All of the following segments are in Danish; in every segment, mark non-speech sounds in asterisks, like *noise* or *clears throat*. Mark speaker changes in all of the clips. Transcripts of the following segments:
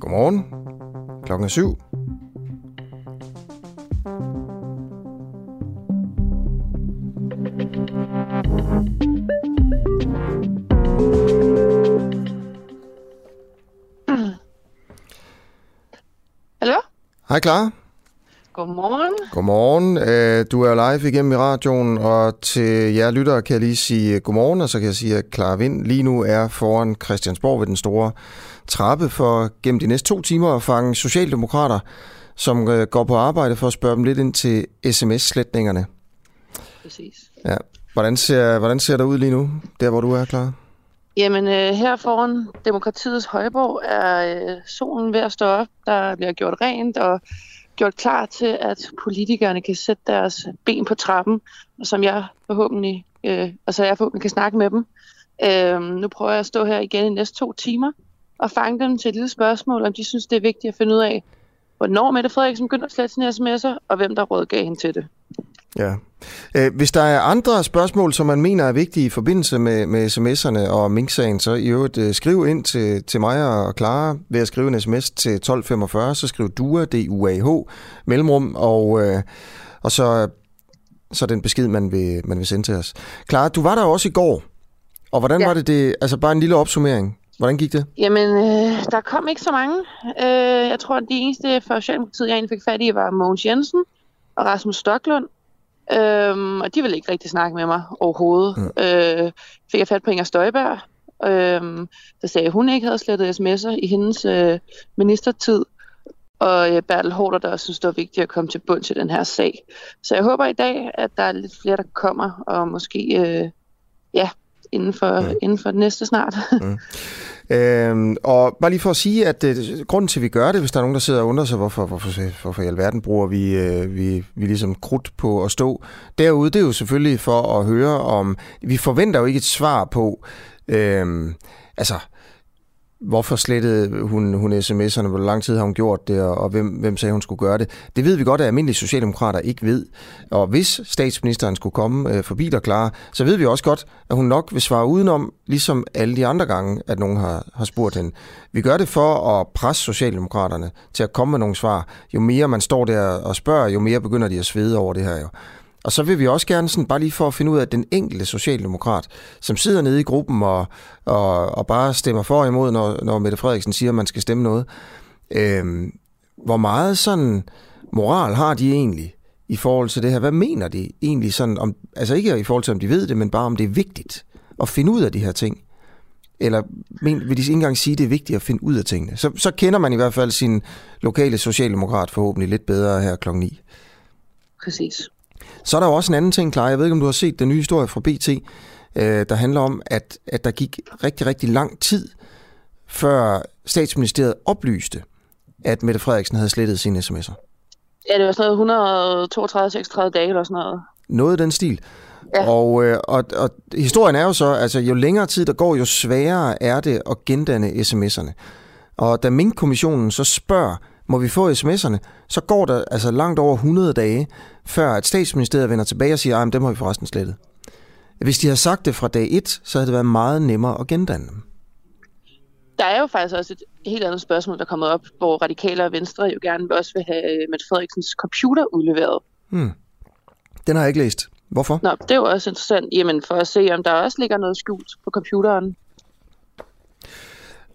Speaker 1: Godmorgen. Klokken er syv.
Speaker 2: Hallo?
Speaker 1: Hej Clara.
Speaker 2: Godmorgen.
Speaker 1: Godmorgen. Øh, Du er live igennem i radioen, og til jer lyttere kan jeg lige sige godmorgen, og så kan jeg sige, at Clara Vind lige nu er foran Christiansborg ved den store trappe for gennem de næste to timer at fange socialdemokrater, som øh, går på arbejde for at spørge dem lidt ind til sms-slætningerne.
Speaker 2: Præcis.
Speaker 1: Ja. Hvordan ser, hvordan ser det ud lige nu, der hvor du er, Clara?
Speaker 2: Jamen, øh, her foran Demokratiets højborg er øh, solen ved at stå op. Der bliver gjort rent og gjort klar til, at politikerne kan sætte deres ben på trappen, og som jeg forhåbentlig, øh, og så jeg forhåbentlig kan snakke med dem. Øh, nu prøver jeg at stå her igen i næste to timer og fange dem til et lille spørgsmål, om de synes, det er vigtigt at finde ud af, hvornår Mette Frederiksen begyndte at slette sine sms'er, og hvem der rådgav hende til det.
Speaker 1: Ja. Øh, Hvis der er andre spørgsmål, som man mener er vigtige i forbindelse med, med sms'erne og Mink-sagen, så i øvrigt øh, skriv ind til, til mig og Clara ved at skrive en sms til 1245, så skriv DUA, D-U-A-H, mellemrum, og, øh, og så, så den besked, man vil, man vil sende til os. Clara, du var der også i går, og hvordan ja.
Speaker 2: Ja.
Speaker 1: var det det, altså bare en lille opsummering, hvordan gik det?
Speaker 2: Jamen, øh, der kom ikke så mange. Øh, jeg tror, at de eneste fra Socialdemokratiet, jeg egentlig fik fat i, var Mogens Jensen og Rasmus Stoklund. Øhm, og de ville ikke rigtig snakke med mig overhovedet. Mm. Øh, fik jeg fat på Inger Støjberg, øhm, der sagde, at hun ikke havde slettet sms'er i hendes øh, ministertid. Og øh, Bertel Hårder, der også synes, det var vigtigt at komme til bund til den her sag. Så jeg håber i dag, at der er lidt flere, der kommer, og måske, øh, ja, inden for, mm. inden for det næste snart. *laughs*
Speaker 1: Øhm, og bare lige for at sige, at øh, grunden til, at vi gør det, hvis der er nogen, der sidder og undrer sig, hvorfor, hvorfor, hvorfor i alverden bruger vi, øh, vi, vi ligesom krudt på at stå? Derude, det er jo selvfølgelig for at høre om... Vi forventer jo ikke et svar på, øh, altså, hvorfor slettede hun, hun sms'erne, hvor lang tid har hun gjort det, og, og hvem, hvem sagde, hun skulle gøre det. Det ved vi godt, at almindelige socialdemokrater ikke ved. Og hvis statsministeren skulle komme øh, forbi der klare, så ved vi også godt, at hun nok vil svare udenom, ligesom alle de andre gange, at nogen har, har spurgt hende. Vi gør det for at presse socialdemokraterne til at komme med nogle svar. Jo mere man står der og spørger, jo mere begynder de at svede over det her jo. Og så vil vi også gerne, sådan, bare lige for at finde ud af, at den enkelte socialdemokrat, som sidder nede i gruppen og, og, og bare stemmer for og imod, når, når Mette Frederiksen siger, at man skal stemme noget, øh, hvor meget sådan moral har de egentlig i forhold til det her? Hvad mener de egentlig sådan om, altså ikke i forhold til, om de ved det, men bare om det er vigtigt at finde ud af de her ting? Eller men, vil de ikke engang sige, at det er vigtigt at finde ud af tingene? Så, så kender man i hvert fald sin lokale socialdemokrat forhåbentlig lidt bedre her klokken 9.
Speaker 2: Præcis.
Speaker 1: Så er der jo også en anden ting, klar. Jeg ved ikke, om du har set den nye historie fra BT, øh, der handler om, at, at der gik rigtig, rigtig lang tid, før statsministeriet oplyste, at Mette Frederiksen havde slettet sine sms'er.
Speaker 2: Ja, det var sådan noget 132-36 dage eller sådan noget.
Speaker 1: Noget af den stil.
Speaker 2: Ja.
Speaker 1: Og, øh, og, og historien er jo så, altså jo længere tid der går, jo sværere er det at gendanne sms'erne. Og da Mink-kommissionen så spørger, må vi få sms'erne, så går der altså langt over 100 dage, før at statsministeriet vender tilbage og siger, at dem har vi forresten slettet. Hvis de havde sagt det fra dag 1, så havde det været meget nemmere at gendanne dem.
Speaker 2: Der er jo faktisk også et helt andet spørgsmål, der er kommet op, hvor radikale og venstre jo gerne også vil have øh, Mette Frederiksens computer udleveret.
Speaker 1: Hmm. Den har jeg ikke læst. Hvorfor?
Speaker 2: Nå, det er jo også interessant, jamen for at se, om der også ligger noget skjult på computeren.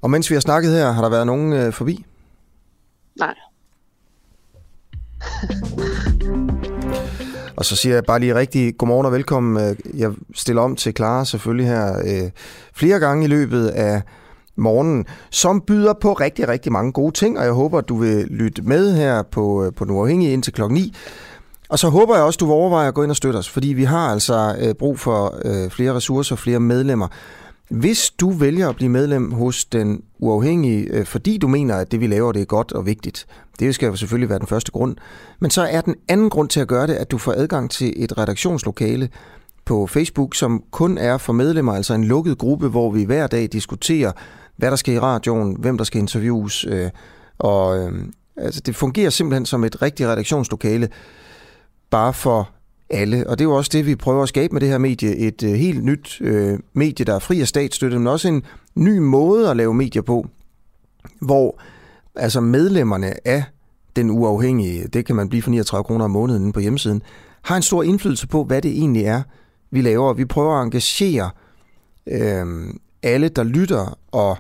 Speaker 1: Og mens vi har snakket her, har der været nogen øh, forbi?
Speaker 2: Nej. *laughs*
Speaker 1: Og så siger jeg bare lige rigtig godmorgen og velkommen. Øh, jeg stiller om til Clara selvfølgelig her øh, flere gange i løbet af morgenen, som byder på rigtig, rigtig mange gode ting, og jeg håber, at du vil lytte med her på, øh, på Den Uafhængige indtil klokken 9. Og så håber jeg også, at du vil overveje at gå ind og støtte os, fordi vi har altså øh, brug for øh, flere ressourcer, flere medlemmer. Hvis du vælger at blive medlem hos Den Uafhængige, øh, fordi du mener, at det vi laver, det er godt og vigtigt, det skal jo selvfølgelig være den første grund, men så er den anden grund til at gøre det, at du får adgang til et redaktionslokale på Facebook, som kun er for medlemmer, altså en lukket gruppe, hvor vi hver dag diskuterer, hvad der skal i radioen, hvem der skal interviews, øh, og, øh, Altså, det fungerer simpelthen som et rigtigt redaktionslokale, bare for alle. Og det er jo også det, vi prøver at skabe med det her medie. Et øh, helt nyt øh, medie, der er fri af statsstøtte, men også en ny måde at lave medier på, hvor altså medlemmerne af den uafhængige, det kan man blive for 39 kroner om måneden på hjemmesiden, har en stor indflydelse på, hvad det egentlig er, vi laver. Vi prøver at engagere øh, alle, der lytter og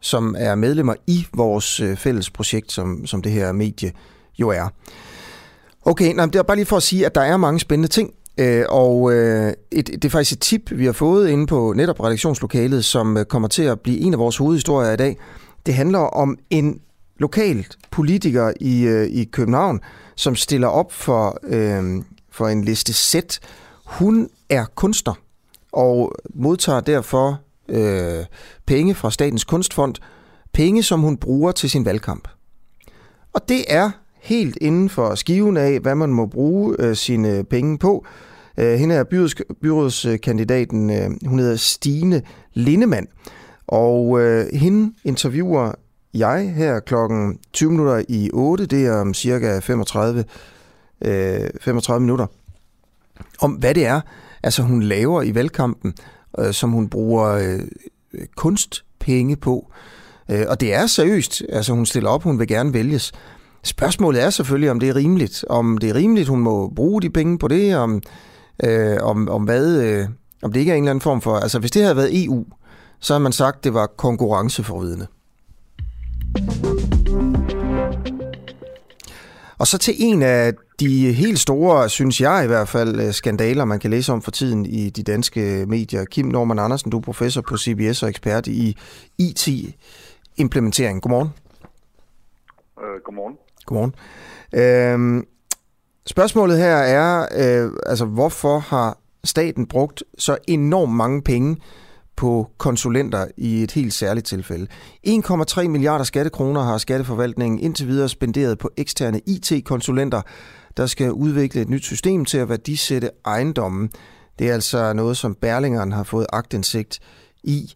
Speaker 1: som er medlemmer i vores øh, fælles projekt, som, som det her medie jo er. Okay, nej, det er bare lige for at sige, at der er mange spændende ting, øh, og øh, et, det er faktisk et tip, vi har fået inde på netop redaktionslokalet, som øh, kommer til at blive en af vores hovedhistorier i dag. Det handler om en lokal politiker i, øh, i København, som stiller op for, øh, for en liste Z. Hun er kunstner og modtager derfor øh, penge fra Statens Kunstfond, penge som hun bruger til sin valgkamp. Og det er helt inden for skiven af, hvad man må bruge øh, sine penge på. Øh, hende er byråds, byrådskandidaten, øh, hun hedder Stine Lindemann, og øh, hende interviewer jeg her klokken 20 minutter i 8, det er om cirka 35, øh, 35 minutter, om hvad det er, altså hun laver i valgkampen, øh, som hun bruger øh, kunstpenge på. Øh, og det er seriøst, altså hun stiller op, hun vil gerne vælges. Spørgsmålet er selvfølgelig, om det er rimeligt. Om det er rimeligt, hun må bruge de penge på det, om, øh, om, om hvad... Øh, om det ikke er en eller anden form for... Altså, hvis det havde været EU, så har man sagt, det var konkurrenceforvidende. Og så til en af de helt store, synes jeg i hvert fald, øh, skandaler, man kan læse om for tiden i de danske medier. Kim Norman Andersen, du er professor på CBS og ekspert i IT-implementering. Godmorgen.
Speaker 3: Øh, godmorgen.
Speaker 1: Godmorgen. Øhm, spørgsmålet her er, øh, altså hvorfor har staten brugt så enormt mange penge på konsulenter i et helt særligt tilfælde. 1,3 milliarder skattekroner har skatteforvaltningen indtil videre spenderet på eksterne IT-konsulenter, der skal udvikle et nyt system til at værdisætte ejendommen. Det er altså noget, som Berlingeren har fået agtindsigt i.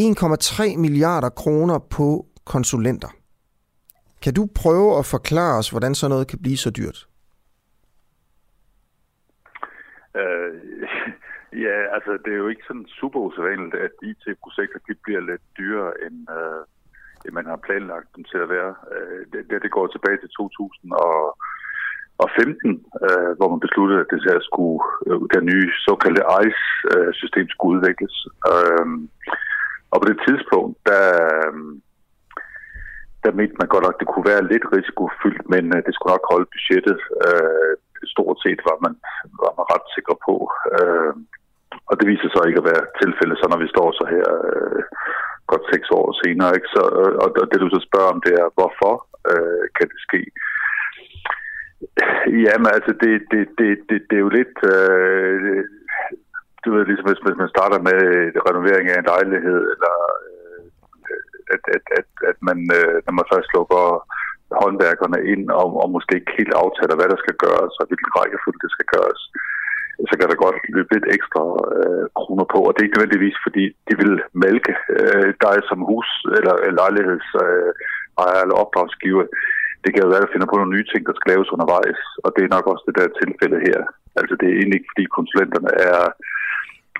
Speaker 1: 1,3 milliarder kroner på konsulenter. Kan du prøve at forklare os, hvordan sådan noget kan blive så dyrt?
Speaker 3: Øh, *laughs* Ja, altså det er jo ikke sådan super usædvanligt, at IT-projekter de bliver lidt dyrere, end, øh, end man har planlagt dem til at være. Øh, det, det går tilbage til 2015, øh, hvor man besluttede, at det her skulle, øh, det nye såkaldte ICE-system skulle udvikles. Øh, og på det tidspunkt, der, der mente man godt nok, at det kunne være lidt risikofyldt, men øh, det skulle nok holde budgettet. Øh, stort set var man, var man ret sikker på. Øh, og det viser sig ikke at være tilfældet, så når vi står så her øh, godt seks år senere. Ikke? Så, øh, og det du så spørger om, det er, hvorfor øh, kan det ske? Jamen altså, det, det, det, det, det er jo lidt... Øh, du ved, ligesom hvis, hvis man starter med renovering af en lejlighed, eller at, at, at, at man, øh, når man først lukker håndværkerne ind, og, og måske ikke helt aftaler, hvad der skal gøres, og hvilken rækkefølge det skal gøres, så kan der godt løbe lidt ekstra øh, kroner på. Og det er ikke nødvendigvis, fordi de vil malke øh, dig som hus- eller lejlighedsejer øh, eller opdragsgiver. Det kan jo være, at finde på nogle nye ting, der skal laves undervejs. Og det er nok også det der tilfælde her. Altså det er egentlig ikke, fordi konsulenterne er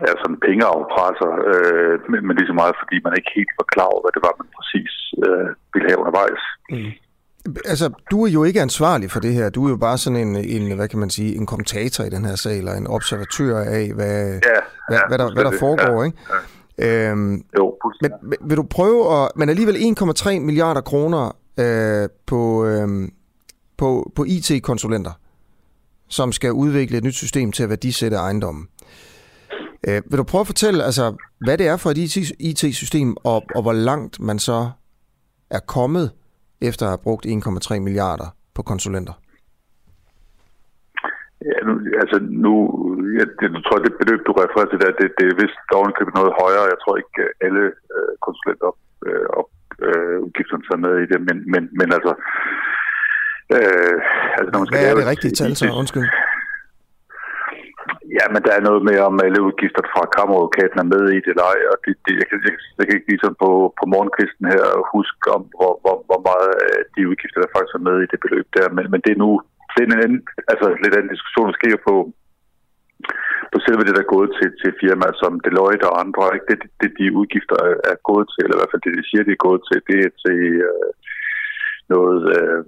Speaker 3: er sådan pengeafpresser, øh, men, men lige så meget, fordi man ikke helt var klar over, hvad det var, man præcis øh, ville have undervejs. Mm.
Speaker 1: Altså, du er jo ikke ansvarlig for det her. Du er jo bare sådan en, en hvad kan man sige, en kommentator i den her sag, eller en observatør af, hvad, ja, hvad, ja, hvad, der, hvad der foregår, ja, ikke? Ja. Øhm, jo, men, vil du prøve at... Men alligevel 1,3 milliarder kroner øh, på, øh, på, på IT-konsulenter, som skal udvikle et nyt system til at værdisætte ejendommen. Øh, vil du prøve at fortælle, altså, hvad det er for et IT-system, og, og hvor langt man så er kommet efter at have brugt 1,3 milliarder på konsulenter?
Speaker 3: Ja, nu, altså nu, jeg, jeg tror, det beløb, du refererer til der, det, det er vist ovenikøbet noget højere. Jeg tror ikke, alle øh, konsulenter øh, op, øh, udgifterne tager med i det, men, men, men altså...
Speaker 1: Øh, altså når man skal Hvad er det rigtige tal så? Undskyld.
Speaker 3: Ja, men der er noget med, om alle udgifter fra kammeradvokaten er med i det eller ej, og det, det, jeg, kan, jeg, jeg kan ikke ligesom på, på morgenkvisten her huske om, hvor, hvor, hvor meget øh, de udgifter, der faktisk er med i det beløb der, men, men det er nu det er en anden, altså lidt anden diskussion, der sker på, på selve det, der er gået til, til firmaer som Deloitte og andre. Ikke? Det, det, det, de udgifter er gået til, eller i hvert fald det, de siger, de er gået til, det er til øh, noget... Øh,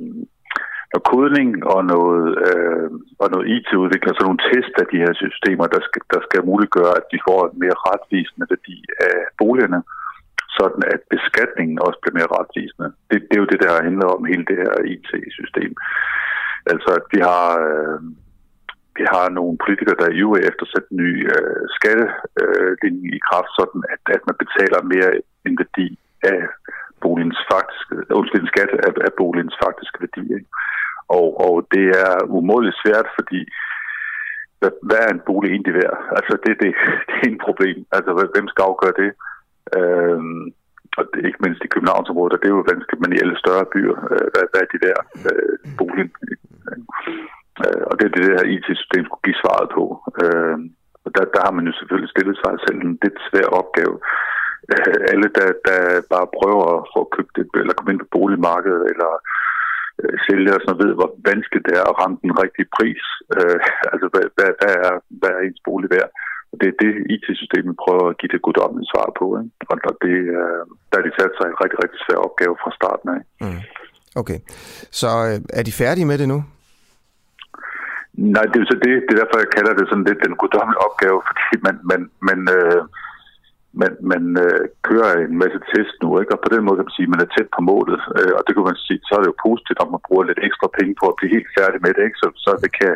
Speaker 3: noget kodning og noget, øh, og noget IT-udvikling, altså nogle test af de her systemer, der skal, der skal muliggøre, at de får en mere retvisende værdi af boligerne, sådan at beskatningen også bliver mere retvisende. Det, det er jo det, der handler om hele det her IT-system. Altså, at vi har, øh, vi har nogle politikere, der er ivrig efter at sætte en ny øh, skattelinje øh, i kraft, sådan at, at man betaler mere en værdi af boligens faktiske, øh, undskyld, en skat af, af boligens faktiske værdi. Ikke? Og, og det er umådeligt svært, fordi hvad, hvad er en bolig egentlig værd? Altså det, det, *laughs* det er en problem. Altså hvem skal afgøre det? Øhm, og det ikke mindst i Københavnsområdet, og det er jo vanskeligt, men i alle større byer, øh, hvad, hvad er de der øh, boligen? Øh, og det er det, det her IT-system skulle give svaret på. Øh, og der, der har man jo selvfølgelig stillet sig selv en lidt svær opgave. *laughs* Alle, der, der bare prøver at få købt et, eller komme ind på boligmarkedet, eller øh, sælge og sådan ved, hvor vanskeligt det er at ramme den rigtige pris. Øh, *laughs* altså, hvad, hvad, hvad, er, hvad er ens bolig værd? Og det er det, IT-systemet prøver at give det guddommelige svar på. Ikke? Og det, øh, der er de sat sig en rigtig, rigtig svær opgave fra starten af.
Speaker 1: Mm. Okay, så øh, er de færdige med det nu?
Speaker 3: Nej, det er jo så det. Det er derfor, jeg kalder det sådan lidt den guddommelige opgave, *laughs* fordi man, man, man, øh, man, man øh, kører en masse test nu, ikke? og på den måde kan man sige, at man er tæt på målet. Øh, og det kan man sige, så er det jo positivt, om man bruger lidt ekstra penge på at blive helt færdig med det, ikke? Så, så det kan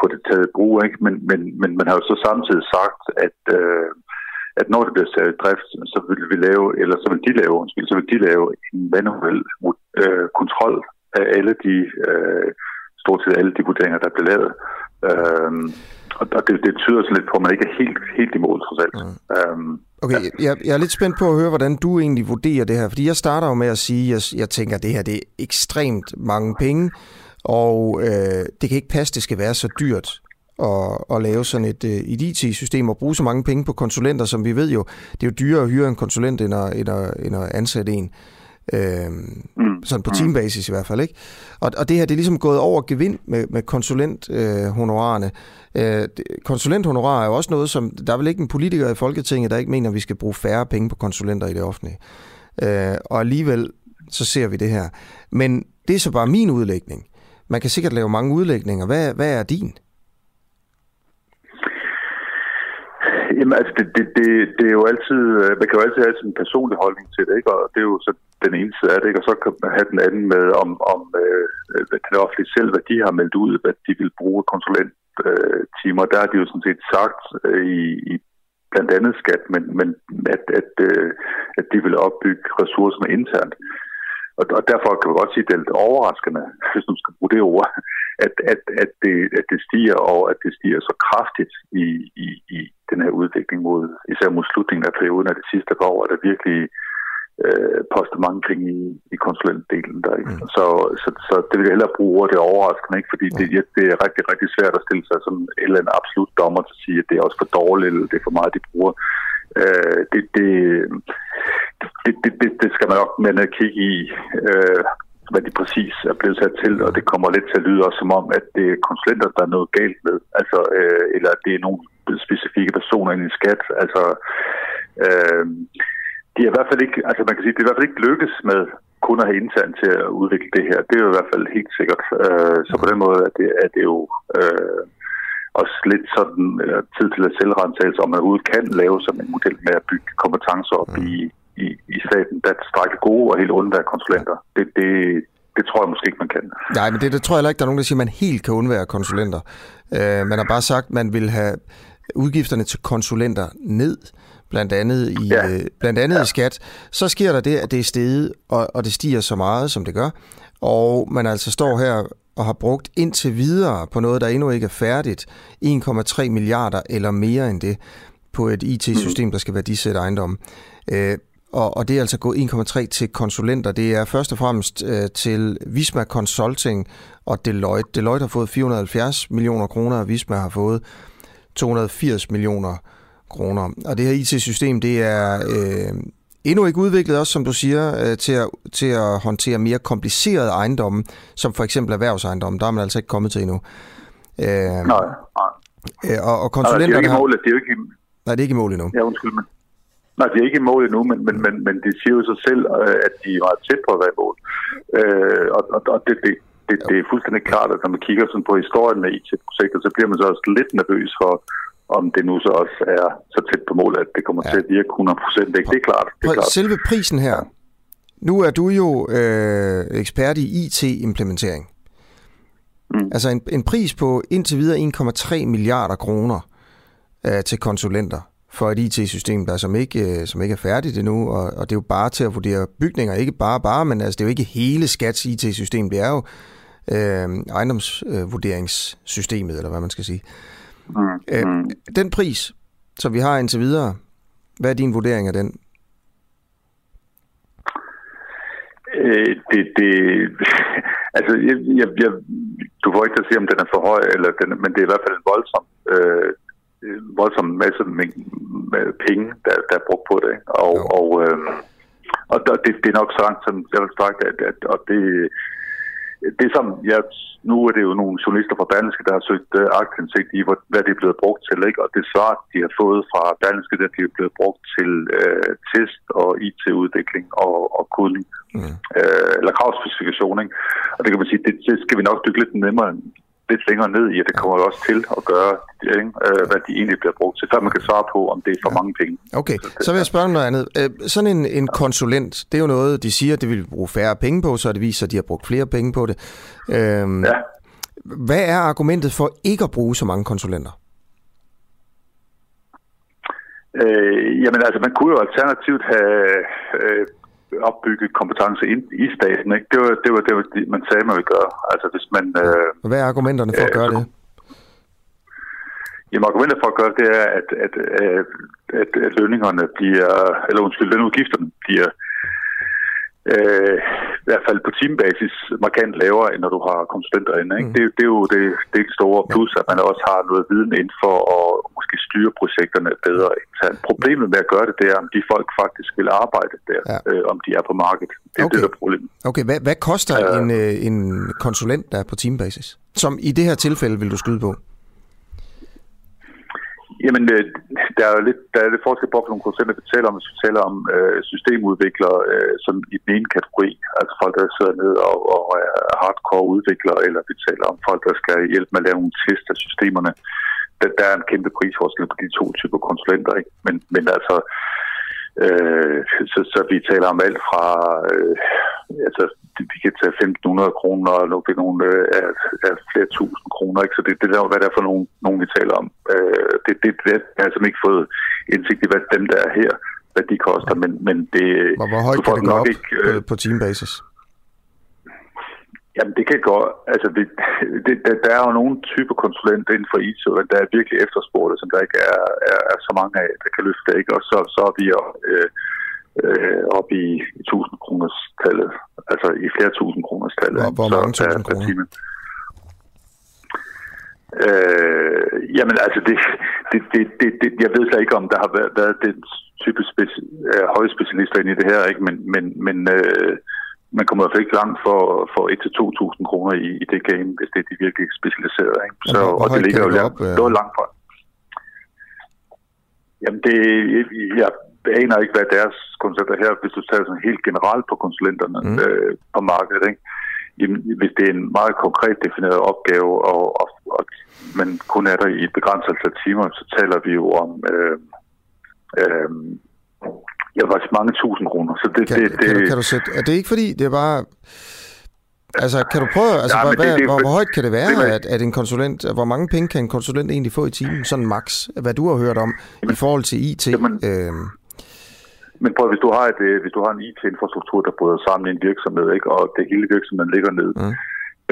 Speaker 3: få det taget i brug. Ikke? Men, men, men man har jo så samtidig sagt, at, øh, at når det bliver sat i drift, så vil vi lave, eller så vil de lave, undskyld, så vil de lave en manuel øh, kontrol af alle de, øh, stort set alle de vurderinger, der bliver lavet. Øh, og det, det tyder så lidt på, at man ikke er helt, helt i mål, trods alt. Mm.
Speaker 1: Um, okay, ja. jeg, jeg er lidt spændt på at høre, hvordan du egentlig vurderer det her. Fordi jeg starter jo med at sige, at jeg, jeg tænker, at det her det er ekstremt mange penge, og øh, det kan ikke passe, det skal være så dyrt at, at lave sådan et, øh, et IT-system og bruge så mange penge på konsulenter, som vi ved jo, det er jo dyrere at hyre en konsulent, end at, end at, end at ansætte en. Øh, mm. Sådan på mm. teambasis i hvert fald. ikke. Og, og det her det er ligesom gået over gevind med, med konsulenthonorarerne. Øh, konsulenthonorar er jo også noget, som... Der er vel ikke en politiker i Folketinget, der ikke mener, at vi skal bruge færre penge på konsulenter i det offentlige. Øh, og alligevel så ser vi det her. Men det er så bare min udlægning. Man kan sikkert lave mange udlægninger. Hvad, hvad er din?
Speaker 3: Jamen altså, det, det, det, det er jo altid, øh, man kan jo altid have sin personlig holdning til det, ikke? og det er jo så den ene side af det, ikke? og så kan man have den anden med, om, om øh, det offentlige selv, hvad de har meldt ud, hvad de vil bruge konsulenttimer. Der har de jo sådan set sagt øh, i, i blandt andet skat, men, men at, at, øh, at de vil opbygge ressourcerne internt. Og, og derfor kan man godt sige, at det er lidt overraskende, hvis man skal bruge det ord, at, at, at, det, at det stiger, og at det stiger så kraftigt i, i, i den her udvikling mod, især mod slutningen af perioden af det sidste par år, at der virkelig øh, postet mange penge i, i konsulentdelen der. Ikke? Mm. Så, så, så det vil jeg hellere bruge ordet, det er overraskende, ikke? fordi det, det er rigtig, rigtig svært at stille sig som en eller anden absolut dommer til at sige, at det er også for dårligt, eller det er for meget, de bruger. Øh, det, det, det, det, det, det skal man nok med at kigge i, øh, hvad de præcis er blevet sat til, og det kommer lidt til at lyde også som om, at det er konsulenter, der er noget galt med, altså, øh, eller at det er nogle specifikke personer i skat. Altså, øh, det er i hvert fald ikke, altså man kan sige, det er i hvert fald ikke lykkes med kun at have internt til at udvikle det her. Det er jo i hvert fald helt sikkert. Øh, så på den måde er det, er det jo øh, også lidt sådan øh, tid til at selvrensagelse, om man overhovedet kan lave sådan en model med at bygge kompetencer op mm. i, i, i staten, der strækker gode og helt undvære konsulenter. Det, det, det tror jeg måske ikke, man kan.
Speaker 1: Nej, men det, det tror jeg heller ikke, der er nogen, der siger, at man helt kan undvære konsulenter. Øh, man har bare sagt, at man vil have udgifterne til konsulenter ned blandt andet i, ja. øh, blandt andet ja. i skat, så sker der det, at det er steget, og, og det stiger så meget, som det gør. Og man altså står her og har brugt indtil videre på noget, der endnu ikke er færdigt, 1,3 milliarder eller mere end det på et IT-system, der skal værdisætte ejendom. Øh, og, og det er altså gået 1,3 til konsulenter. Det er først og fremmest øh, til Visma Consulting og Deloitte. Deloitte har fået 470 millioner kroner, og Visma har fået 280 millioner kroner. Og det her IT-system, det er øh, endnu ikke udviklet også, som du siger, øh, til, at, til at håndtere mere komplicerede ejendomme, som for eksempel erhvervsejendomme. Der er man altså ikke kommet til endnu.
Speaker 3: Øh, nej, nej.
Speaker 1: Øh, og, og konsulenterne...
Speaker 3: Nej, det er ikke målet. Det er jo ikke...
Speaker 1: Nej, det er ikke i mål endnu.
Speaker 3: Ja, undskyld, men... Nej, det er ikke i mål endnu, men, men, men, men det siger jo sig selv, øh, at de er meget tæt på at være i mål. Øh, og og, og det, det, det, det er fuldstændig klart, at når man kigger sådan på historien med IT-projekter, så bliver man så også lidt nervøs for, om det nu så også er så tæt på mål, at det kommer ja. til at virke 100 procent. Det, det er klart. Det er klart.
Speaker 1: Selve prisen her. Nu er du jo øh, ekspert i IT-implementering. Mm. Altså en, en pris på indtil videre 1,3 milliarder kroner øh, til konsulenter for et IT-system, der som ikke, øh, som ikke er færdigt endnu, og, og det er jo bare til at vurdere bygninger, ikke bare bare, men altså det er jo ikke hele Skats IT-system, det er jo øh, ejendomsvurderingssystemet, øh, eller hvad man skal sige. Mm. Øh, mm. den pris, som vi har indtil videre, hvad er din vurdering af den?
Speaker 3: Øh, det, det, *laughs* altså, jeg, jeg, jeg, du får ikke til at sige, om den er for høj, eller den, men det er i hvert fald en voldsom, øh, voldsom masse med, med penge, der, der er brugt på det. Og, og, øh, og det, det er nok så langt, som jeg vil sagt, at, at og det, det som, ja, nu er det jo nogle journalister fra Berlingske, der har søgt uh, aktindsigt i, hvad det er blevet brugt til, ikke? og det svar, de har fået fra Berlingske, det er blevet brugt til uh, test og IT-udvikling og, og kodning, mm. uh, eller kravspecifikation. Ikke? Og det kan man sige, det, det skal vi nok dykke lidt nemmere lidt længere ned i, at det kommer også til at gøre, ikke? Øh, hvad de egentlig bliver brugt til, før man kan svare på, om det er for ja. mange penge.
Speaker 1: Okay, så vil jeg spørge om noget andet. Øh, sådan en, en konsulent, det er jo noget, de siger, det vil bruge færre penge på, så det viser, at de har brugt flere penge på det. Øhm, ja. Hvad er argumentet for ikke at bruge så mange konsulenter?
Speaker 3: Øh, jamen altså, man kunne jo alternativt have øh, opbygge kompetence ind i staten. Ikke? Det, var, det var det, var man sagde, man ville gøre. Altså, hvis man, øh,
Speaker 1: Hvad er argumenterne for at gøre det?
Speaker 3: Jamen, argumentet for at gøre det er, at, at, at, at, at lønningerne bliver, eller undskyld, lønudgifterne bliver øh, i hvert fald på teambasis markant lavere, end når du har konsulenter inde. Ikke? Mm. Det, det er jo det, det er store plus, at man også har noget viden inden for at måske styre projekterne bedre internt. Problemet med at gøre det, det er, om de folk faktisk vil arbejde der, ja. øh, om de er på markedet. Det er okay. det, der er problemet.
Speaker 1: Okay, hvad, hvad koster uh, en, øh, en konsulent, der er på teambasis? Som i det her tilfælde vil du skyde på?
Speaker 3: Jamen, øh, der er lidt, der er lidt forskel på, nogle konsulenter vi taler om, hvis vi taler om øh, systemudviklere øh, som i den ene kategori, altså folk, der sidder ned og, og er hardcore udviklere, eller vi taler om folk, der skal hjælpe med at lave nogle test af systemerne. Der, der er en kæmpe prisforskel på de to typer konsulenter, ikke? Men, men altså, øh, så, så vi taler om alt fra øh, altså, vi kan tage 1.500 kroner, og nu er nogle øh, af, af flere tusind kroner. Ikke? Så det, det er hvad det er for nogen, nogen vi taler om. Øh, det, det, det er altså ikke fået indsigt i, hvad dem der er her, hvad de koster, men, men det...
Speaker 1: Hvor, hvor højt kan det gå op ikke, øh, på teambasis?
Speaker 3: Jamen, det kan gå... Altså, det, *laughs* det, der, der er jo nogle typer konsulenter inden for IT, der er virkelig efterspurgte, som der ikke er, er, er så mange af, der kan løfte det, ikke? Og så, så er vi jo... Øh, øh, op i, i 1000 kroners tallet, altså i flere tusind kroners tallet.
Speaker 1: Hvor, hvor mange tusind kroner? Time.
Speaker 3: Øh, jamen altså, det, det, det, det, det, jeg ved slet ikke, om der har været, været den type speci, øh, høje specialister ind i det her, ikke? men, men, men øh, man kommer i hvert fald ikke langt for, for 1-2.000 kroner i, i det game, hvis det er de virkelig specialiserede. Ikke? Så,
Speaker 1: hvor,
Speaker 3: og det ligger jo
Speaker 1: op,
Speaker 3: langt, øh... langt fra. Jamen det, jeg, aner ikke, hvad deres koncepter her, hvis du tager sådan helt generelt på konsulenterne mm. øh, på markedet, ikke? Jamen, hvis det er en meget konkret defineret opgave, og, og, og man kun er der i et begrænset antal timer, så taler vi jo om øh, øh, ja, faktisk mange tusind kroner. Så det,
Speaker 1: kan,
Speaker 3: det,
Speaker 1: det, kan, du, kan du sætte, er det ikke fordi, det er bare... Altså, kan du prøve, altså, ja, hvad, det, det, hvor, hvor højt kan det være, det, at, at en konsulent, hvor mange penge kan en konsulent egentlig få i timen, sådan max, hvad du har hørt om, jamen, i forhold til IT? Jamen, øh,
Speaker 3: men prøv, hvis du har, et, øh, hvis du har en IT-infrastruktur, der bryder sammen i en virksomhed, ikke, og det hele virksomheden ligger ned, mm.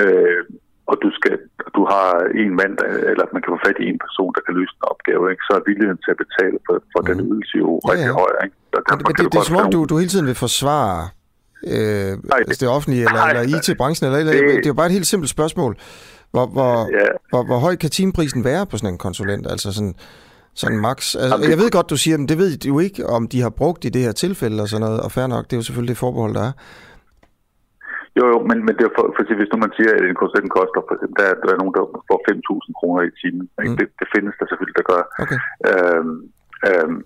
Speaker 3: øh, og du, skal, du har en mand, eller man kan få fat i en person, der kan løse en opgave, ikke, så er villigheden til at betale for, for mm. den ydelse jo ja, rigtig ja. høj. Ikke?
Speaker 1: Der, der, det, det, det, det er som om, du, du hele tiden vil forsvare øh, nej, det offentlige, eller, eller IT-branchen, eller, eller det, det er jo bare et helt simpelt spørgsmål. Hvor, hvor, ja. hvor, hvor høj kan timeprisen være på sådan en konsulent? Altså sådan, sådan max. Altså, jeg ved godt, du siger, men det ved du ikke, om de har brugt i det her tilfælde og sådan noget, og fair nok, det er jo selvfølgelig det forbehold, der er.
Speaker 3: Jo, jo, men, men det er for, for at hvis nu man siger, at en konsulent koster, for eksempel, der, er, der er nogen, der får 5.000 kroner i timen. Mm. Det, det findes der selvfølgelig, der gør.
Speaker 1: Okay.
Speaker 3: Øhm, øhm,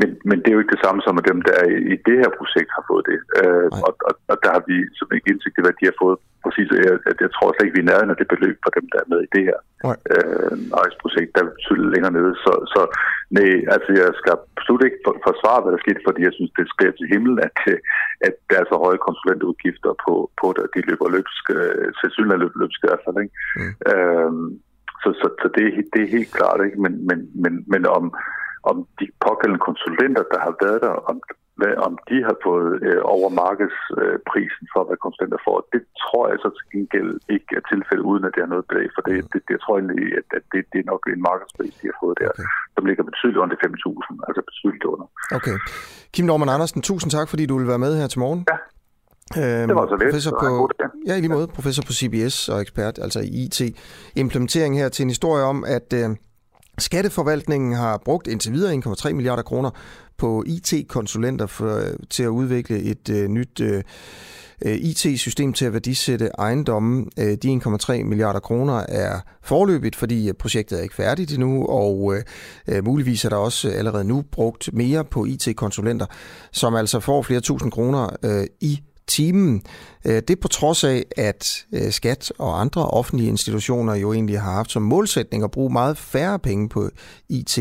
Speaker 3: men, men det er jo ikke det samme som, at dem, der i, i det her projekt har fået det. Øh, og, og, og der har vi som ikke indsigt i, hvad de har fået. Præcis, jeg, jeg, tror slet ikke, vi er nærheden af det beløb for dem, der er med i det her øh, projekt der er betydeligt længere nede. Så, så nej, altså jeg skal absolut ikke forsvare, hvad der skete, fordi jeg synes, det sker til himmel, at, at der er så høje konsulentudgifter på, på det, de løber løbsk, øh, sandsynligt løber løbsk i hvert fald. Ikke? Mm. Øh, så, så, så det, det er helt klart, ikke? Men, men, men, men om om de pågældende konsulenter, der har været der, om, om de har fået øh, over markedsprisen øh, for, hvad konsulenter får, det tror jeg så til gengæld ikke er tilfældet, uden at det er noget belæg for det. det, det jeg tror egentlig, at, at det, det er nok en markedspris, de har fået der, okay. som ligger betydeligt under 5.000, altså betydeligt under.
Speaker 1: Okay. Kim Norman Andersen, tusind tak, fordi du vil være med her til morgen.
Speaker 3: Ja. Øhm, det var så lidt. Professor
Speaker 1: på, ja, i lige måde. Professor på CBS og ekspert, altså i IT. Implementering her til en historie om, at øh, Skatteforvaltningen har brugt indtil videre 1,3 milliarder kroner på IT-konsulenter for, øh, til at udvikle et øh, nyt øh, øh IT-system til at værdisætte ejendomme. Øh, de 1,3 milliarder kroner er forløbigt, fordi øh, projektet er ikke færdigt endnu, og øh, muligvis er der også allerede nu brugt mere på IT-konsulenter, som altså får flere tusind kroner øh, i timen. Øh, det på trods af, at øh, skat og andre offentlige institutioner jo egentlig har haft som målsætning at bruge meget færre penge på IT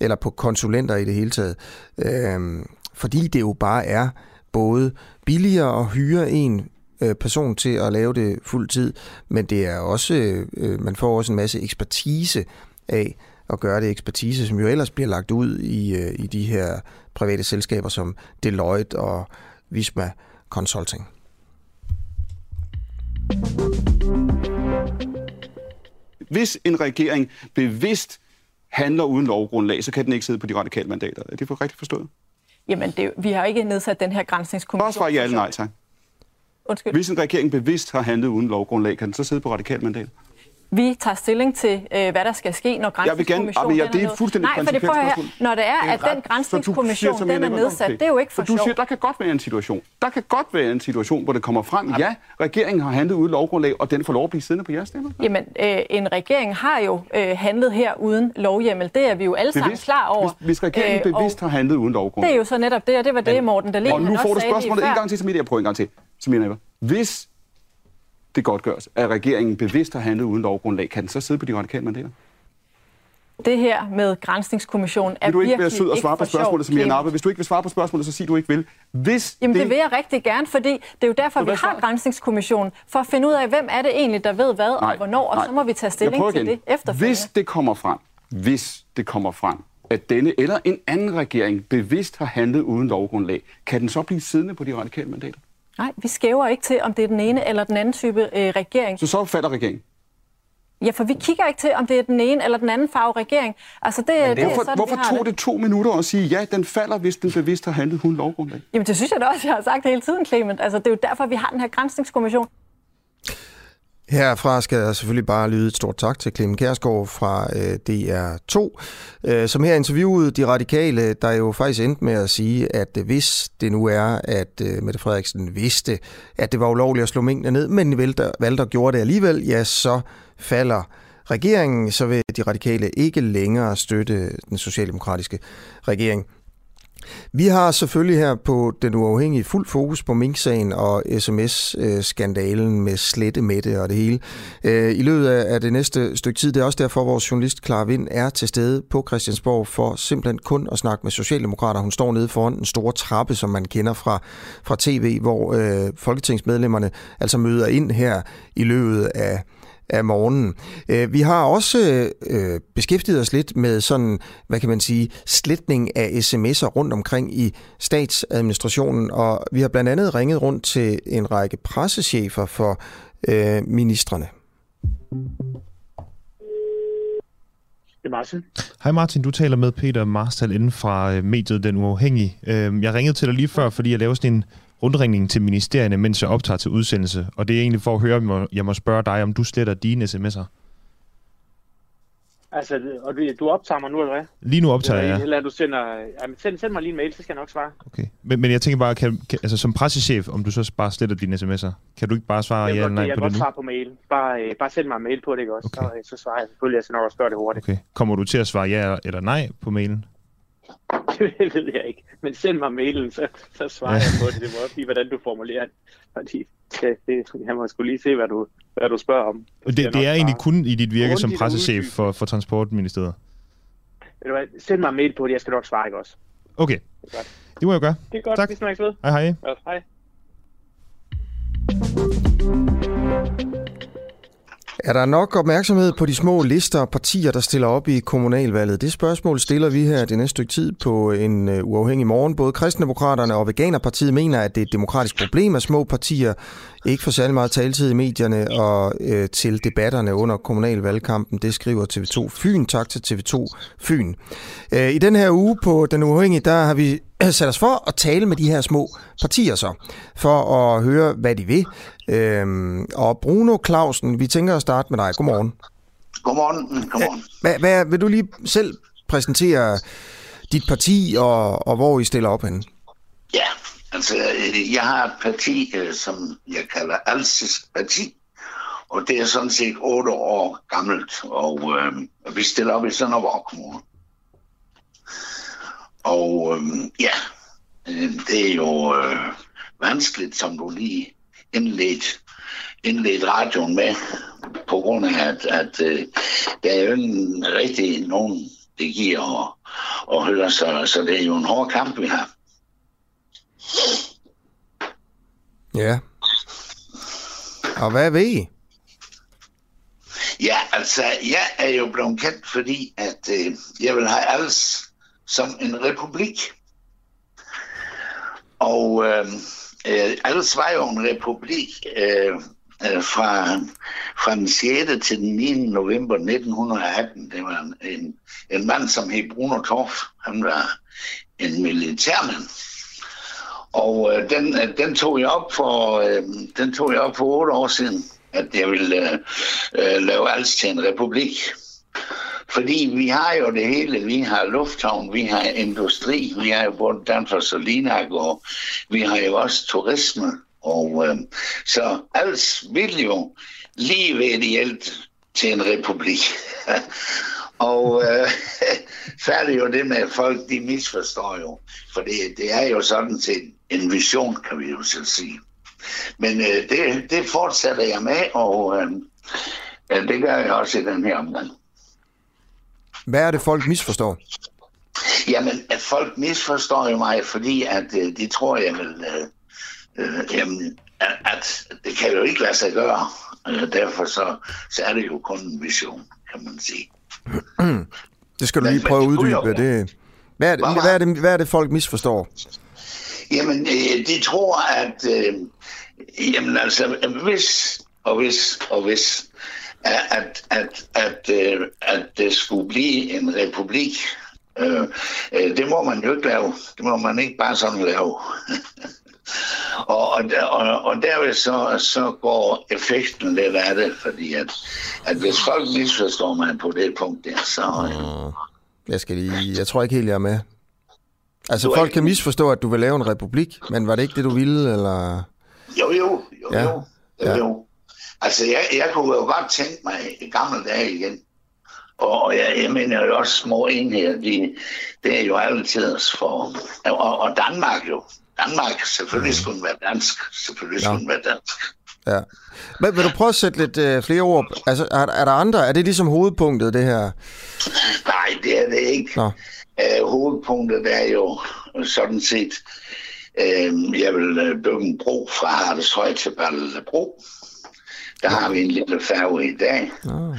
Speaker 1: eller på konsulenter i det hele taget. Øh, fordi det jo bare er både billigere at hyre en person til at lave det fuld tid, men det er også, man får også en masse ekspertise af at gøre det ekspertise, som jo ellers bliver lagt ud i, i de her private selskaber som Deloitte og Visma Consulting.
Speaker 4: Hvis en regering bevidst handler uden lovgrundlag, så kan den ikke sidde på de radikale mandater. Er det for rigtigt forstået?
Speaker 5: Jamen, det, vi har ikke nedsat den her grænsningskommission.
Speaker 4: Bare svar ja eller nej, tak.
Speaker 5: Undskyld.
Speaker 4: Hvis en regering bevidst har handlet uden lovgrundlag, kan den så sidde på radikale mandater?
Speaker 5: Vi tager stilling til, øh, hvad der skal ske, når grænsningskommissionen
Speaker 4: ja, det er fuldstændig
Speaker 5: Nej, for det prøver her. Når det er, at den grænsningskommission, den er nedsat, det er jo ikke for,
Speaker 4: for du siger, der kan godt være en situation. Der kan godt være en situation, hvor det kommer frem, ja, regeringen har handlet uden lovgrundlag, og den får lov at blive siddende på jeres stemmer.
Speaker 5: Jamen, øh, en regering har jo øh, handlet her uden lovhjemmel. Det er vi jo alle sammen bevidst, klar over.
Speaker 4: Hvis, hvis regeringen øh, bevidst har handlet uden lovgrundlag.
Speaker 5: Det er jo så netop det, og det var det, Morten
Speaker 4: der Og nu får du spørgsmålet en gang til, som jeg prøver en gang til. Jeg Hvis det godt gøres, at regeringen bevidst har handlet uden lovgrundlag, kan den så sidde på de radikale mandater?
Speaker 5: Det her med grænsningskommissionen er
Speaker 4: vil du ikke
Speaker 5: være
Speaker 4: sød og svare på spørgsmålet, som jeg napper? Hvis du ikke vil svare på spørgsmålet, så sig du ikke vil. Hvis
Speaker 5: Jamen det... det vil jeg rigtig gerne, fordi det er jo derfor, vi har grænsningskommissionen, for at finde ud af, hvem er det egentlig, der ved hvad nej, og hvornår, nej. og så må vi tage stilling til det efterfølgende.
Speaker 4: Hvis det kommer frem, hvis det kommer frem, at denne eller en anden regering bevidst har handlet uden lovgrundlag, kan den så blive siddende på de radikale mandater?
Speaker 5: Nej, vi skæver ikke til, om det er den ene eller den anden type øh, regering.
Speaker 4: Så så falder regeringen?
Speaker 5: Ja, for vi kigger ikke til, om det er den ene eller den anden farve regering. Altså, det, det,
Speaker 4: det er sådan, hvorfor tog det. det to minutter at sige, ja, den falder, hvis den bevidst har handlet hun lovgrundlag?
Speaker 5: Jamen, det synes jeg da også, jeg har sagt hele tiden, Clement. Altså, det er jo derfor, vi har den her grænsningskommission.
Speaker 1: Herfra skal der selvfølgelig bare lyde et stort tak til Clemen Kærsgaard fra øh, DR2, øh, som her interviewede de radikale, der jo faktisk endte med at sige, at hvis det nu er, at øh, Mette Frederiksen vidste, at det var ulovligt at slå mængden ned, men valgte, valgte at gjorde det alligevel, ja, så falder regeringen, så vil de radikale ikke længere støtte den socialdemokratiske regering. Vi har selvfølgelig her på Den Uafhængige fuld fokus på Mink-sagen og sms-skandalen med slette Mette og det hele. Øh, I løbet af det næste stykke tid, det er også derfor, at vores journalist Clara Vind er til stede på Christiansborg for simpelthen kun at snakke med Socialdemokrater. Hun står nede foran en store trappe, som man kender fra, fra tv, hvor øh, folketingsmedlemmerne altså møder ind her i løbet af af morgenen. Øh, vi har også øh, beskæftiget os lidt med sådan, hvad kan man sige, sletning af sms'er rundt omkring i statsadministrationen, og vi har blandt andet ringet rundt til en række pressechefer for øh, ministerne.
Speaker 6: Det er Martin.
Speaker 7: Hej Martin, du taler med Peter Marstal inden fra mediet Den Uafhængige. Jeg ringede til dig lige før, fordi jeg lavede sådan en rundringningen til ministerierne, mens jeg optager til udsendelse. Og det er egentlig for at høre, om jeg må spørge dig, om du sletter dine sms'er.
Speaker 6: Altså, og du, du optager mig nu, eller hvad?
Speaker 7: Lige nu optager jeg, ja.
Speaker 6: Eller du sender... Jamen, send, send mig lige en mail, så skal jeg nok svare.
Speaker 7: Okay. Men, men jeg tænker bare, kan, kan, altså som pressechef, om du så bare sletter dine sms'er, kan du ikke bare svare ja eller nej
Speaker 6: jeg
Speaker 7: på
Speaker 6: det nu? Jeg
Speaker 7: kan
Speaker 6: svare på mail. Bare, øh, bare send mig en mail på det, ikke også? Okay. Så, så svarer jeg selvfølgelig, jeg nok også gøre det hurtigt.
Speaker 7: Okay. Kommer du til at svare ja eller nej på mailen? *laughs*
Speaker 6: det ved jeg ikke. Men send mig mailen, så, så svarer jeg på det. Det må også lige, hvordan du formulerer det. Fordi det, det, jeg må skulle lige se, hvad du, hvad du spørger om.
Speaker 7: Det, det, det er egentlig kun i dit virke som pressechef for, for Transportministeriet?
Speaker 6: Ved du hvad, send mig en mail på det, jeg skal nok svare, ikke også?
Speaker 7: Okay, det, er godt. det må jeg gøre.
Speaker 6: Det er godt,
Speaker 7: tak.
Speaker 6: vi snakkes ved.
Speaker 7: Hej hej.
Speaker 6: Ja, hej.
Speaker 1: Er der nok opmærksomhed på de små lister og partier, der stiller op i kommunalvalget? Det spørgsmål stiller vi her det næste stykke tid på en øh, uafhængig morgen. Både Kristendemokraterne og Veganerpartiet mener, at det er et demokratisk problem, at små partier ikke får særlig meget taletid i medierne og øh, til debatterne under kommunalvalgkampen. Det skriver TV2 Fyn. Tak til TV2 Fyn. Øh, I den her uge på Den Uafhængige, der har vi *clears throat* sat os for at tale med de her små partier så, for at høre, hvad de vil. Øhm, og Bruno Clausen, vi tænker at starte med dig. Godmorgen.
Speaker 8: Godmorgen. Godmorgen.
Speaker 1: Hvad, hvad, vil du lige selv præsentere dit parti og, og hvor I stiller op henne?
Speaker 8: Ja, altså jeg har et parti, øh, som jeg kalder Alsis Parti, og det er sådan set otte år gammelt, og øh, vi stiller op i Sønderborg Kommune. Og øh, ja, øh, det er jo øh, vanskeligt, som du lige indledt, indledt radioen med, på grund af, at, at øh, der er jo ikke rigtig nogen, det giver at, at høre, så, så det er jo en hård kamp, vi har.
Speaker 1: Ja. Og hvad ved I?
Speaker 8: Ja, altså, jeg er jo blevet kendt, fordi at øh, jeg vil have alles som en republik. Og øh, øh, Als var jo en republik øh, øh, fra, fra den 6. til den 9. november 1918. Det var en, en, en mand, som hed Bruno Torf. Han var en militærmand. Og øh, den, øh, den, tog jeg op for, øh, den tog jeg op for otte år siden, at jeg ville øh, øh, lave Als til en republik. Fordi vi har jo det hele. Vi har lufthavn, vi har industri, vi har jo både Danfoss og Linak, og vi har jo også turisme. Og øh, så alt vil jo lige ved ideelt til en republik. *laughs* og øh, *laughs* færdig jo det med, at folk de misforstår jo. For det, det er jo sådan set en vision, kan vi jo så sige. Men øh, det, det fortsætter jeg med, og øh, det gør jeg også i den her omgang.
Speaker 1: Hvad er det, folk misforstår?
Speaker 8: Jamen, at folk misforstår jo mig, fordi at øh, de tror, jeg vil, øh, øh, jamen, at, at det kan jo ikke lade sig gøre. Øh, derfor så, så er det jo kun en vision, kan man sige. *clears throat*
Speaker 1: det skal du lige prøve at uddybe. Det, hvad, er det, hvad, er det, hvad er det, folk misforstår?
Speaker 8: Jamen, øh, de tror, at øh, jamen, altså, hvis og hvis og hvis at, at, at, øh, at det skulle blive en republik. Øh, øh, det må man jo ikke lave. Det må man ikke bare sådan lave. *laughs* og, og, og, og derved så, så går effekten lidt af det, fordi at, at hvis folk misforstår mig på det punkt der, så... Øh,
Speaker 1: jeg skal lige... Jeg tror ikke helt, jeg er med. Altså, folk kan misforstå, at du vil lave en republik, men var det ikke det, du ville, eller...
Speaker 8: Jo, jo, jo, ja. jo. jo, ja. jo. Altså, jeg, jeg kunne jo godt tænke mig i gamle dage igen. Og jeg, jeg mener jo også små enheder, de, det er jo altid for... Og, og Danmark jo. Danmark selvfølgelig skulle være dansk. Selvfølgelig ja. skulle være dansk.
Speaker 1: Ja. Men vil du prøve at sætte lidt øh, flere ord? Altså, er, er der andre? Er det ligesom hovedpunktet, det her?
Speaker 8: Nej, det er det ikke. Nå. Uh, hovedpunktet er jo sådan set, uh, jeg vil uh, bygge en bro fra Hardeshøj til Ballebro. Der har vi en lille færge i dag. Ah.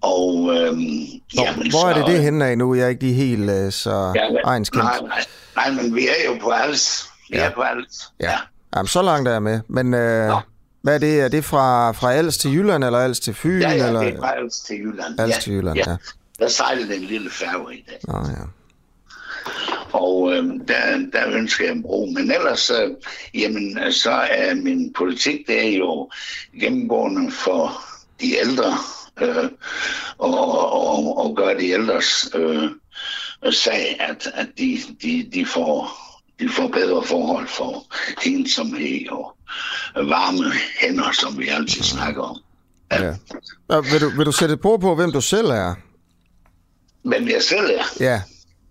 Speaker 8: Og øhm,
Speaker 1: Nå, jamen, hvor er det så, det henne af nu? Jeg er ikke lige helt uh, så ja, egenskendt.
Speaker 8: Nej, nej, nej, men vi er jo på Als. Vi ja. er på Als.
Speaker 1: Ja. ja. Jamen, så langt er jeg med. Men øh, hvad er det? Er det fra, fra Als til Jylland, eller Als til Fyn?
Speaker 8: Ja, ja
Speaker 1: eller?
Speaker 8: det er fra Als til Jylland.
Speaker 1: Als ja. til Jylland, ja. ja.
Speaker 8: Der sejlede en lille færge i dag.
Speaker 1: Nå, ja.
Speaker 8: Og øh, der, der ønsker jeg en bro. Men ellers, øh, jamen, så er min politik, det er jo gennemgående for de ældre, øh, og, og, og gøre de ældres øh, sag, at, at de, de, de får de får bedre forhold for ensomhed og varme hænder, som vi altid snakker om.
Speaker 1: Ja. ja. Og vil, du, vil du sætte på på, hvem du selv er?
Speaker 8: Hvem jeg selv er?
Speaker 1: Ja.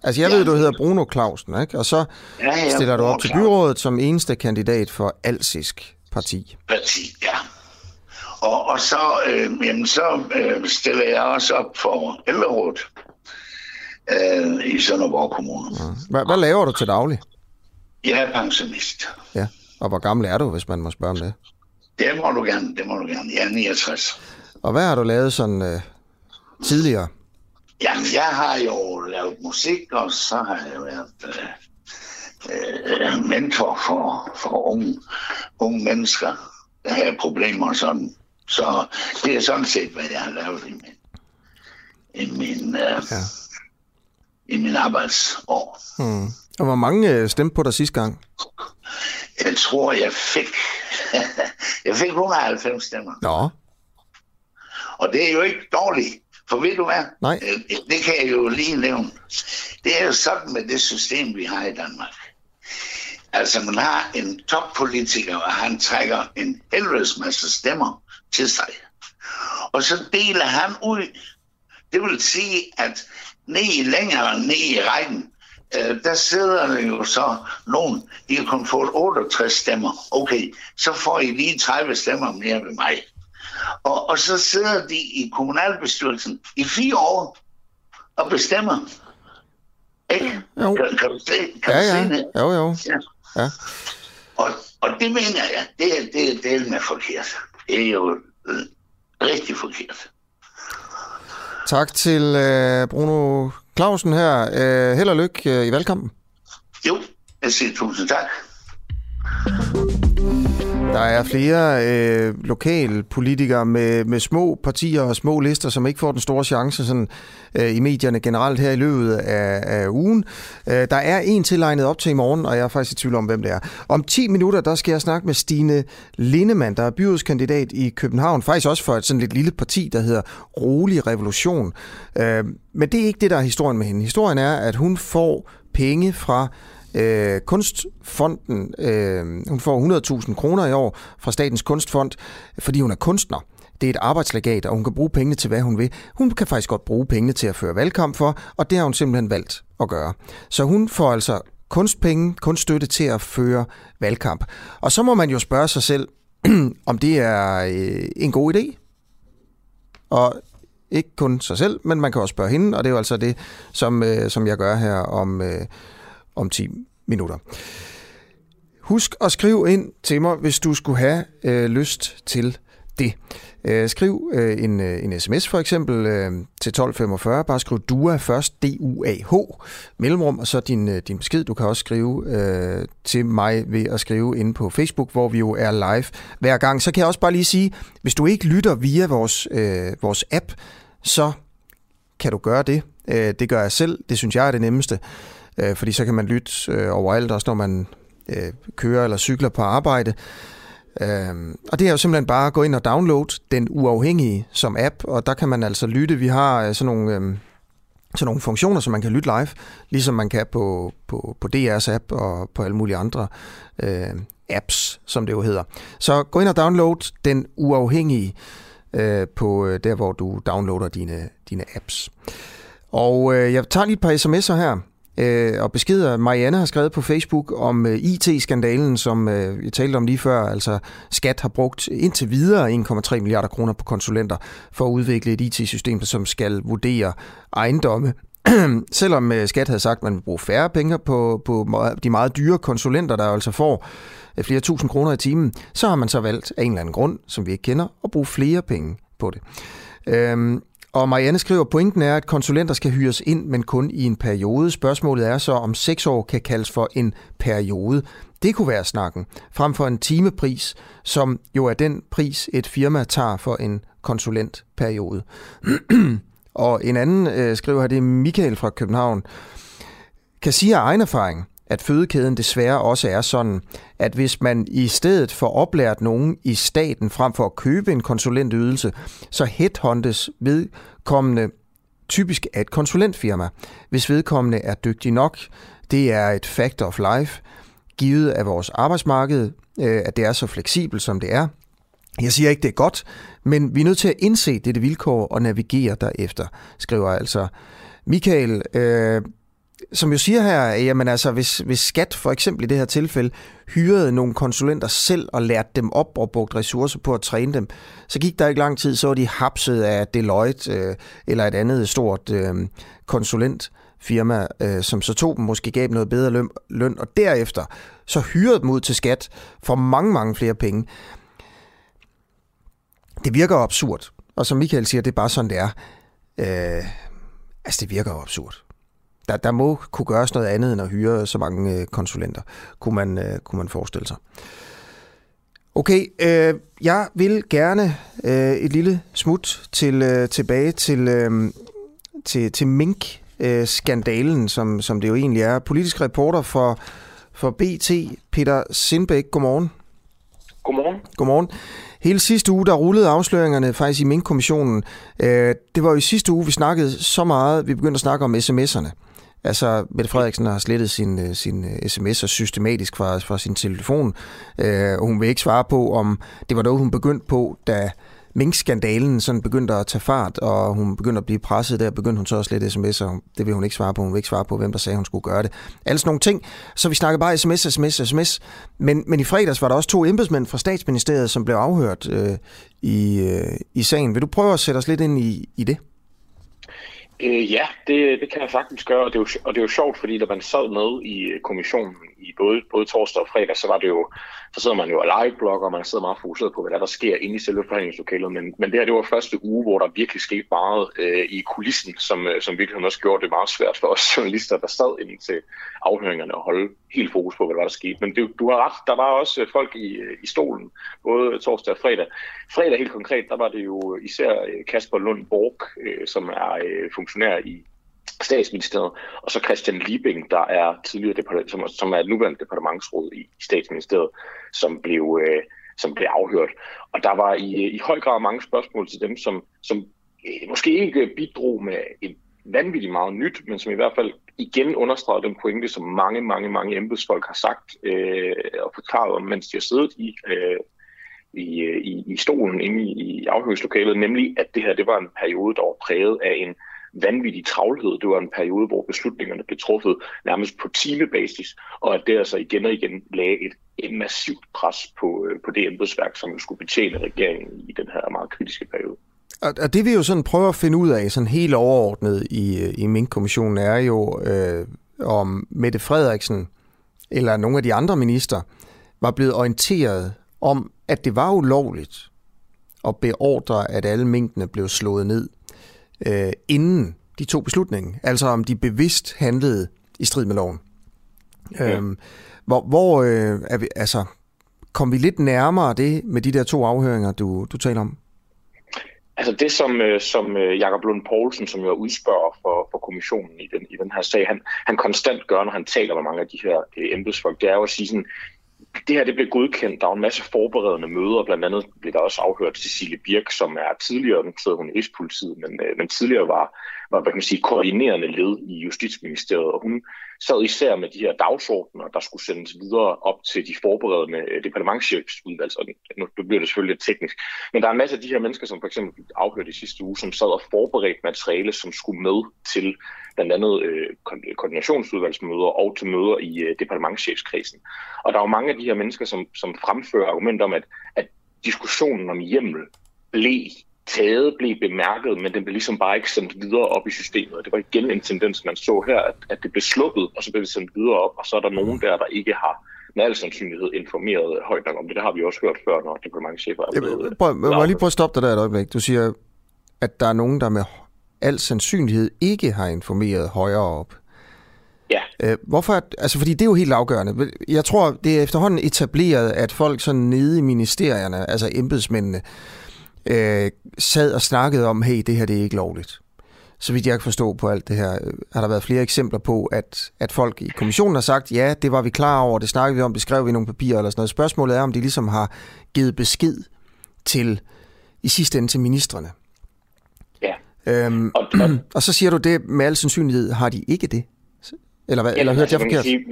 Speaker 1: Altså, jeg ja. ved, du hedder Bruno Clausen, ikke? Og så ja, ja, stiller du op til byrådet som eneste kandidat for Alsisk Parti.
Speaker 8: Parti, ja. Og, og så, øh, jamen, så øh, stiller jeg også op for ældrerådet øh, i Sønderborg Kommune. Ja.
Speaker 1: Hvad, hvad laver du til daglig?
Speaker 8: Jeg er pensionist.
Speaker 1: Ja, og hvor gammel er du, hvis man må spørge om det?
Speaker 8: Det må du gerne, det må du gerne. Jeg er 69.
Speaker 1: Og hvad har du lavet sådan øh, tidligere?
Speaker 8: Jamen, jeg har jo lavet musik, og så har jeg været øh, øh, mentor for, for unge, unge mennesker, der har problemer og sådan. Så det er sådan set, hvad jeg har lavet i min, i min, øh, ja. i min arbejdsår.
Speaker 1: Hmm. Og hvor mange øh, stemte på dig sidste gang?
Speaker 8: Jeg tror, jeg fik, *laughs* jeg fik 190 stemmer.
Speaker 1: Nå.
Speaker 8: Og det er jo ikke dårligt. For ved du hvad?
Speaker 1: Nej.
Speaker 8: Øh, det kan jeg jo lige nævne. Det er jo sådan med det system, vi har i Danmark. Altså, man har en toppolitiker, og han trækker en helvedes masse stemmer til sig. Og så deler han ud. Det vil sige, at ned længere ned i rækken, øh, der sidder der jo så nogen, de har kun fået 68 stemmer. Okay, så får I lige 30 stemmer mere ved mig. Og, og så sidder de i kommunalbestyrelsen i fire år og bestemmer. Ikke?
Speaker 1: Jo.
Speaker 8: Kan, kan du se, kan
Speaker 1: ja,
Speaker 8: du
Speaker 1: ja.
Speaker 8: se det?
Speaker 1: Jo, jo.
Speaker 8: Ja.
Speaker 1: ja.
Speaker 8: Og, og det mener jeg, det, er, det, er, det er med forkert. Det er jo øh, rigtig forkert.
Speaker 1: Tak til øh, Bruno Clausen her. Øh, held og lykke øh, i valgkampen.
Speaker 8: Jo, jeg siger tusind tak.
Speaker 1: Der er flere øh, lokale politikere med, med små partier og små lister, som ikke får den store chance sådan, øh, i medierne generelt her i løbet af, af ugen. Øh, der er en tillegnet op til i morgen, og jeg er faktisk i tvivl om, hvem det er. Om 10 minutter, der skal jeg snakke med Stine Lindemann, der er byrådskandidat i København. Faktisk også for et sådan lidt lille parti, der hedder Rolig Revolution. Øh, men det er ikke det, der er historien med hende. Historien er, at hun får penge fra øh, Kunstfonden. Øh, hun får 100.000 kroner i år fra Statens Kunstfond, fordi hun er kunstner. Det er et arbejdslegat, og hun kan bruge pengene til, hvad hun vil. Hun kan faktisk godt bruge pengene til at føre valgkamp for, og det har hun simpelthen valgt at gøre. Så hun får altså kunstpenge, kunststøtte til at føre valgkamp. Og så må man jo spørge sig selv, *clears throat* om det er øh, en god idé. Og ikke kun sig selv, men man kan også spørge hende, og det er jo altså det, som, øh, som jeg gør her om, øh, om 10 minutter. Husk at skrive ind til mig, hvis du skulle have øh, lyst til det. Øh, skriv øh, en, øh, en sms for eksempel øh, til 1245. Bare skriv DUA først, D-U-A-H, mellemrum, og så din, øh, din besked. Du kan også skrive øh, til mig ved at skrive ind på Facebook, hvor vi jo er live hver gang. Så kan jeg også bare lige sige, hvis du ikke lytter via vores, øh, vores app, så kan du gøre det. Øh, det gør jeg selv. Det synes jeg er det nemmeste. Øh, fordi så kan man lytte øh, overalt, også når man øh, kører eller cykler på arbejde. Øh, og det er jo simpelthen bare at gå ind og downloade den uafhængige som app, og der kan man altså lytte. Vi har øh, sådan nogle... Øh, sådan nogle funktioner, som man kan lytte live, ligesom man kan på, på, på DR's app og på alle mulige andre øh, apps, som det jo hedder. Så gå ind og download den uafhængige øh, på øh, der, hvor du downloader dine, dine apps. Og øh, jeg tager lige et par sms'er her øh, og beskeder. Marianne har skrevet på Facebook om øh, IT-skandalen, som øh, jeg talte om lige før. Altså, Skat har brugt indtil videre 1,3 milliarder kroner på konsulenter for at udvikle et IT-system, som skal vurdere ejendomme. *clears throat* Selvom øh, Skat havde sagt, at man vil bruge færre penge på, på de meget dyre konsulenter, der altså får øh, flere tusind kroner i timen, så har man så valgt af en eller anden grund, som vi ikke kender, at bruge flere penge på det. Øhm, og Marianne skriver, pointen er, at konsulenter skal hyres ind, men kun i en periode. Spørgsmålet er så, om seks år kan kaldes for en periode. Det kunne være snakken, frem for en timepris, som jo er den pris, et firma tager for en konsulentperiode. *clears throat* og en anden øh, skriver her, det er Michael fra København. kan sige af egen erfaring, at fødekæden desværre også er sådan, at hvis man i stedet for oplært nogen i staten frem for at købe en konsulentydelse, så headhuntes vedkommende typisk af et konsulentfirma, hvis vedkommende er dygtig nok. Det er et fact of life, givet af vores arbejdsmarked, øh, at det er så fleksibelt, som det er. Jeg siger ikke, det er godt, men vi er nødt til at indse dette vilkår og navigere derefter, skriver altså Michael. Øh, som jo siger her, jamen altså, hvis, hvis skat for eksempel i det her tilfælde hyrede nogle konsulenter selv og lærte dem op og brugte ressourcer på at træne dem, så gik der ikke lang tid, så var de hapset af Deloitte øh, eller et andet stort øh, konsulentfirma, øh, som så tog dem, måske gav dem noget bedre løn, løn, og derefter så hyrede dem ud til skat for mange, mange flere penge. Det virker absurd, og som Michael siger, det er bare sådan, det er. Øh, altså, det virker jo absurd der, der må kunne gøres noget andet end at hyre så mange øh, konsulenter, kunne man, øh, kunne man forestille sig. Okay, øh, jeg vil gerne øh, et lille smut til øh, tilbage til, øh, til, til Mink-skandalen, som, som det jo egentlig er. Politisk reporter for, for BT, Peter Sindbæk, godmorgen.
Speaker 9: Godmorgen.
Speaker 1: Godmorgen. Hele sidste uge, der rullede afsløringerne faktisk i Mink-kommissionen. Øh, det var jo i sidste uge, vi snakkede så meget, vi begyndte at snakke om sms'erne. Altså, Mette Frederiksen har slettet sin, øh, sin øh, sms'er systematisk fra, fra sin telefon, øh, og hun vil ikke svare på, om det var noget, hun begyndte på, da minkskandalen sådan begyndte at tage fart, og hun begyndte at blive presset der, begyndte hun så at slette sms'er. Det vil hun ikke svare på. Hun vil ikke svare på, hvem der sagde, hun skulle gøre det. Alle sådan nogle ting. Så vi snakkede bare sms, sms, sms. Men, men i fredags var der også to embedsmænd fra statsministeriet, som blev afhørt øh, i, øh, i sagen. Vil du prøve at sætte os lidt ind i, i det?
Speaker 9: Øh, ja, det, det kan jeg faktisk gøre, og det, er jo, og det er jo sjovt, fordi da man sad med i kommissionen i både, både torsdag og fredag, så var det jo, så sidder man jo og live-blogger, og man sidder meget fokuseret på, hvad der, der sker inde i selve forhandlingslokalet, men, men det her, det var første uge, hvor der virkelig skete meget øh, i kulissen, som, øh, som virkelig også gjorde det meget svært for os *laughs* journalister, der sad inde til afhøringerne og holde helt fokus på, hvad der, var, der skete. Men det, du har ret, der var også folk i, øh, i stolen, både torsdag og fredag. Fredag helt konkret, der var det jo især øh, Kasper Lund Borg, øh, som er øh, funktionær i statsministeriet, og så Christian Liebing, der er tidligere som, som er nuværende departementsråd i, i statsministeriet, som blev, øh, som blev afhørt. Og der var i, øh, i høj grad mange spørgsmål til dem, som, som øh, måske ikke bidrog med et vanvittigt meget nyt, men som i hvert fald igen understreger den pointe, som mange, mange, mange embedsfolk har sagt øh, og forklaret om, mens de har siddet i, øh, i, øh, i, i stolen inde i, i afhøringslokalet, nemlig at det her det var en periode, der var præget af en vanvittig travlhed. Det var en periode, hvor beslutningerne blev truffet nærmest på timebasis, og at det altså igen og igen lagde et, et massivt pres på, øh, på det embedsværk, som skulle betjene regeringen i den her meget kritiske periode.
Speaker 1: Og det vi jo sådan prøver at finde ud af, sådan helt overordnet i, øh, i Mink-kommissionen, er jo, øh, om Mette Frederiksen eller nogle af de andre minister var blevet orienteret om, at det var ulovligt at beordre, at alle minkene blev slået ned øh, inden de to beslutningen. Altså om de bevidst handlede i strid med loven. Ja. Øhm, hvor hvor øh, er vi, altså, kom vi lidt nærmere det med de der to afhøringer, du, du taler om?
Speaker 9: Altså det, som, øh, som øh, Jakob Lund Poulsen, som jo er udspørger for, for kommissionen i den, i den her sag, han, han konstant gør, når han taler med mange af de her øh, embedsfolk, det er jo at sige sådan, det her det blev godkendt. Der var en masse forberedende møder. Blandt andet blev der også afhørt Cecilie Birk, som er tidligere, nu sidder hun i Rigspolitiet, men, øh, men tidligere var, var hvad kan man sige, koordinerende led i Justitsministeriet. Og hun sad især med de her dagsordner, der skulle sendes videre op til de forberedende øh, departementchefsudvalg. Så nu bliver det selvfølgelig lidt teknisk. Men der er en masse af de her mennesker, som for eksempel afhørte i sidste uge, som sad og forberedte materiale, som skulle med til blandt andet øh, koordinationsudvalgsmøder og til møder i øh, departementchefskredsen. Og der er jo mange af de her mennesker, som, som fremfører argumenter om, at, at diskussionen om hjemmel blev taget, blev bemærket, men den blev ligesom bare ikke sendt videre op i systemet. Det var igen en tendens, man så her, at, at det blev sluppet, og så blev det sendt videre op, og så er der nogen der, der ikke har med al sandsynlighed informeret højt nok om det. Det har vi også hørt før, når departementchefer er blevet...
Speaker 1: Prøv, må jeg lige prøve at stoppe dig der et øjeblik. Du siger, at der er nogen, der med al sandsynlighed ikke har informeret højere op.
Speaker 9: Ja.
Speaker 1: Øh, hvorfor? Altså, fordi det er jo helt afgørende. Jeg tror, det er efterhånden etableret, at folk sådan nede i ministerierne, altså embedsmændene, øh, sad og snakkede om, hey, det her det er ikke lovligt. så vidt jeg kan forstå på alt det her, har der været flere eksempler på, at, at folk i kommissionen har sagt, ja, det var vi klar over, det snakkede vi om, det skrev vi i nogle papirer eller sådan noget. Spørgsmålet er, om de ligesom har givet besked til, i sidste ende til ministerne.
Speaker 9: Ja.
Speaker 1: Øhm, og, og, *clears throat* og så siger du det, med al sandsynlighed har de ikke det. Eller, hvad, ja, eller hørte altså, jeg forkert?
Speaker 9: Sige,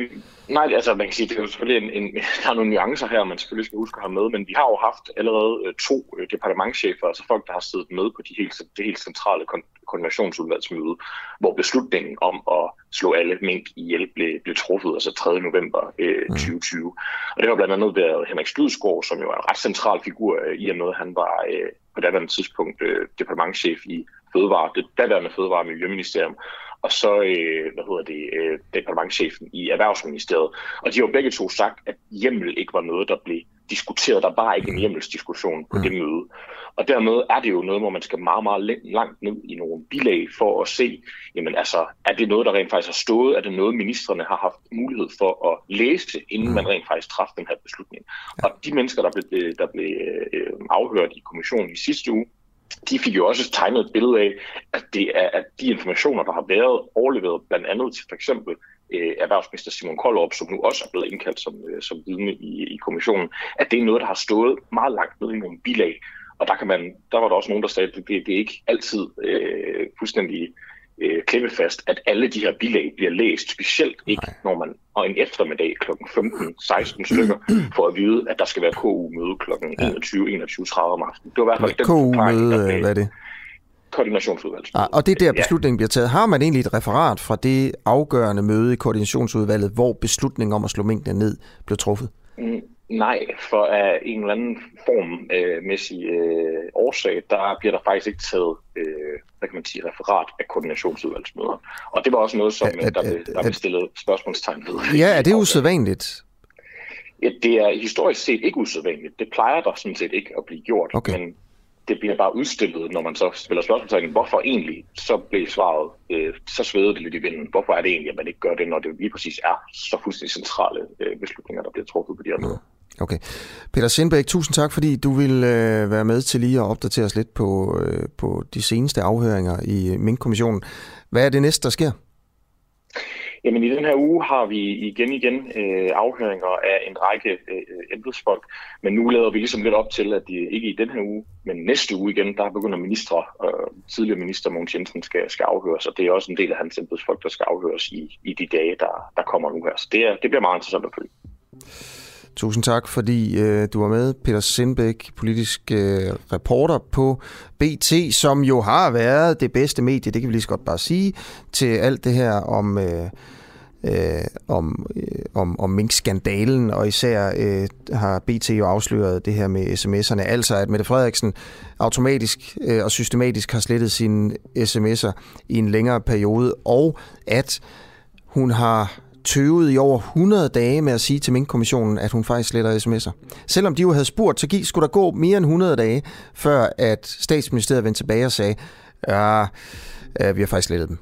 Speaker 9: nej, altså man kan sige, det er jo selvfølgelig en, en, der er nogle nuancer her, man selvfølgelig skal huske at have med, men vi har jo haft allerede øh, to øh, departementchefer, altså folk, der har siddet med på de helt, det helt centrale kon- koordinationsudvalgsmøde, hvor beslutningen om at slå alle mink ihjel blev, blev truffet, altså 3. november øh, 2020. Mm. Og det har blandt andet været Henrik Studsgaard, som jo er en ret central figur øh, i og med, at han var øh, på daværende tidspunkt øh, departementchef i Fødevare, det daværende Fødevare- og Miljøministerium, og så øh, hvad hedder det, øh, departementchefen i Erhvervsministeriet. Og de har jo begge to sagt, at hjemmel ikke var noget, der blev diskuteret. Der var ikke en hjemmelsdiskussion på mm. det møde. Og dermed er det jo noget, hvor man skal meget, meget langt ned i nogle bilag for at se, jamen altså, er det noget, der rent faktisk har stået? Er det noget, ministerne har haft mulighed for at læse, inden mm. man rent faktisk træffede den her beslutning? Og de mennesker, der blev, der blev øh, afhørt i kommissionen i sidste uge, de fik jo også tegnet et billede af, at det er at de informationer, der har været overleveret blandt andet til for eksempel øh, erhvervsminister Simon Koldrup, som nu også er blevet indkaldt som, øh, som vidne i, i kommissionen, at det er noget, der har stået meget langt ned i nogle bilag. Og der, kan man, der var der også nogen, der sagde, at det, det er ikke altid øh, fuldstændig øh, klippefast, at alle de her bilag bliver læst, specielt ikke, Nej. når man og en eftermiddag kl. 15-16 stykker, *clears throat* for at vide, at der skal være KU-møde kl. 21-21.30 om aftenen. Det var i hvert fald den
Speaker 1: KU-møde, hvad er det?
Speaker 9: Koordinationsudvalget.
Speaker 1: Ah, og det er der beslutningen ja. bliver taget. Har man egentlig et referat fra det afgørende møde i koordinationsudvalget, hvor beslutningen om at slå mængden ned blev truffet?
Speaker 9: Mm, Nej, for af en eller anden formmæssig øh, årsag, der bliver der faktisk ikke taget øh, hvad kan man sige, referat af koordinationsudvalgsmøder. Og det var også noget, som er, der, blev, der blev stillet spørgsmålstegn ved.
Speaker 1: Ja, er det usædvanligt?
Speaker 9: Ja, det er historisk set ikke usædvanligt. Det plejer der sådan set ikke at blive gjort. Okay. Men det bliver bare udstillet, når man så spiller spørgsmålstegn. Hvorfor egentlig? Så blev svaret, øh, så sveder det lidt i vinden. Hvorfor er det egentlig, at man ikke gør det, når det lige præcis er så fuldstændig centrale øh, beslutninger, der bliver truffet på de her møder?
Speaker 1: Okay. Peter Sindbæk, tusind tak, fordi du vil øh, være med til lige at opdatere os lidt på, øh, på de seneste afhøringer i øh, Mink-kommissionen. Hvad er det næste, der sker?
Speaker 9: Jamen i den her uge har vi igen igen øh, afhøringer af en række øh, embedsfolk, men nu lader vi ligesom lidt op til, at de ikke i den her uge, men næste uge igen, der begynder ministre, øh, tidligere minister Mogens Jensen skal, skal afhøres, og det er også en del af hans embedsfolk, der skal afhøres i, i de dage, der, der kommer nu her. Så det, er, det bliver meget interessant at følge.
Speaker 1: Tusind tak, fordi øh, du var med, Peter Sindbæk, politisk øh, reporter på BT, som jo har været det bedste medie, det kan vi lige så godt bare sige, til alt det her om... Øh, øh, om, øh, om, om minkskandalen, og især øh, har BT jo afsløret det her med sms'erne, altså at Mette Frederiksen automatisk øh, og systematisk har slettet sine sms'er i en længere periode, og at hun har tøvede i over 100 dage med at sige til Mink-kommissionen, at hun faktisk sletter sms'er. Selvom de jo havde spurgt, så gik, skulle der gå mere end 100 dage, før at statsministeriet vendte tilbage og sagde, ja, øh, vi har faktisk slettet dem.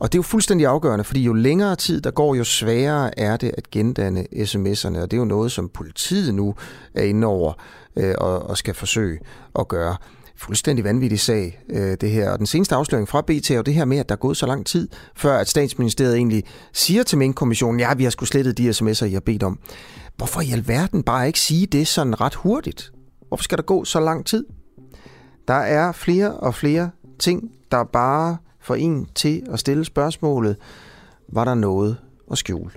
Speaker 1: Og det er jo fuldstændig afgørende, fordi jo længere tid der går, jo sværere er det at gendanne sms'erne. Og det er jo noget, som politiet nu er inde over øh, og, og skal forsøge at gøre fuldstændig vanvittig sag, øh, det her. Og den seneste afsløring fra BT er jo det her med, at der er gået så lang tid, før at statsministeriet egentlig siger til Mink-kommissionen, ja, vi har sgu slettet de sms'er, I har bedt om. Hvorfor i alverden bare ikke sige det sådan ret hurtigt? Hvorfor skal der gå så lang tid? Der er flere og flere ting, der bare får en til at stille spørgsmålet, var der noget at skjule?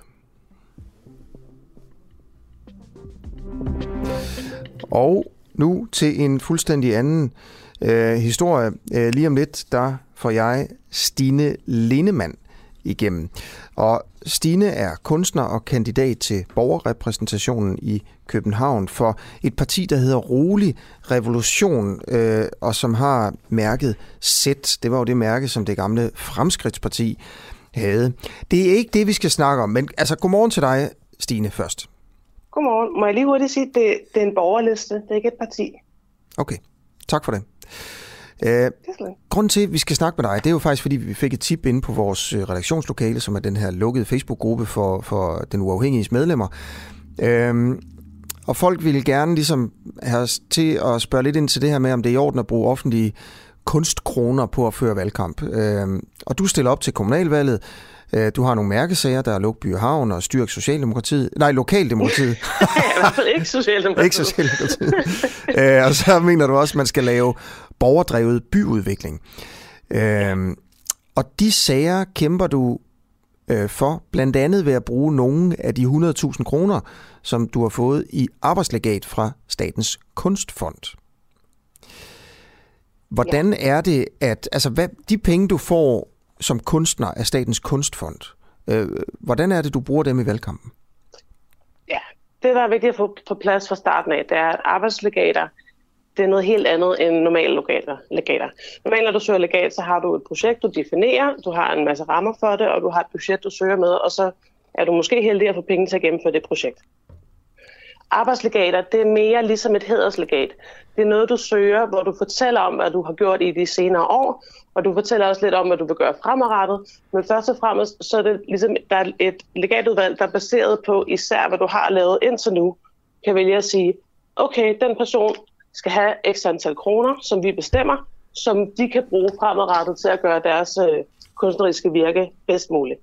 Speaker 1: Og nu til en fuldstændig anden øh, historie. Øh, lige om lidt, der får jeg Stine Lindemann igennem. Og Stine er kunstner og kandidat til borgerrepræsentationen i København for et parti, der hedder Rolig Revolution, øh, og som har mærket Z. Det var jo det mærke, som det gamle Fremskridtsparti havde. Det er ikke det, vi skal snakke om, men altså godmorgen til dig, Stine, først.
Speaker 10: Godmorgen. Må jeg lige hurtigt sige, at det, det er en borgerliste, det er ikke et parti.
Speaker 1: Okay, tak for det. Øh, grunden til, at vi skal snakke med dig, det er jo faktisk, fordi vi fik et tip inde på vores øh, redaktionslokale, som er den her lukkede Facebook-gruppe for, for den uafhængige medlemmer. Øh, og folk ville gerne ligesom have os til at spørge lidt ind til det her med, om det er i orden at bruge offentlige kunstkroner på at føre valgkamp. Øh, og du stiller op til kommunalvalget. Øh, du har nogle mærkesager, der er Luk By Havn og Styrk Socialdemokratiet. Nej, Lokaldemokratiet.
Speaker 10: I hvert fald ikke Socialdemokratiet.
Speaker 1: ikke Socialdemokratiet. øh, og så mener du også, at man skal lave borgerdrevet byudvikling. Øh, og de sager kæmper du øh, for, blandt andet ved at bruge nogle af de 100.000 kroner, som du har fået i arbejdslegat fra Statens Kunstfond. Hvordan ja. er det, at altså, hvad, de penge, du får som kunstner af Statens Kunstfond, øh, hvordan er det, du bruger dem i valgkampen?
Speaker 10: Ja, det der er vigtigt at få på plads fra starten af, det er, at arbejdslegater, det er noget helt andet end normale legater. legater. Normalt, når du søger legat, så har du et projekt, du definerer, du har en masse rammer for det, og du har et budget, du søger med, og så er du måske heldig at få penge til at gennemføre det projekt. Arbejdslegater, det er mere ligesom et hederslegat. Det er noget, du søger, hvor du fortæller om, hvad du har gjort i de senere år, og du fortæller også lidt om, hvad du vil gøre fremadrettet. Men først og fremmest, så er det ligesom, der er et legatudvalg, der er baseret på især, hvad du har lavet indtil nu, kan vælge at sige, okay, den person skal have x antal kroner, som vi bestemmer, som de kan bruge fremadrettet til at gøre deres øh, kunstneriske virke bedst muligt.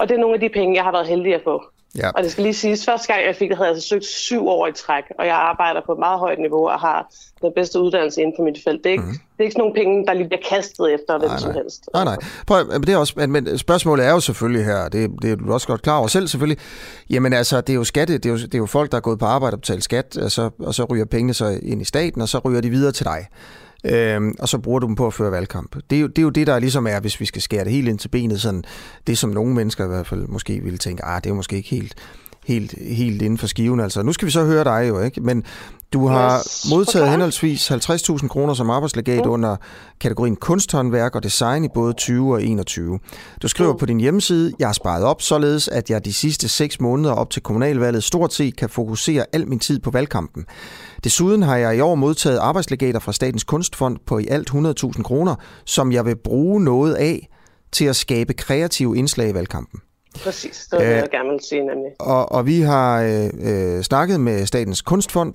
Speaker 10: Og det er nogle af de penge, jeg har været heldig at få. Ja. Og det skal lige siges, første gang jeg fik det, havde jeg altså søgt syv år i træk, og jeg arbejder på et meget højt niveau og har den bedste uddannelse inden for mit felt. Det er ikke, mm. det er ikke sådan nogle penge, der lige bliver kastet efter hvem som helst.
Speaker 1: Nej, nej. Prøv, men, det er også, men, spørgsmålet er jo selvfølgelig her, det, det er du også godt klar over selv selvfølgelig, jamen altså, det er jo skatte, det er jo, det er jo folk, der er gået på arbejde og betalt skat, og så, og så ryger pengene så ind i staten, og så ryger de videre til dig øhm, og så bruger du dem på at føre valgkamp. Det er, jo, det er jo det, der ligesom er, hvis vi skal skære det helt ind til benet, sådan det som nogle mennesker i hvert fald måske ville tænke, ah, det er måske ikke helt helt, helt inden for skiven. Altså, nu skal vi så høre dig jo, ikke? Men du har yes, modtaget henholdsvis 50.000 kroner som arbejdslegat mm. under kategorien kunsthåndværk og design i både 20 og 21. Du skriver mm. på din hjemmeside, jeg har sparet op, således at jeg de sidste 6 måneder op til kommunalvalget stort set kan fokusere al min tid på valgkampen. Desuden har jeg i år modtaget arbejdslegater fra Statens Kunstfond på i alt 100.000 kroner, som jeg vil bruge noget af til at skabe kreative indslag i valgkampen.
Speaker 10: Præcis, det var det, jeg gerne ville sige nemlig.
Speaker 1: Og, og vi har øh, øh, snakket med Statens Kunstfond.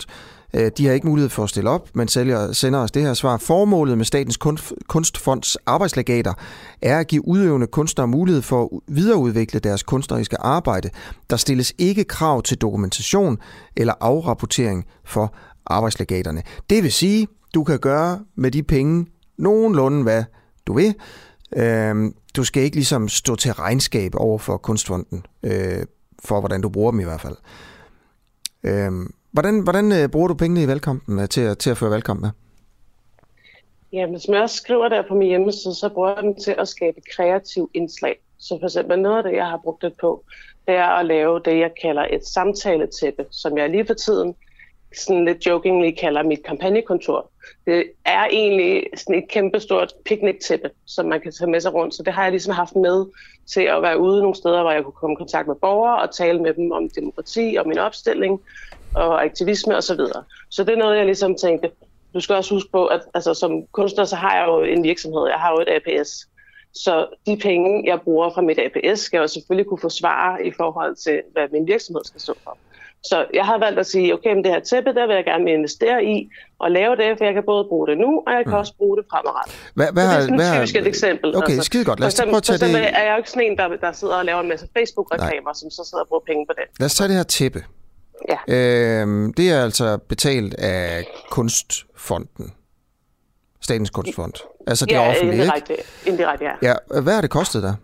Speaker 1: Øh, de har ikke mulighed for at stille op, men sælger, sender os det her svar. Formålet med Statens Kunstfonds arbejdslegater er at give udøvende kunstnere mulighed for at videreudvikle deres kunstneriske arbejde. Der stilles ikke krav til dokumentation eller afrapportering for arbejdslegaterne. Det vil sige, du kan gøre med de penge nogenlunde, hvad du vil. Øh, du skal ikke ligesom stå til regnskab over for kunstfonden, øh, for hvordan du bruger dem i hvert fald. Øh, hvordan hvordan øh, bruger du pengene i valgkampen øh, til, at, til at føre valgkamp med?
Speaker 10: Jamen, som jeg også skriver der på min hjemmeside, så bruger jeg dem til at skabe kreativ indslag. Så for eksempel noget af det, jeg har brugt det på, det er at lave det, jeg kalder et samtaletæppe, som jeg lige for tiden sådan lidt jokingly kalder mit kampagnekontor. Det er egentlig sådan et kæmpestort picnic-tæppe, som man kan tage med sig rundt. Så det har jeg ligesom haft med til at være ude nogle steder, hvor jeg kunne komme i kontakt med borgere og tale med dem om demokrati og min opstilling og aktivisme osv. Så, videre. så det er noget, jeg ligesom tænkte, du skal også huske på, at altså, som kunstner, så har jeg jo en virksomhed. Jeg har jo et APS. Så de penge, jeg bruger fra mit APS, skal jeg selvfølgelig kunne forsvare i forhold til, hvad min virksomhed skal stå for. Så jeg har valgt at sige, okay, men det her tæppe, der vil jeg gerne investere i og lave det, for jeg kan både bruge det nu, og jeg kan mm. også bruge det fremadrettet.
Speaker 1: Hvad, hvad,
Speaker 10: det er sådan
Speaker 1: hvad,
Speaker 10: typisk et eksempel.
Speaker 1: Okay, altså, skide godt. Lad os prøve at tage det.
Speaker 10: er jeg jo ikke sådan en, der, der sidder og laver en masse Facebook-reklamer, som så sidder og bruger penge på det.
Speaker 1: Lad os tage det her tæppe.
Speaker 10: Ja.
Speaker 1: Øhm, det er altså betalt af Kunstfonden. Statens Kunstfond. Altså det
Speaker 10: ja,
Speaker 1: offentlige,
Speaker 10: indirekte,
Speaker 1: ikke?
Speaker 10: indirekte, ja.
Speaker 1: ja. Hvad har det kostet dig?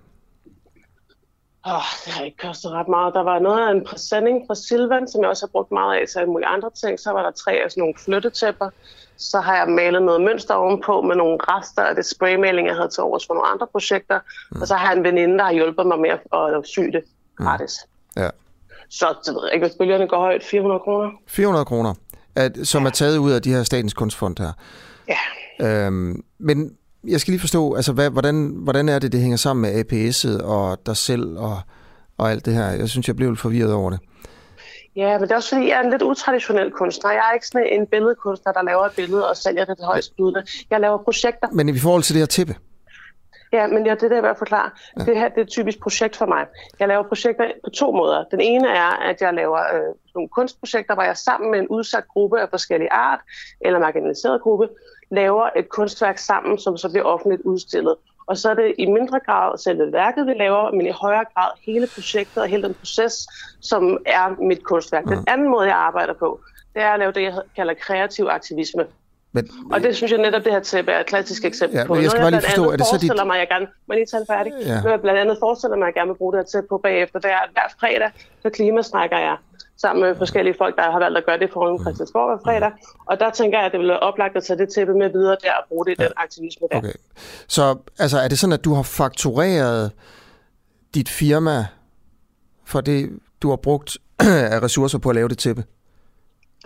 Speaker 10: Oh, det har ikke kostet ret meget. Der var noget af en præsending fra Silvan, som jeg også har brugt meget af til alle mulige andre ting. Så var der tre af sådan nogle flyttetæpper. Så har jeg malet noget mønster ovenpå med nogle rester af det spraymaling, jeg havde til overs for nogle andre projekter. Mm. Og så har jeg en veninde, der har hjulpet mig med at sy det gratis.
Speaker 1: Mm. Ja.
Speaker 10: Så det ved jeg ikke, hvis bølgerne går højt, 400 kroner.
Speaker 1: 400 kroner, at, som ja. er taget ud af de her statens kunstfond her.
Speaker 10: Ja.
Speaker 1: Øhm, men jeg skal lige forstå, altså, hvad, hvordan, hvordan er det, det hænger sammen med APS'et og dig selv og, og alt det her? Jeg synes, jeg blev lidt forvirret over det.
Speaker 10: Ja, men det er også fordi, jeg er en lidt utraditionel kunstner. Jeg er ikke sådan en billedkunstner, der laver et billede og sælger det til højst budene. Jeg laver projekter.
Speaker 1: Men i forhold til det her tippe?
Speaker 10: Ja, men ja, det er det, jeg vil forklare. Ja. Det her det er et typisk projekt for mig. Jeg laver projekter på to måder. Den ene er, at jeg laver øh, nogle kunstprojekter, hvor jeg sammen med en udsat gruppe af forskellige art, eller marginaliseret gruppe, laver et kunstværk sammen, som så bliver offentligt udstillet. Og så er det i mindre grad selve værket, vi laver, men i højere grad hele projektet og hele den proces, som er mit kunstværk. Den anden måde, jeg arbejder på, det er at lave det, jeg kalder kreativ aktivisme. Men, og det synes jeg netop, det her tæppe er et klassisk eksempel
Speaker 1: ja,
Speaker 10: på.
Speaker 1: Men jeg skal bare lige forstå, er det så dit...
Speaker 10: mig, jeg gerne... Må lige tage færdig? Ja. Noget, jeg blandt andet forestiller mig, at jeg gerne vil bruge det her tæppe på bagefter, det er, at hver fredag, så klimastrækker jeg sammen med forskellige folk, der har valgt at gøre det foran Christiansborg hver fredag. Og der tænker jeg, at det vil være oplagt at tage det tæppe med videre der og bruge det i ja. den aktivisme der. Okay.
Speaker 1: Så altså, er det sådan, at du har faktureret dit firma for det, du har brugt *clears throat* af ressourcer på at lave det tæppe?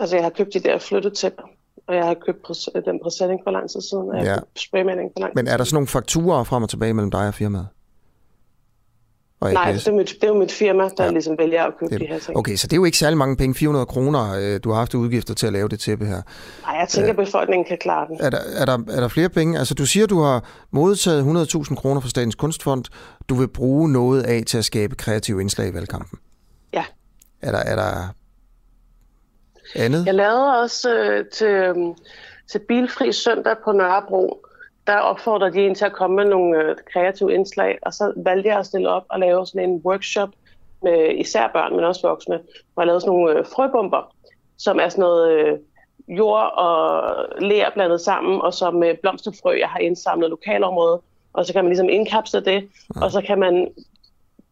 Speaker 10: Altså, jeg har købt de der flyttetæpper og jeg har købt den præsending for lang tid siden, og jeg ja. har købt spraymaling for lang tid
Speaker 1: Men er der sådan nogle fakturer frem og tilbage mellem dig og firmaet?
Speaker 10: Og Nej, det er, mit, det er jo mit firma, der ja. ligesom vælger at købe det, de her ting.
Speaker 1: Okay, så det er jo ikke særlig mange penge, 400 kroner, øh, du har haft udgifter til at lave det tæppe her.
Speaker 10: Nej, jeg tænker, at øh, befolkningen kan klare den.
Speaker 1: Er der, er, der, er der flere penge? Altså, du siger, du har modtaget 100.000 kroner fra Statens Kunstfond. Du vil bruge noget af til at skabe kreative indslag i valgkampen.
Speaker 10: Ja.
Speaker 1: Er der, er der andet?
Speaker 10: Jeg lavede også øh, til, øh, til Bilfri Søndag på Nørrebro, der opfordrede de en til at komme med nogle øh, kreative indslag, og så valgte jeg at stille op og lave sådan en workshop med især børn, men også voksne, hvor jeg lavede sådan nogle øh, frøbomber, som er sådan noget øh, jord og ler blandet sammen, og så med blomsterfrø, jeg har indsamlet lokalområdet, og så kan man ligesom indkapsle det, ja. og så kan man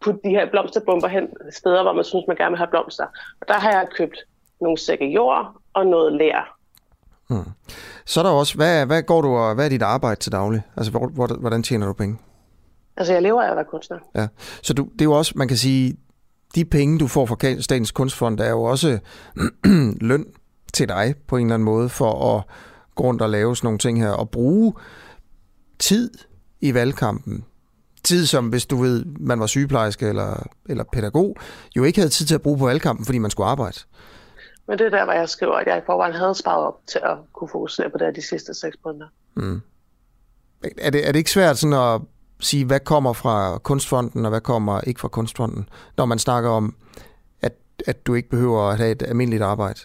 Speaker 10: putte de her blomsterbomber hen steder, hvor man synes, man gerne vil have blomster. Og der har jeg købt nogle sække jord og noget lær.
Speaker 1: Hmm. Så er der også, hvad, hvad går du og hvad er dit arbejde til daglig? Altså, hvor, hvor, hvordan tjener du penge?
Speaker 10: Altså, jeg lever af at være kunstner.
Speaker 1: Ja, så du, det er jo også, man kan sige, de penge, du får fra Statens Kunstfond, er jo også *clears throat* løn til dig på en eller anden måde for at gå rundt og lave sådan nogle ting her, og bruge tid i valgkampen. Tid, som hvis du ved, man var sygeplejerske eller, eller pædagog, jo ikke havde tid til at bruge på valgkampen, fordi man skulle arbejde.
Speaker 10: Men det er der, hvor jeg skriver, at jeg i forvejen havde sparet op til at kunne fokusere på det de sidste seks måneder. Mm.
Speaker 1: Er, det, er det ikke svært sådan at sige, hvad kommer fra Kunstfonden, og hvad kommer ikke fra Kunstfonden, når man snakker om, at, at du ikke behøver at have et almindeligt arbejde?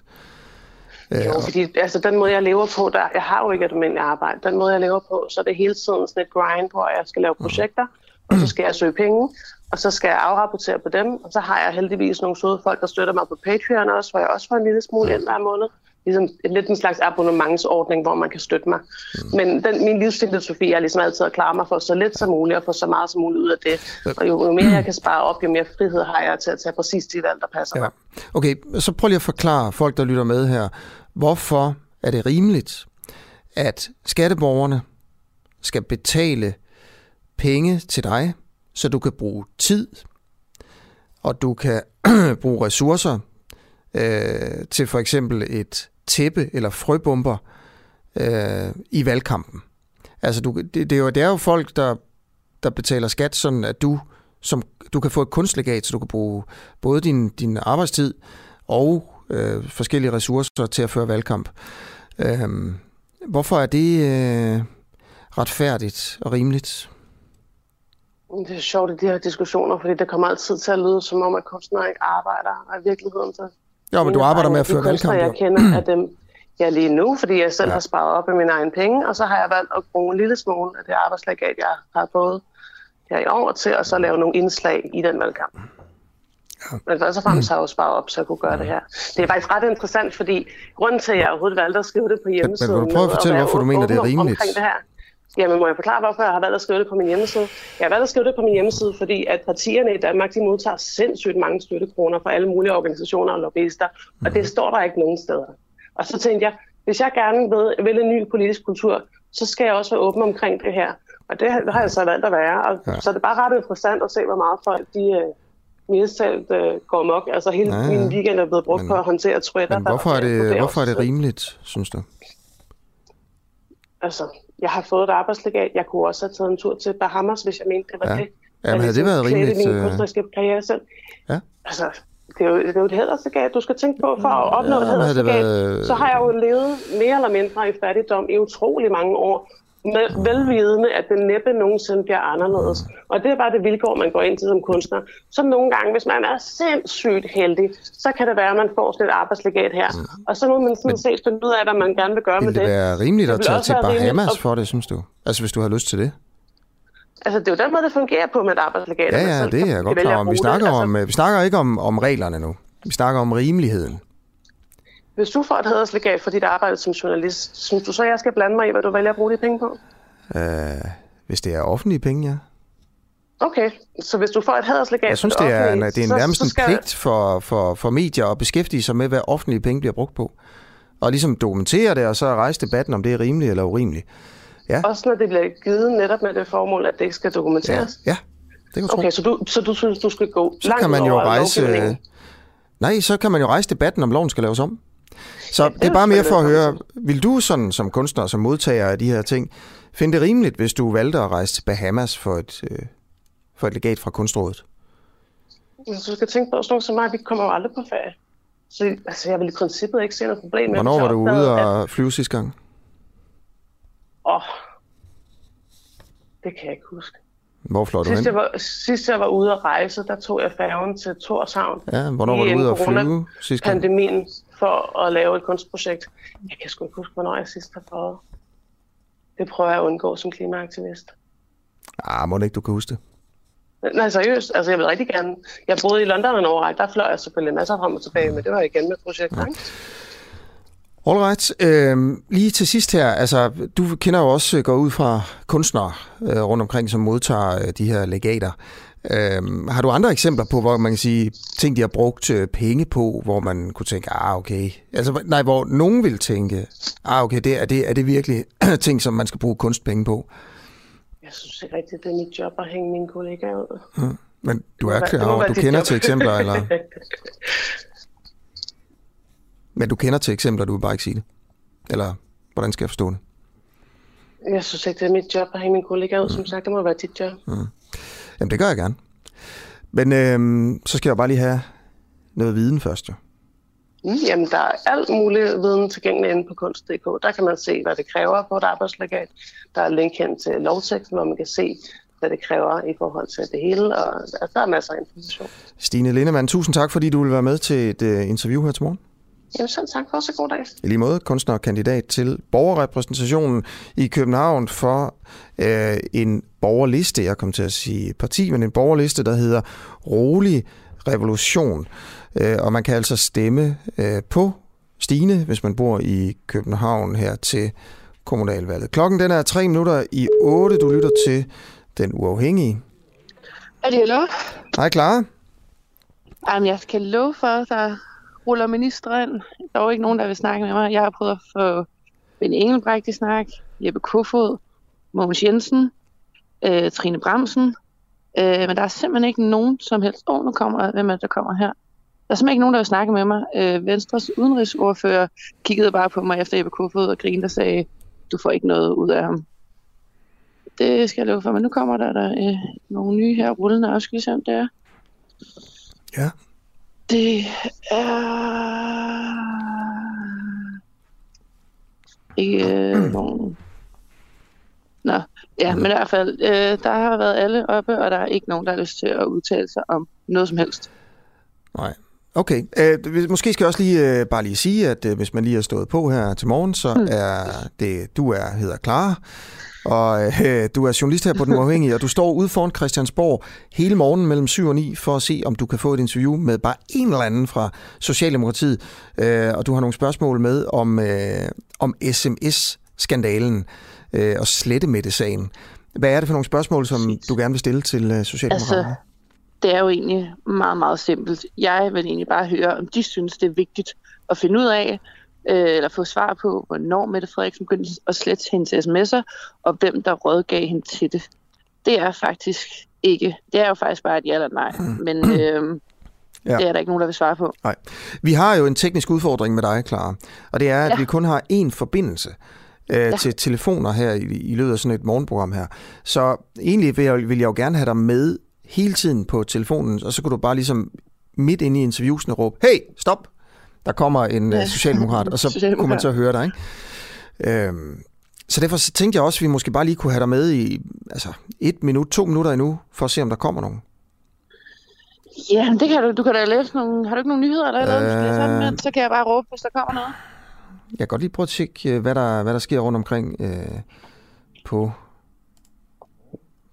Speaker 10: Jo, fordi altså, den måde, jeg lever på, der, jeg har jo ikke et almindeligt arbejde. Den måde, jeg lever på, så er det hele tiden sådan et grind, hvor jeg skal lave projekter, og så skal jeg søge penge, og så skal jeg afrapportere på dem, og så har jeg heldigvis nogle søde folk, der støtter mig på Patreon også, hvor jeg også får en lille smule ind hver måned. Ligesom en lidt en slags abonnementsordning, hvor man kan støtte mig. Mm. Men den, min livsfilosofi er ligesom altid at klare mig for så lidt som muligt, og få så meget som muligt ud af det. Og jo, jo mere jeg kan *clears throat* spare op, jo mere frihed har jeg til at tage præcis de valg, der passer ja. mig.
Speaker 1: Okay, så prøv lige at forklare folk, der lytter med her, hvorfor er det rimeligt, at skatteborgerne skal betale penge til dig, så du kan bruge tid, og du kan *clears throat* bruge ressourcer øh, til for eksempel et tæppe eller frøbomber øh, i valgkampen. Altså, du, det, det, er jo, det er jo folk, der, der betaler skat, sådan at du, som, du kan få et kunstlegat, så du kan bruge både din, din arbejdstid og øh, forskellige ressourcer til at føre valgkamp. Øh, hvorfor er det øh, retfærdigt og rimeligt?
Speaker 10: Det er sjovt i de her diskussioner, fordi det kommer altid til at lyde som om, at kunstnere ikke arbejder, og i virkeligheden så...
Speaker 1: Ja, men du arbejder med at føre valgkamp.
Speaker 10: jeg kender af dem, ja lige nu, fordi jeg selv ja. har sparet op af mine egne penge, og så har jeg valgt at bruge en lille smule af det arbejdslegat, jeg har fået her i år til, at så lave nogle indslag i den valgkamp. Ja. Men først og fremmest har jeg jo sparet op, så jeg kunne gøre ja. det her. Det er faktisk ret interessant, fordi grunden til, at jeg overhovedet valgte at skrive det på hjemmesiden...
Speaker 1: Men, men prøv at fortælle, hvorfor du mener, det er rimeligt. Det her,
Speaker 10: Jamen, må jeg forklare, hvorfor jeg har valgt at skrive det på min hjemmeside? Jeg har valgt at skrive det på min hjemmeside, fordi at partierne i Danmark, de modtager sindssygt mange støttekroner fra alle mulige organisationer og lobbyister, og det mhm. står der ikke nogen steder. Og så tænkte jeg, hvis jeg gerne vil, vil en ny politisk kultur, så skal jeg også være åben omkring det her. Og det har jeg så valgt at være. Og ja. Så det er bare ret interessant at se, hvor meget folk de, uh, mest talt uh, går mok. Altså hele ja, ja. min weekend er blevet brugt men, på at håndtere Twitter.
Speaker 1: Men hvorfor er det, hvorfor er det rimeligt, synes du?
Speaker 10: Altså, jeg har fået et arbejdslegat. Jeg kunne også have taget en tur til Bahamas, hvis jeg mente, det var
Speaker 1: ja.
Speaker 10: det.
Speaker 1: Ja, men havde det været rimeligt?
Speaker 10: min øh, kunstneriske karriere selv. Ja. Altså, det er, jo, det er jo et hæderslegat, du skal tænke på for at opnå ja, et hæderslegat. Været... Så har jeg jo levet mere eller mindre i fattigdom i utrolig mange år. Med velvidende, at det næppe nogensinde bliver anderledes. Og det er bare det vilkår, man går ind til som kunstner. Så nogle gange, hvis man er sindssygt heldig, så kan det være, at man får sådan et arbejdslegat her. Mm. Og så må man sådan set finde ud af, hvad man gerne vil gøre med det.
Speaker 1: Vil det være rimeligt at tage til Bahamas at... for det, synes du? Altså hvis du har lyst til det?
Speaker 10: Altså, det er jo den måde, det fungerer på med et arbejdslegat.
Speaker 1: Ja, ja, det er jeg godt klar om. Vi snakker, altså... om, vi snakker ikke om, om reglerne nu. Vi snakker om rimeligheden.
Speaker 10: Hvis du får et hæderslegat for dit arbejde som journalist, synes du så, jeg skal blande mig i, hvad du vælger at bruge de penge på?
Speaker 1: Uh, hvis det er offentlige penge, ja.
Speaker 10: Okay, så hvis du får et hæderslegat
Speaker 1: Jeg synes, det er, offentlige, det er nærmest så, så skal... en pligt for, for, for medier at beskæftige sig med, hvad offentlige penge bliver brugt på. Og ligesom dokumentere det, og så rejse debatten, om det er rimeligt eller urimeligt.
Speaker 10: Ja. Også når det bliver givet netop med det formål, at det ikke skal dokumenteres?
Speaker 1: Ja, ja det kan
Speaker 10: Okay, så du, så du synes, du skal gå
Speaker 1: så
Speaker 10: langt
Speaker 1: kan man jo rejse, Nej, så kan man jo rejse debatten, om loven skal laves om. Så det er bare mere for at høre, vil du sådan som kunstner, som modtager af de her ting, finde det rimeligt, hvis du valgte at rejse til Bahamas for et, øh, for et legat fra Kunstrådet?
Speaker 10: Så du skal tænke på, at sådan som mig, vi kommer jo aldrig på ferie. Så altså, jeg vil i princippet ikke se noget problem med
Speaker 1: Hvornår var du ude og flyve sidste gang?
Speaker 10: Åh, oh, det kan jeg ikke huske.
Speaker 1: Hvor flår du
Speaker 10: sidst
Speaker 1: hen?
Speaker 10: Jeg var, sidst jeg var ude at rejse, der tog jeg færgen til Torshavn.
Speaker 1: Ja, hvornår var du ude at flyve sidst
Speaker 10: gang? pandemien for at lave et kunstprojekt. Jeg kan sgu ikke huske, hvornår jeg sidst har prøvet. Det prøver jeg at undgå som klimaaktivist.
Speaker 1: Ah, må ikke du kan huske det?
Speaker 10: Nej, seriøst. Altså, jeg vil rigtig gerne. Jeg boede i London en overræk. Der fløj jeg selvfølgelig masser frem og tilbage, men det var igen med projektet. Ja.
Speaker 1: Alright. Øh, lige til sidst her, altså, du kender jo også, går ud fra kunstnere øh, rundt omkring, som modtager øh, de her legater. Øh, har du andre eksempler på, hvor man kan sige, ting, de har brugt øh, penge på, hvor man kunne tænke, ah, okay. Altså, nej, hvor nogen vil tænke, ah, okay, det, er, det, er det virkelig *clears throat* ting, som man skal bruge kunstpenge på?
Speaker 10: Jeg synes ikke rigtigt, det er mit job at hænge mine kollegaer ud.
Speaker 1: Hmm. Men du er klar over, du kender job. til eksempler, eller? *laughs* Men du kender til eksempler, du vil bare ikke sige det? Eller hvordan skal jeg forstå det?
Speaker 10: Jeg synes ikke, det er mit job at have min kollega ud. Mm. Som sagt, det må være dit job. Mm.
Speaker 1: Jamen, det gør jeg gerne. Men øhm, så skal jeg bare lige have noget viden først, jo.
Speaker 10: Jamen, der er alt muligt viden tilgængelig inde på kunst.dk. Der kan man se, hvad det kræver på et arbejdslegat. Der er link hen til lovteksten, hvor man kan se, hvad det kræver i forhold til det hele, og der er masser af information.
Speaker 1: Stine Lindemann, tusind tak, fordi du vil være med til et uh, interview her til morgen.
Speaker 10: Jamen selv tak. Også god dag.
Speaker 1: I lige måde kunstnerkandidat til borgerrepræsentationen i København for øh, en borgerliste, jeg kom til at sige parti, men en borgerliste, der hedder Rolig Revolution. Øh, og man kan altså stemme øh, på Stine, hvis man bor i København her til kommunalvalget. Klokken den er tre minutter i 8. Du lytter til Den Uafhængige.
Speaker 2: Er det hallo?
Speaker 1: Hej, Clara.
Speaker 2: Jamen, jeg skal love for, at der ruller ministre ind. Der er jo ikke nogen, der vil snakke med mig. Jeg har prøvet at få Ben Engelbrecht i snak, Jeppe Kofod, Mogens Jensen, øh, Trine Bremsen. Øh, men der er simpelthen ikke nogen som helst... Åh, oh, nu kommer hvem er der kommer her. Der er simpelthen ikke nogen, der vil snakke med mig. Øh, Venstres udenrigsordfører kiggede bare på mig efter Jeppe Kofod og grinede og sagde, du får ikke noget ud af ham. Det skal jeg love for, men nu kommer der, der øh, nogle nye her rullende, også skal vi se, om det er.
Speaker 1: Ja.
Speaker 2: Det er ikke øh, *clears throat* nogen... Nå, ja, men i hvert fald, øh, der har været alle oppe, og der er ikke nogen, der har lyst til at udtale sig om noget som helst.
Speaker 1: Nej. Okay, øh, måske skal jeg også lige øh, bare lige sige, at øh, hvis man lige har stået på her til morgen, så mm. er det, du er hedder Clara, og øh, du er journalist her på Den Uafhængige, og du står ude foran Christiansborg hele morgenen mellem 7 og 9 for at se, om du kan få et interview med bare en eller anden fra Socialdemokratiet. Øh, og du har nogle spørgsmål med om, øh, om sms-skandalen øh, og slettemette-sagen. Hvad er det for nogle spørgsmål, som du gerne vil stille til øh, Socialdemokraterne? Altså,
Speaker 2: det er jo egentlig meget, meget simpelt. Jeg vil egentlig bare høre, om de synes, det er vigtigt at finde ud af, øh, eller få svar på, hvornår Mette Frederiksen begyndte at slette hendes sms'er, og hvem der rådgav hende til det. Det er faktisk ikke. Det er jo faktisk bare et ja eller nej. Mm. Men øh, Ja. Det er der ikke nogen, der vil svare på.
Speaker 1: Nej. Vi har jo en teknisk udfordring med dig, Clara. Og det er, at ja. vi kun har én forbindelse øh, ja. til telefoner her i, i løbet af sådan et morgenprogram her. Så egentlig vil jeg, vil jeg jo gerne have dig med hele tiden på telefonen, og så kunne du bare ligesom midt inde i interviewsene råbe, hey, stop, der kommer en ja. Øh, socialdemokrat, og så *laughs* kunne man så høre dig. Ikke? Øhm, Så derfor tænkte jeg også, at vi måske bare lige kunne have dig med i altså, et minut, to minutter endnu, for at se, om der kommer nogen.
Speaker 2: Ja, det kan du. Du kan da læse nogle... Har du ikke nogen nyheder eller noget, øh... Så kan jeg bare råbe, hvis der kommer noget.
Speaker 1: Jeg kan godt lige prøve at tjekke, øh, hvad der, hvad der sker rundt omkring øh, på,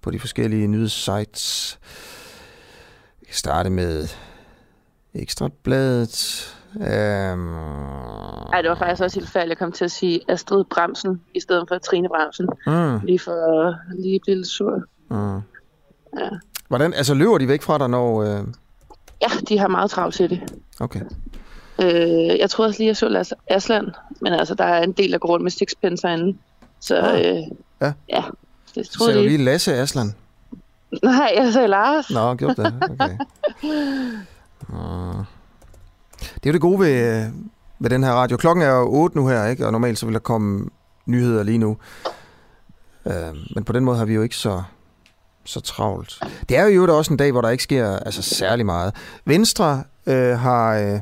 Speaker 1: på de forskellige nyhedssites. Jeg kan starte med Ekstrabladet. Øhm...
Speaker 2: Ej, det var faktisk også helt færdigt. Jeg kom til at sige Astrid Bremsen, i stedet for Trine Bremsen. Mm. Lige for lige blive lidt sur. Mm.
Speaker 1: Ja. Hvordan, altså løber de væk fra dig, når... Øh...
Speaker 2: Ja, de har meget travlt til det.
Speaker 1: Okay.
Speaker 2: Øh, jeg tror også lige, jeg så Lasse Asland, men altså, der er en del af grund med sixpence herinde. Så øh, ja. ja,
Speaker 1: det troede jeg. du lige Lasse Asland?
Speaker 2: Nej, jeg sagde Lars.
Speaker 1: Nå, gjorde det. Okay. *laughs* Det er jo det gode ved, øh, ved den her radio. Klokken er jo 8 nu her, ikke? og normalt så vil der komme nyheder lige nu. Øh, men på den måde har vi jo ikke så, så travlt. Det er jo også en dag, hvor der ikke sker altså, særlig meget. Venstre øh, har, øh,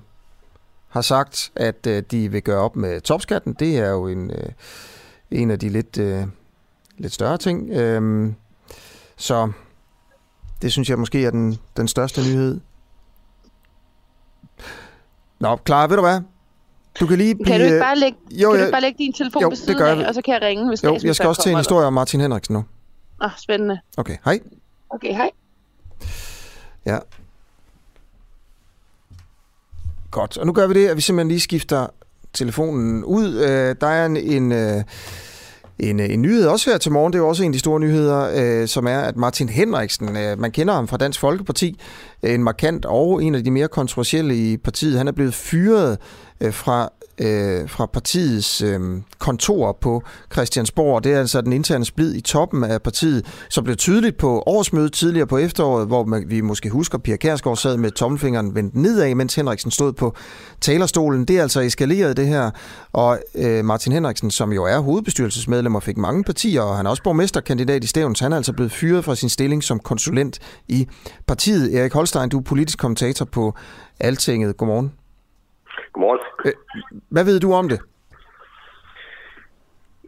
Speaker 1: har sagt, at øh, de vil gøre op med topskatten. Det er jo en, øh, en af de lidt, øh, lidt større ting. Øh, så det synes jeg måske er den, den største nyhed. Nå, klar, ved du hvad? Du kan lige blive...
Speaker 2: Kan du ikke bare lægge, jo, kan du bare lægge din telefon jo, ved siden af, og så kan jeg ringe, hvis
Speaker 1: Jo, jeg skal også til en historie om Martin Henriksen nu.
Speaker 2: Ah, spændende.
Speaker 1: Okay, hej.
Speaker 2: Okay, hej.
Speaker 1: Ja. Godt, og nu gør vi det, at vi simpelthen lige skifter telefonen ud. Øh, der er en, en, øh, en, øh, en nyhed også her til morgen. Det er jo også en af de store nyheder, øh, som er, at Martin Henriksen, øh, man kender ham fra Dansk Folkeparti, øh, en markant og en af de mere kontroversielle i partiet, han er blevet fyret fra øh, fra partiets øh, kontor på Christiansborg. Det er altså den interne splid i toppen af partiet, som blev tydeligt på årsmødet tidligere på efteråret, hvor man, vi måske husker, Pia Kærsgaard sad med tommelfingeren vendt nedad, mens Henriksen stod på talerstolen. Det er altså eskaleret det her, og øh, Martin Henriksen, som jo er hovedbestyrelsesmedlem og fik mange partier, og han er også borgmesterkandidat i Stævns, han er altså blevet fyret fra sin stilling som konsulent i partiet. Erik Holstein, du er politisk kommentator på Altinget. Godmorgen.
Speaker 11: Godmorgen. Øh,
Speaker 1: hvad ved du om det?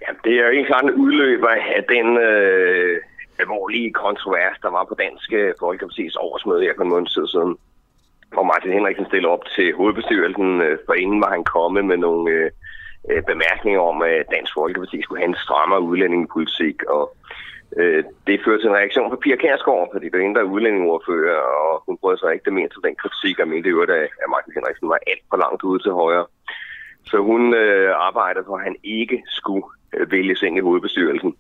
Speaker 11: Ja, det er jo en klart en udløber af den øh, alvorlige kontrovers, der var på Dansk Folkeparti's årsmøde her for en måned siden, hvor Martin Henriksen stillede op til hovedbestyrelsen, øh, for inden var han kommet med nogle øh, øh bemærkninger om, at Dansk Folkeparti skulle have en strammere udlændingepolitik, og Øh, det førte til en reaktion fra Pia Kærsgaard, fordi det er en, der er udlændingeordfører, og hun brød sig ikke det mindste den kritik, og mente jo, at Martin Henriksen var alt for langt ude til højre. Så hun øh, arbejdede for, at han ikke skulle øh, vælges ind i hovedbestyrelsen.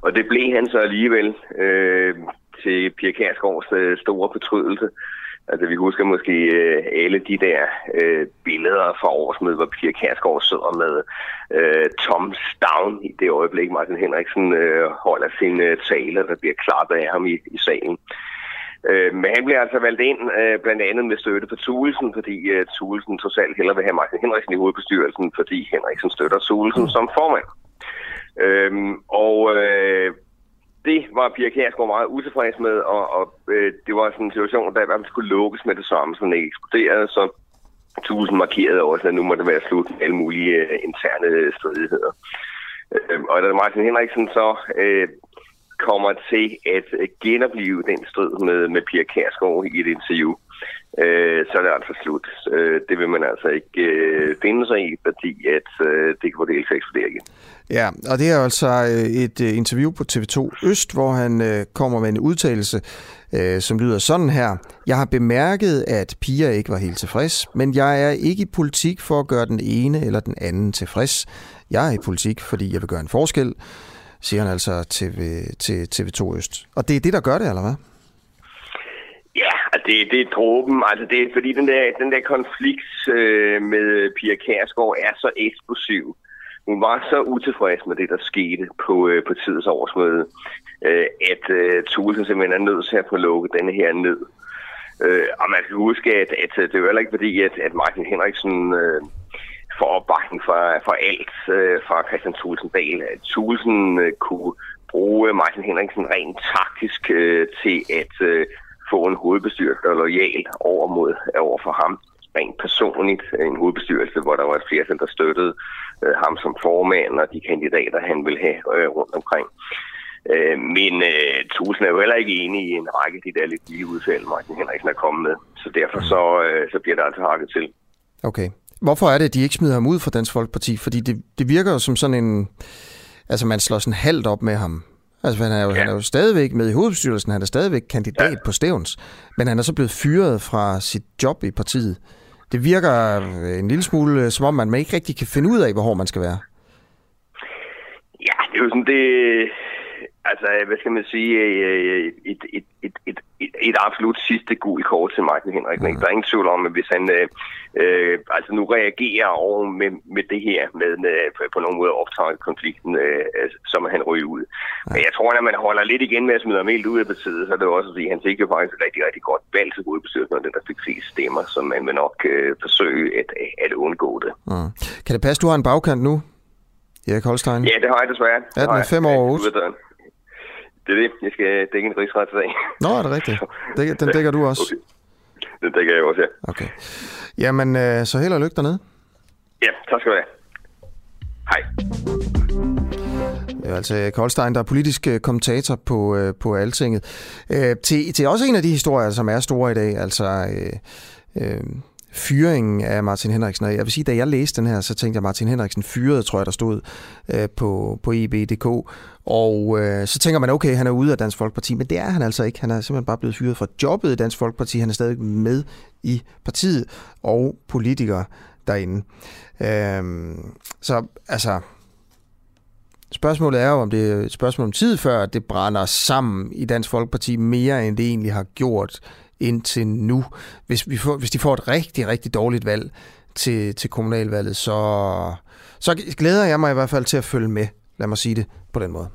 Speaker 11: Og det blev han så alligevel øh, til Pia Kærsgaards øh, store fortrydelse. Altså, vi husker måske øh, alle de der øh, billeder fra årsmødet, hvor Pia Kærsgaard sidder med øh, Tom Stavn i det øjeblik, Martin Henriksen øh, holder sin øh, tale, der bliver klappet af ham i, i salen. Øh, men han bliver altså valgt ind øh, blandt andet med støtte på Thulesen, fordi øh, Thulesen totalt heller vil have Martin Henriksen i hovedbestyrelsen, fordi Henriksen støtter Thulesen som formand. Øh, og øh, det var Pia Kjærsgaard meget utilfreds med, og, og øh, det var sådan en situation, der i hvert fald skulle lukkes med det samme, så den ikke eksploderede, så Tusind markerede også, at nu må det være slut med alle mulige øh, interne stridigheder. Øh, og da Martin Henriksen så øh, kommer til at øh, genopleve den strid med, med Pia Kærsgaard i et interview, øh, så er det altså slut. Øh, det vil man altså ikke øh, finde sig i, fordi at øh, det kan få eksplodere igen.
Speaker 1: Ja, og det er altså øh, et øh, interview på TV2 Øst, hvor han øh, kommer med en udtalelse, øh, som lyder sådan her. Jeg har bemærket, at Pia ikke var helt tilfreds, men jeg er ikke i politik for at gøre den ene eller den anden tilfreds. Jeg er i politik, fordi jeg vil gøre en forskel, siger han altså til, øh, til TV2 Øst. Og det er det, der gør det, eller hvad?
Speaker 11: Ja, det, det er dråben. Altså det er, fordi den der, den der konflikt øh, med Pia Kærsgaard er så eksplosiv. Hun var så utilfreds med det, der skete på, øh, på tidens årsmøde, øh, at øh, Thulesen simpelthen er nødt til at få lukket denne her ned. Øh, og man kan huske, at, at øh, det er jo heller ikke fordi, at, at Martin Henriksen øh, får opbakning for, for alt øh, fra Christian Thulesen Dahl. At Thulesen øh, kunne bruge Martin Henriksen rent taktisk øh, til at øh, få en hovedbestyrelse, der er lojal over, mod, over for ham. rent personligt en hovedbestyrelse, hvor der var et flertal, der støttede øh, ham som formand og de kandidater, han ville have øh, rundt omkring. Øh, men øh, Tusen er jo heller ikke enig i en række af de der lidt lige udfald, Martin Henriksen er kommet med. Så derfor så, øh, så bliver der altså hakket til.
Speaker 1: Okay. Hvorfor er det, at de ikke smider ham ud fra Dansk Folkeparti? Fordi det, det virker jo som sådan en... Altså, man slår sådan halvt op med ham. Altså, han er, jo, ja. han er jo stadigvæk med i hovedbestyrelsen, han er stadigvæk kandidat ja. på Stævns, men han er så blevet fyret fra sit job i partiet. Det virker en lille smule, øh, som om man ikke rigtig kan finde ud af, hvor hård man skal være.
Speaker 11: Ja, det er jo sådan, det, Altså, hvad skal man sige, øh, et, et, et, et, et, et absolut sidste gul kort til Martin Henrik. Mm. Der er ingen tvivl om, at hvis han øh, øh, altså nu reagerer over med, med det her, med, med på nogen måde optaget konflikten, øh, så må han ryge ud. Mm. Men jeg tror, at man holder lidt igen med at smide ham helt ud af partiet, så er det jo også, at han fik jo faktisk rigtig, rigtig godt valg til hovedbestyrelsen, og den der fik flest stemmer, så man vil nok øh, forsøge at, at undgå det.
Speaker 1: Mm. Kan det passe, du har en bagkant nu? Erik Holstein?
Speaker 11: Ja, det har jeg desværre.
Speaker 1: Ja, den er fem år ud.
Speaker 11: Det er det. Jeg skal dække en rigsretssag.
Speaker 1: Nå, er det rigtigt? Den dækker du også? Okay.
Speaker 11: Den dækker jeg også, ja.
Speaker 1: Okay. Jamen, øh, så held og lykke dernede.
Speaker 11: Ja, tak skal du have. Hej.
Speaker 1: Det er altså Koldstein, der er politisk øh, kommentator på, øh, på Altinget. Øh, til, til også en af de historier, som er store i dag, altså øh, øh, fyringen af Martin Henriksen. Og jeg vil sige, da jeg læste den her, så tænkte jeg, Martin Henriksen fyrede, tror jeg, der stod øh, på, på ib.dk. Og øh, så tænker man, okay, han er ude af Dansk Folkeparti, men det er han altså ikke. Han er simpelthen bare blevet fyret fra jobbet i Dansk Folkeparti. Han er stadig med i partiet og politiker derinde. Øh, så altså, Spørgsmålet er jo, om det er et spørgsmål om tid, før det brænder sammen i Dansk Folkeparti mere, end det egentlig har gjort indtil nu. Hvis, vi får, hvis de får et rigtig, rigtig dårligt valg til, til kommunalvalget, så, så glæder jeg mig i hvert fald til at følge med. Lad mig sige det på den måde.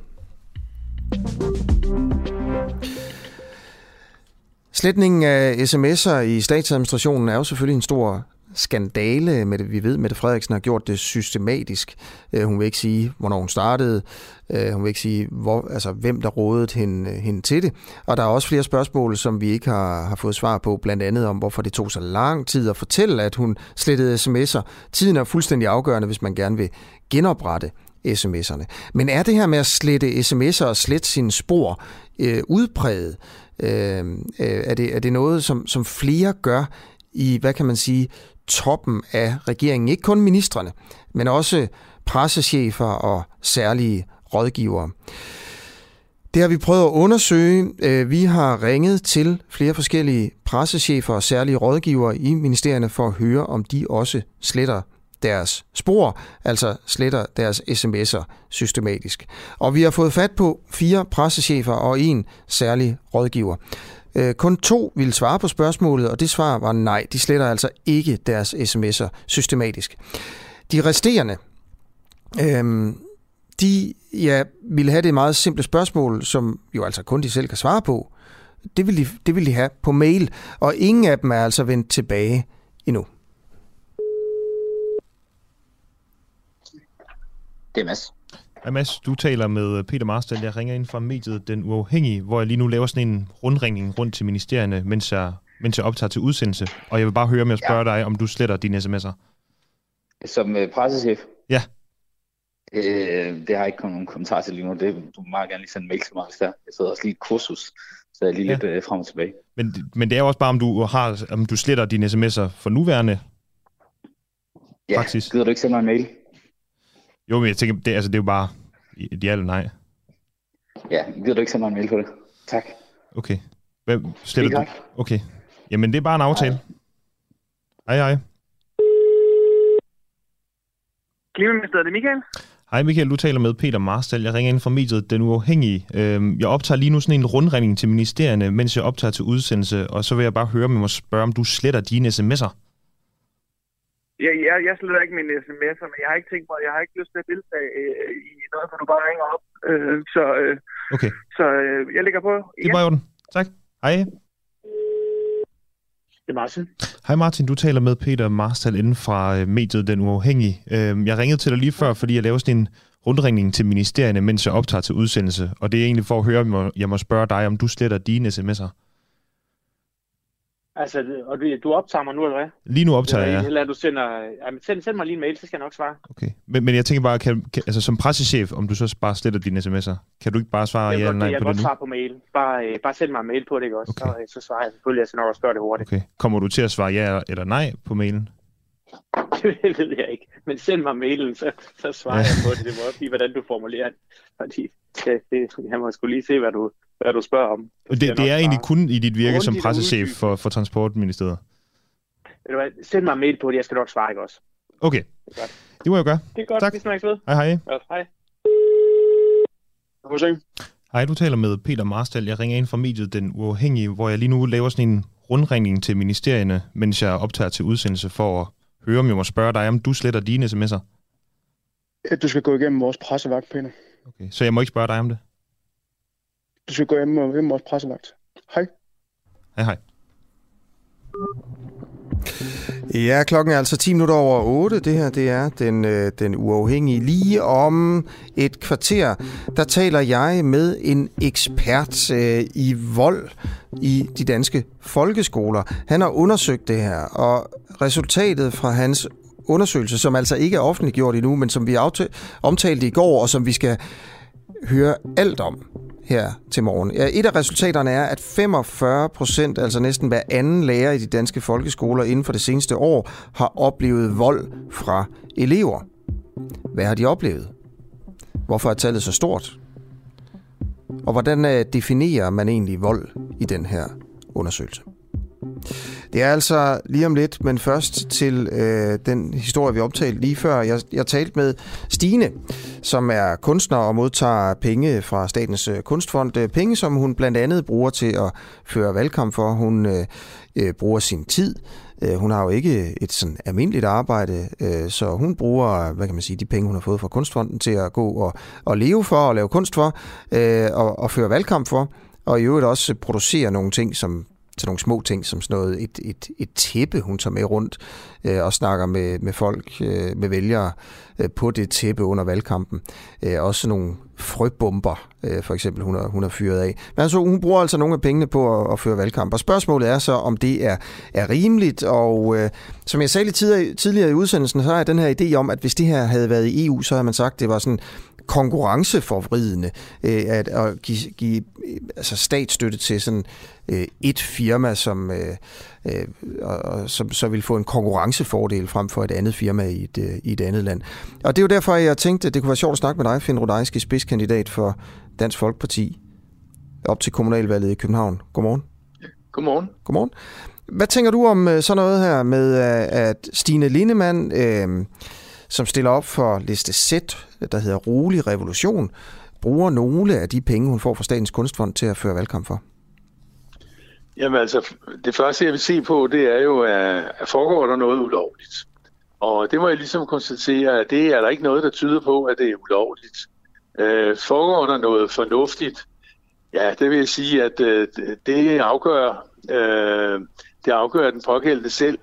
Speaker 1: Sletningen af sms'er i statsadministrationen er jo selvfølgelig en stor skandale. Med det. Vi ved, at Mette Frederiksen har gjort det systematisk. Øh, hun vil ikke sige, hvornår hun startede. Øh, hun vil ikke sige, hvor, altså, hvem der rådede hende, hende til det. Og der er også flere spørgsmål, som vi ikke har, har fået svar på. Blandt andet om, hvorfor det tog så lang tid at fortælle, at hun slettede sms'er. Tiden er fuldstændig afgørende, hvis man gerne vil genoprette sms'erne. Men er det her med at slette sms'er og slette sine spor øh, udpræget? Øh, øh, er, det, er det noget, som, som flere gør i, hvad kan man sige, toppen af regeringen? Ikke kun ministerne, men også pressechefer og særlige rådgivere. Det har vi prøvet at undersøge. Øh, vi har ringet til flere forskellige pressechefer og særlige rådgivere i ministerierne for at høre, om de også sletter deres spor, altså sletter deres sms'er systematisk. Og vi har fået fat på fire pressechefer og en særlig rådgiver. Øh, kun to ville svare på spørgsmålet, og det svar var nej. De sletter altså ikke deres sms'er systematisk. De resterende, øhm, de ja, ville have det meget simple spørgsmål, som jo altså kun de selv kan svare på. Det vil de, det vil de have på mail, og ingen af dem er altså vendt tilbage endnu.
Speaker 12: Det er Mads.
Speaker 7: Hej Mads, du taler med Peter Marstal. Jeg ringer ind fra mediet Den Uafhængige, hvor jeg lige nu laver sådan en rundringning rundt til ministerierne, mens jeg, mens jeg optager til udsendelse. Og jeg vil bare høre med at spørge ja. dig, om du sletter dine sms'er.
Speaker 12: Som uh, pressechef?
Speaker 7: Ja.
Speaker 12: Øh, det har jeg ikke nogen kommentar til lige nu. Det, du må meget gerne lige sende mail til mig, hvis der. Jeg sidder også lige i kursus, så jeg er lige ja. lidt uh, frem og tilbage.
Speaker 7: Men, men det er jo også bare, om du, har, om du sletter dine sms'er for nuværende
Speaker 12: Ja, Faktisk. gider du ikke sende mig en mail?
Speaker 7: Jo, men jeg tænker, det, altså, det er jo bare et ja eller nej.
Speaker 12: Ja, gider du ikke sende mig en mail på det? Tak.
Speaker 7: Okay. Hvem sletter du? Okay. Jamen, det er bare en aftale. Hej, hej.
Speaker 13: Klimaministeriet, det er Michael.
Speaker 7: Hej Michael, du taler med Peter Marstal. Jeg ringer ind fra mediet Den Uafhængige. Øhm, jeg optager lige nu sådan en rundringning til ministerierne, mens jeg optager til udsendelse, og så vil jeg bare høre, om jeg må spørge, om du sletter dine sms'er.
Speaker 13: Ja, jeg, jeg sletter ikke mine sms'er, men jeg har ikke tænkt mig, jeg har ikke lyst til at deltage øh, i noget, hvor du bare ringer op. Øh, så øh,
Speaker 7: okay.
Speaker 13: så øh, jeg ligger på.
Speaker 7: Det er bare den. Tak. Hej.
Speaker 13: Det er Martin.
Speaker 7: Hej Martin, du taler med Peter Marstal inden fra øh, mediet Den Uafhængige. Øh, jeg ringede til dig lige før, fordi jeg laver sådan en rundringning til ministerierne, mens jeg optager til udsendelse. Og det er egentlig for at høre, om jeg må spørge dig, om du sletter dine sms'er.
Speaker 6: Altså, og du, du optager mig nu, eller hvad?
Speaker 7: Lige nu optager jeg,
Speaker 6: ja. Eller du sender... Ja, send, send mig lige en mail, så skal jeg nok svare.
Speaker 7: Okay. Men, men jeg tænker bare, kan, kan, altså som pressechef, om du så bare sletter dine sms'er, kan du ikke bare svare ja eller nej
Speaker 6: jeg
Speaker 7: på det
Speaker 6: Jeg kan godt svare på mail. Bare, øh, bare send mig en mail på det, ikke også? Okay. Så, øh, så svarer jeg selvfølgelig, jeg skal nok også gøre det hurtigt.
Speaker 7: Okay. Kommer du til at svare ja eller nej på mailen? *laughs*
Speaker 6: det ved jeg ikke. Men send mig mailen, så, så svarer jeg på det. Det må også blive, hvordan du formulerer det. Fordi det, det, jeg må skulle lige se, hvad du, hvad du spørger om.
Speaker 7: Det, det, det er egentlig kun i dit virke som pressechef for, for Transportministeriet?
Speaker 6: Ved du hvad, send mig en mail på det, jeg skal nok svare, ikke også?
Speaker 7: Okay, det, er det må jeg gøre.
Speaker 6: Det er godt,
Speaker 7: tak.
Speaker 6: vi snakkes ved.
Speaker 7: Hej hej.
Speaker 6: Ja, hej.
Speaker 7: Hej, du taler med Peter Marstal. Jeg ringer ind fra mediet Den Uafhængige, hvor jeg lige nu laver sådan en rundringning til ministerierne, mens jeg optager til udsendelse for at høre, om jeg må spørge dig, om du sletter dine sms'er.
Speaker 14: Du skal gå igennem vores pressevagt, Peter.
Speaker 7: Okay, så jeg må ikke spørge dig om det?
Speaker 14: Du skal gå hjem med vores pressevagt. Hej.
Speaker 7: Hej, hej.
Speaker 1: Ja, klokken er altså 10 minutter over 8. Det her det er den, øh, den uafhængige. Lige om et kvarter, der taler jeg med en ekspert øh, i vold i de danske folkeskoler. Han har undersøgt det her, og resultatet fra hans undersøgelse, som altså ikke er offentliggjort endnu, men som vi omtalte i går, og som vi skal høre alt om her til morgen. Ja, et af resultaterne er, at 45 procent, altså næsten hver anden lærer i de danske folkeskoler inden for det seneste år, har oplevet vold fra elever. Hvad har de oplevet? Hvorfor er tallet så stort? Og hvordan øh, definerer man egentlig vold i den her undersøgelse? Det er altså lige om lidt, men først til øh, den historie, vi optalte lige før. Jeg, jeg talte med Stine, som er kunstner og modtager penge fra Statens øh, Kunstfond. Øh, penge, som hun blandt andet bruger til at føre valgkamp for. Hun øh, øh, bruger sin tid. Øh, hun har jo ikke et sådan almindeligt arbejde, så hun bruger, hvad kan man sige, de penge, hun har fået fra Kunstfonden til at gå og, og leve for og lave kunst for og, og føre valgkamp for og i øvrigt også producere nogle ting, som til nogle små ting, som sådan noget, et, et, et tæppe, hun tager med rundt øh, og snakker med, med folk, øh, med vælgere øh, på det tæppe under valgkampen. Øh, også nogle frøbomber, øh, for eksempel, hun har, hun har fyret af. Men altså, hun bruger altså nogle af pengene på at, at føre valgkamp. Og spørgsmålet er så, om det er, er rimeligt. Og øh, som jeg sagde lidt tidligere, tidligere i udsendelsen, så har jeg den her idé om, at hvis det her havde været i EU, så havde man sagt, det var sådan konkurrenceforvridende øh, at, at give, give altså statsstøtte til sådan øh, et firma, som, øh, øh, og, som så vil få en konkurrencefordel frem for et andet firma i et, øh, i et andet land. Og det er jo derfor, jeg tænkte, at det kunne være sjovt at snakke med dig, Finn Rodajski, spidskandidat for Dansk Folkeparti op til kommunalvalget i København. Godmorgen.
Speaker 15: Godmorgen.
Speaker 1: Godmorgen. Hvad tænker du om øh, sådan noget her med, øh, at Stine Lindemann, øh, som stiller op for liste Z, der hedder Rolig Revolution, bruger nogle af de penge, hun får fra Statens Kunstfond til at føre valgkamp for?
Speaker 15: Jamen altså, det første jeg vil se på, det er jo, at foregår der noget ulovligt. Og det må jeg ligesom konstatere, at det er der ikke noget, der tyder på, at det er ulovligt. Øh, foregår der noget fornuftigt? Ja, det vil jeg sige, at øh, det afgør, øh, det afgør den pågældende selv,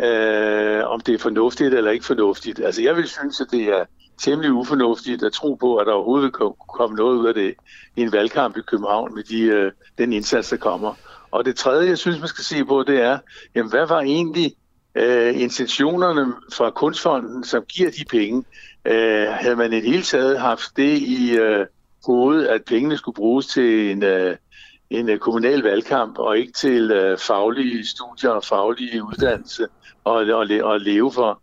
Speaker 15: øh, om det er fornuftigt eller ikke fornuftigt. Altså jeg vil synes, at det er temmelig ufornuftigt at tro på, at der overhovedet kunne komme noget ud af det i en valgkamp i København med de, øh, den indsats, der kommer. Og det tredje, jeg synes, man skal se på, det er, jamen, hvad var egentlig øh, intentionerne fra Kunstfonden, som giver de penge? Øh, havde man i det hele taget haft det i øh, hovedet, at pengene skulle bruges til en, øh, en øh, kommunal valgkamp, og ikke til øh, faglige studier og faglige uddannelse og, og, og leve for,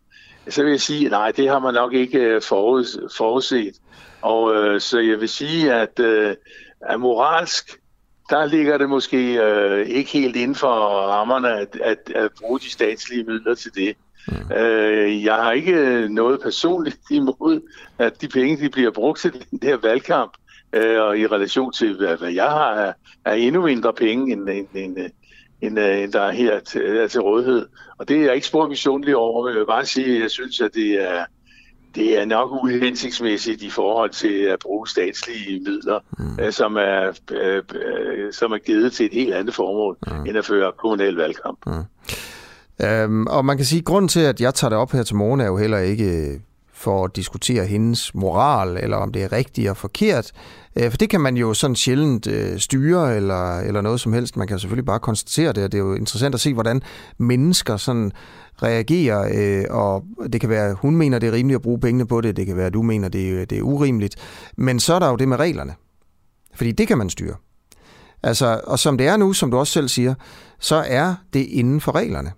Speaker 15: så vil jeg sige, nej, det har man nok ikke øh, forud, forudset. Og øh, så jeg vil sige, at, øh, at moralsk, der ligger det måske øh, ikke helt inden for rammerne at, at, at bruge de statslige midler til det. Mm. Øh, jeg har ikke noget personligt imod, at de penge de bliver brugt til den der valgkamp, øh, og i relation til, hvad, hvad jeg har, er, er endnu mindre penge, end, end, end, end, end der er her til, er til rådighed. Og det er jeg ikke spor misundelig over, men jeg vil bare sige, at jeg synes, at det er, det er nok uhensigtsmæssigt i forhold til at bruge statslige midler, mm. som, er, øh, øh, som er givet til et helt andet formål, mm. end at føre kommunal valgkamp. Mm.
Speaker 1: Øhm, og man kan sige, at grunden til, at jeg tager det op her til morgen, er jo heller ikke for at diskutere hendes moral, eller om det er rigtigt og forkert. Øh, for det kan man jo sådan sjældent øh, styre, eller, eller noget som helst. Man kan selvfølgelig bare konstatere det, og det er jo interessant at se, hvordan mennesker sådan reagerer, øh, og det kan være, hun mener, det er rimeligt at bruge pengene på det, det kan være, du mener, det, øh, det er urimeligt. Men så er der jo det med reglerne. Fordi det kan man styre. Altså, og som det er nu, som du også selv siger, så er det inden for reglerne,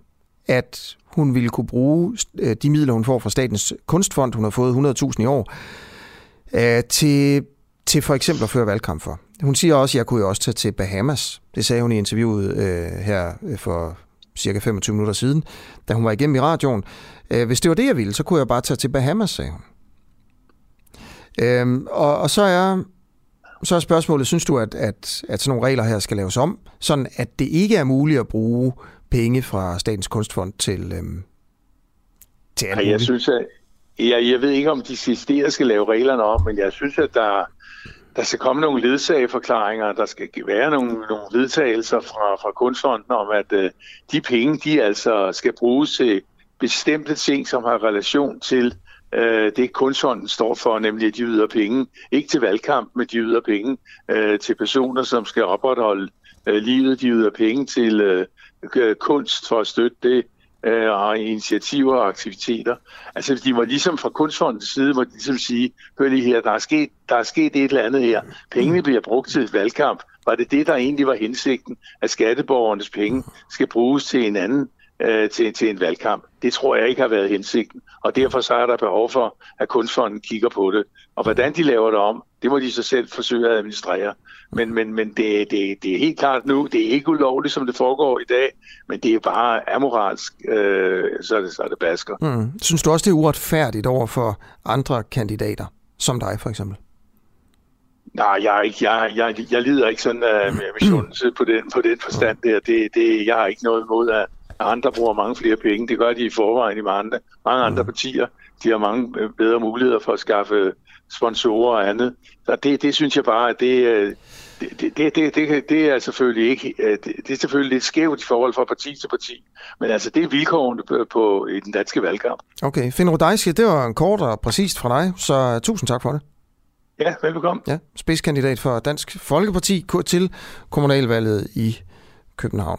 Speaker 1: at hun ville kunne bruge de midler, hun får fra Statens Kunstfond, hun har fået 100.000 i år, øh, til, til for eksempel at føre valgkamp for. Hun siger også, at jeg kunne jo også tage til Bahamas. Det sagde hun i interviewet øh, her for cirka 25 minutter siden, da hun var igennem i radioen. Hvis det var det, jeg ville, så kunne jeg bare tage til Bahamas, sagde hun. Øhm, og, og så er så er spørgsmålet, synes du, at, at, at sådan nogle regler her skal laves om, sådan at det ikke er muligt at bruge penge fra Statens Kunstfond til, øhm, til alt
Speaker 15: Jeg synes, at jeg, jeg ved ikke, om de eksisterer skal lave reglerne om, men jeg synes, at der, der skal komme nogle ledsageforklaringer, der skal være nogle, nogle vedtagelser fra, fra Kunstfonden om, at øh, de penge, de altså skal bruges til bestemte ting, som har relation til øh, det kunstfonden står for, nemlig at de yder penge, ikke til valgkamp, men de yder penge øh, til personer, som skal opretholde øh, livet, de yder penge til øh, øh kunst for at støtte det, øh, og initiativer og aktiviteter. Altså de var ligesom fra kunstfondens side, hvor de ligesom sige, hør lige her, der er, sket, der er sket et eller andet her. Pengene bliver brugt til et valgkamp. Var det det, der egentlig var hensigten, at skatteborgernes penge skal bruges til en anden øh, til, til en valgkamp. Det tror jeg ikke har været hensigten, og derfor så er der behov for, at kunstfonden kigger på det. Og hvordan de laver det om, det må de så selv forsøge at administrere. Men, men, men det, det, det er helt klart nu, det er ikke ulovligt, som det foregår i dag, men det er bare amoralsk, øh, så, er det, så er det basker.
Speaker 1: Mm. Synes du også, det er uretfærdigt over for andre kandidater, som dig for eksempel?
Speaker 15: Nej, jeg, er ikke, jeg, jeg, jeg lider ikke sådan af uh, misundelse på den, på den forstand der. Det, det, jeg har ikke noget imod, at, andre bruger mange flere penge. Det gør de i forvejen i mange, mange andre mm. partier. De har mange øh, bedre muligheder for at skaffe sponsorer og andet. Så det, det synes jeg bare, at det, øh, det, det, det, det, det er selvfølgelig ikke, øh, det, er selvfølgelig lidt skævt i forhold fra parti til parti, men altså det er vilkårene på, på i den danske valgkamp.
Speaker 1: Okay, Finn Rodajski, det var en kort og præcist fra dig, så tusind tak for det.
Speaker 15: Ja, velbekomme.
Speaker 1: Ja, spidskandidat for Dansk Folkeparti til kommunalvalget i København.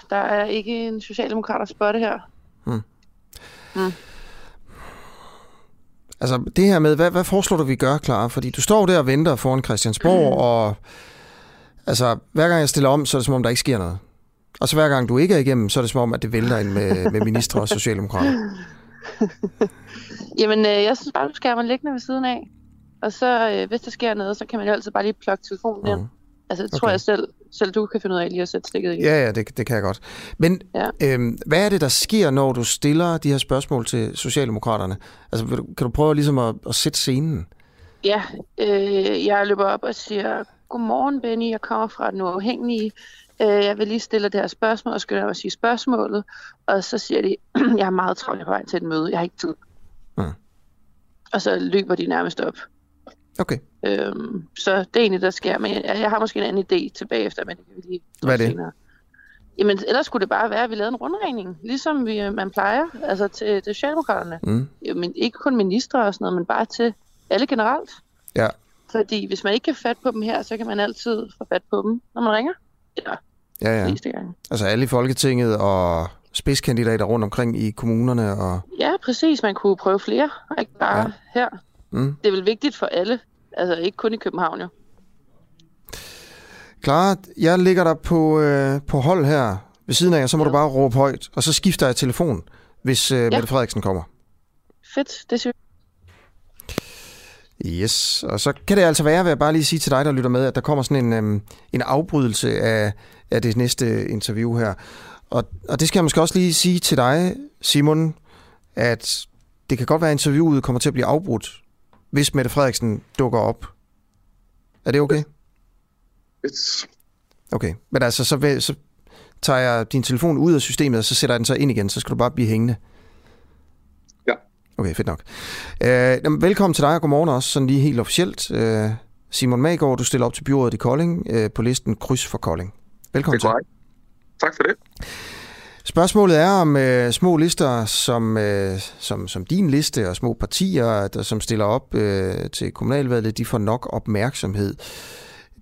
Speaker 2: Der er ikke en socialdemokrat at spotte her. Hmm.
Speaker 1: Hmm. Altså det her med, hvad, hvad foreslår du, vi gør, klar? Fordi du står der og venter foran Christiansborg, mm. og altså, hver gang jeg stiller om, så er det som om, der ikke sker noget. Og så hver gang du ikke er igennem, så er det som om, at det vælter ind med, med ministre og socialdemokrater. *laughs*
Speaker 2: Jamen, øh, jeg synes bare, du skal have liggende ved siden af. Og så, øh, hvis der sker noget, så kan man jo altid bare lige plukke telefonen ind. Mm. Altså, det okay. tror jeg selv, selv du kan finde ud af lige at sætte stikket i.
Speaker 1: Ja, ja, det, det kan jeg godt. Men ja. øhm, hvad er det, der sker, når du stiller de her spørgsmål til Socialdemokraterne? Altså, kan du, prøve ligesom at, at sætte scenen?
Speaker 2: Ja, øh, jeg løber op og siger, Godmorgen, Benny, jeg kommer fra den uafhængige. Øh, jeg vil lige stille det her spørgsmål, og skal at sige spørgsmålet. Og så siger de, *clears throat* jeg har meget travlt på vej til et møde, jeg har ikke tid. Mm. Og så løber de nærmest op.
Speaker 1: Okay.
Speaker 2: Øhm, så det er egentlig, der sker. Men jeg, jeg har måske en anden idé tilbage efter, men det kan vi lige
Speaker 1: Hvad er det? Senere.
Speaker 2: Jamen, ellers skulle det bare være, at vi lavede en rundregning, ligesom vi, man plejer, altså til, til Socialdemokraterne. Mm. Jamen, ikke kun ministre og sådan noget, men bare til alle generelt.
Speaker 1: Ja.
Speaker 2: Fordi hvis man ikke kan fat på dem her, så kan man altid få fat på dem, når man ringer.
Speaker 1: Ja, ja.
Speaker 2: næste gang.
Speaker 1: Altså alle i Folketinget og spidskandidater rundt omkring i kommunerne. Og...
Speaker 2: Ja, præcis. Man kunne prøve flere, ikke bare ja. her. Mm. Det er vel vigtigt for alle, altså ikke kun i København jo.
Speaker 1: Klar, jeg ligger der på, øh, på hold her ved siden af jer, så må ja. du bare råbe højt, og så skifter jeg telefon, hvis øh, ja. Mette Frederiksen kommer.
Speaker 2: Fedt, det synes
Speaker 1: Yes, og så kan det altså være, vil jeg bare lige sige til dig, der lytter med, at der kommer sådan en, øhm, en afbrydelse af, af det næste interview her. Og, og det skal jeg måske også lige sige til dig, Simon, at det kan godt være, at interviewet kommer til at blive afbrudt, hvis Mette Frederiksen dukker op. Er det okay?
Speaker 16: It's...
Speaker 1: Okay, men altså, så, vil, så tager jeg din telefon ud af systemet, og så sætter jeg den så ind igen, så skal du bare blive hængende.
Speaker 16: Ja.
Speaker 1: Okay, fedt nok. Øh, velkommen til dig, og godmorgen også, sådan lige helt officielt. Øh, Simon Magård, du stiller op til byrådet i Kolding øh, på listen Kryds for Kolding. Velkommen til.
Speaker 16: Tak for det.
Speaker 1: Spørgsmålet er om øh, små lister som, øh, som, som din liste og små partier, der som stiller op øh, til kommunalvalget, de får nok opmærksomhed.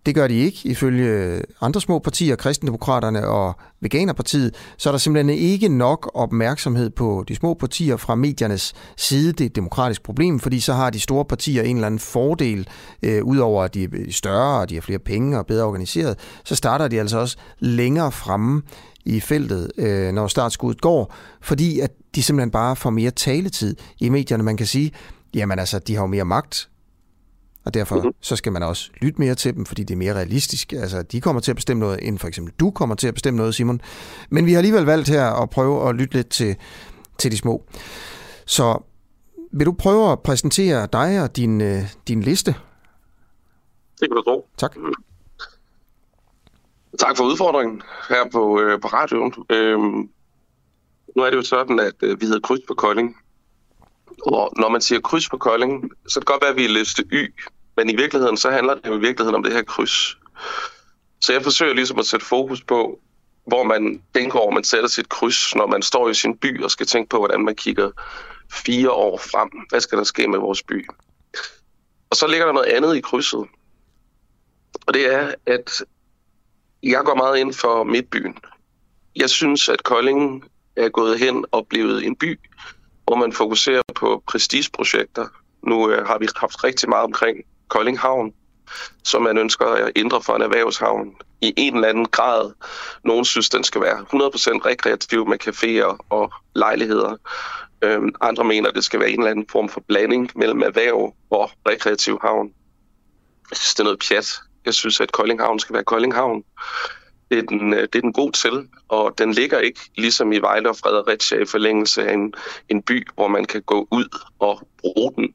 Speaker 1: Det gør de ikke, ifølge andre små partier, Kristendemokraterne og Veganerpartiet, så er der simpelthen ikke nok opmærksomhed på de små partier fra mediernes side. Det er et demokratisk problem, fordi så har de store partier en eller anden fordel, øh, udover at de er større, og de har flere penge og bedre organiseret, så starter de altså også længere fremme i feltet, øh, når startskuddet går, fordi at de simpelthen bare får mere taletid i medierne. Man kan sige, jamen altså, de har jo mere magt, og derfor mm-hmm. så skal man også lytte mere til dem, fordi det er mere realistisk. Altså, de kommer til at bestemme noget, end for eksempel du kommer til at bestemme noget, Simon. Men vi har alligevel valgt her at prøve at lytte lidt til, til de små. Så vil du prøve at præsentere dig og din, øh, din liste?
Speaker 16: Det kan du tro.
Speaker 1: Tak.
Speaker 16: Tak for udfordringen her på, øh, på radioen. Øhm, nu er det jo sådan, at øh, vi hedder Kryds på Kolding. Og når man siger kryds på Kolding, så kan det godt være, at vi er liste Y, men i virkeligheden, så handler det jo i virkeligheden om det her kryds. Så jeg forsøger ligesom at sætte fokus på, hvor man tænker over, man sætter sit kryds, når man står i sin by og skal tænke på, hvordan man kigger fire år frem. Hvad skal der ske med vores by? Og så ligger der noget andet i krydset. Og det er, at jeg går meget ind for midtbyen. Jeg synes, at Kolding er gået hen og blevet en by, hvor man fokuserer på prestigeprojekter. Nu øh, har vi haft rigtig meget omkring Kolding Havn, som man ønsker at ændre for en erhvervshavn i en eller anden grad. Nogle synes, den skal være 100% rekreativ med caféer og lejligheder. Øhm, andre mener, det skal være en eller anden form for blanding mellem erhverv og rekreativ havn. Jeg synes, det er noget pjat. Jeg synes, at Kolding Havn skal være Kolding Havn. Det er, den, øh, det er den god til, og den ligger ikke ligesom i Vejle og Fredericia i forlængelse af en, en by, hvor man kan gå ud og bruge den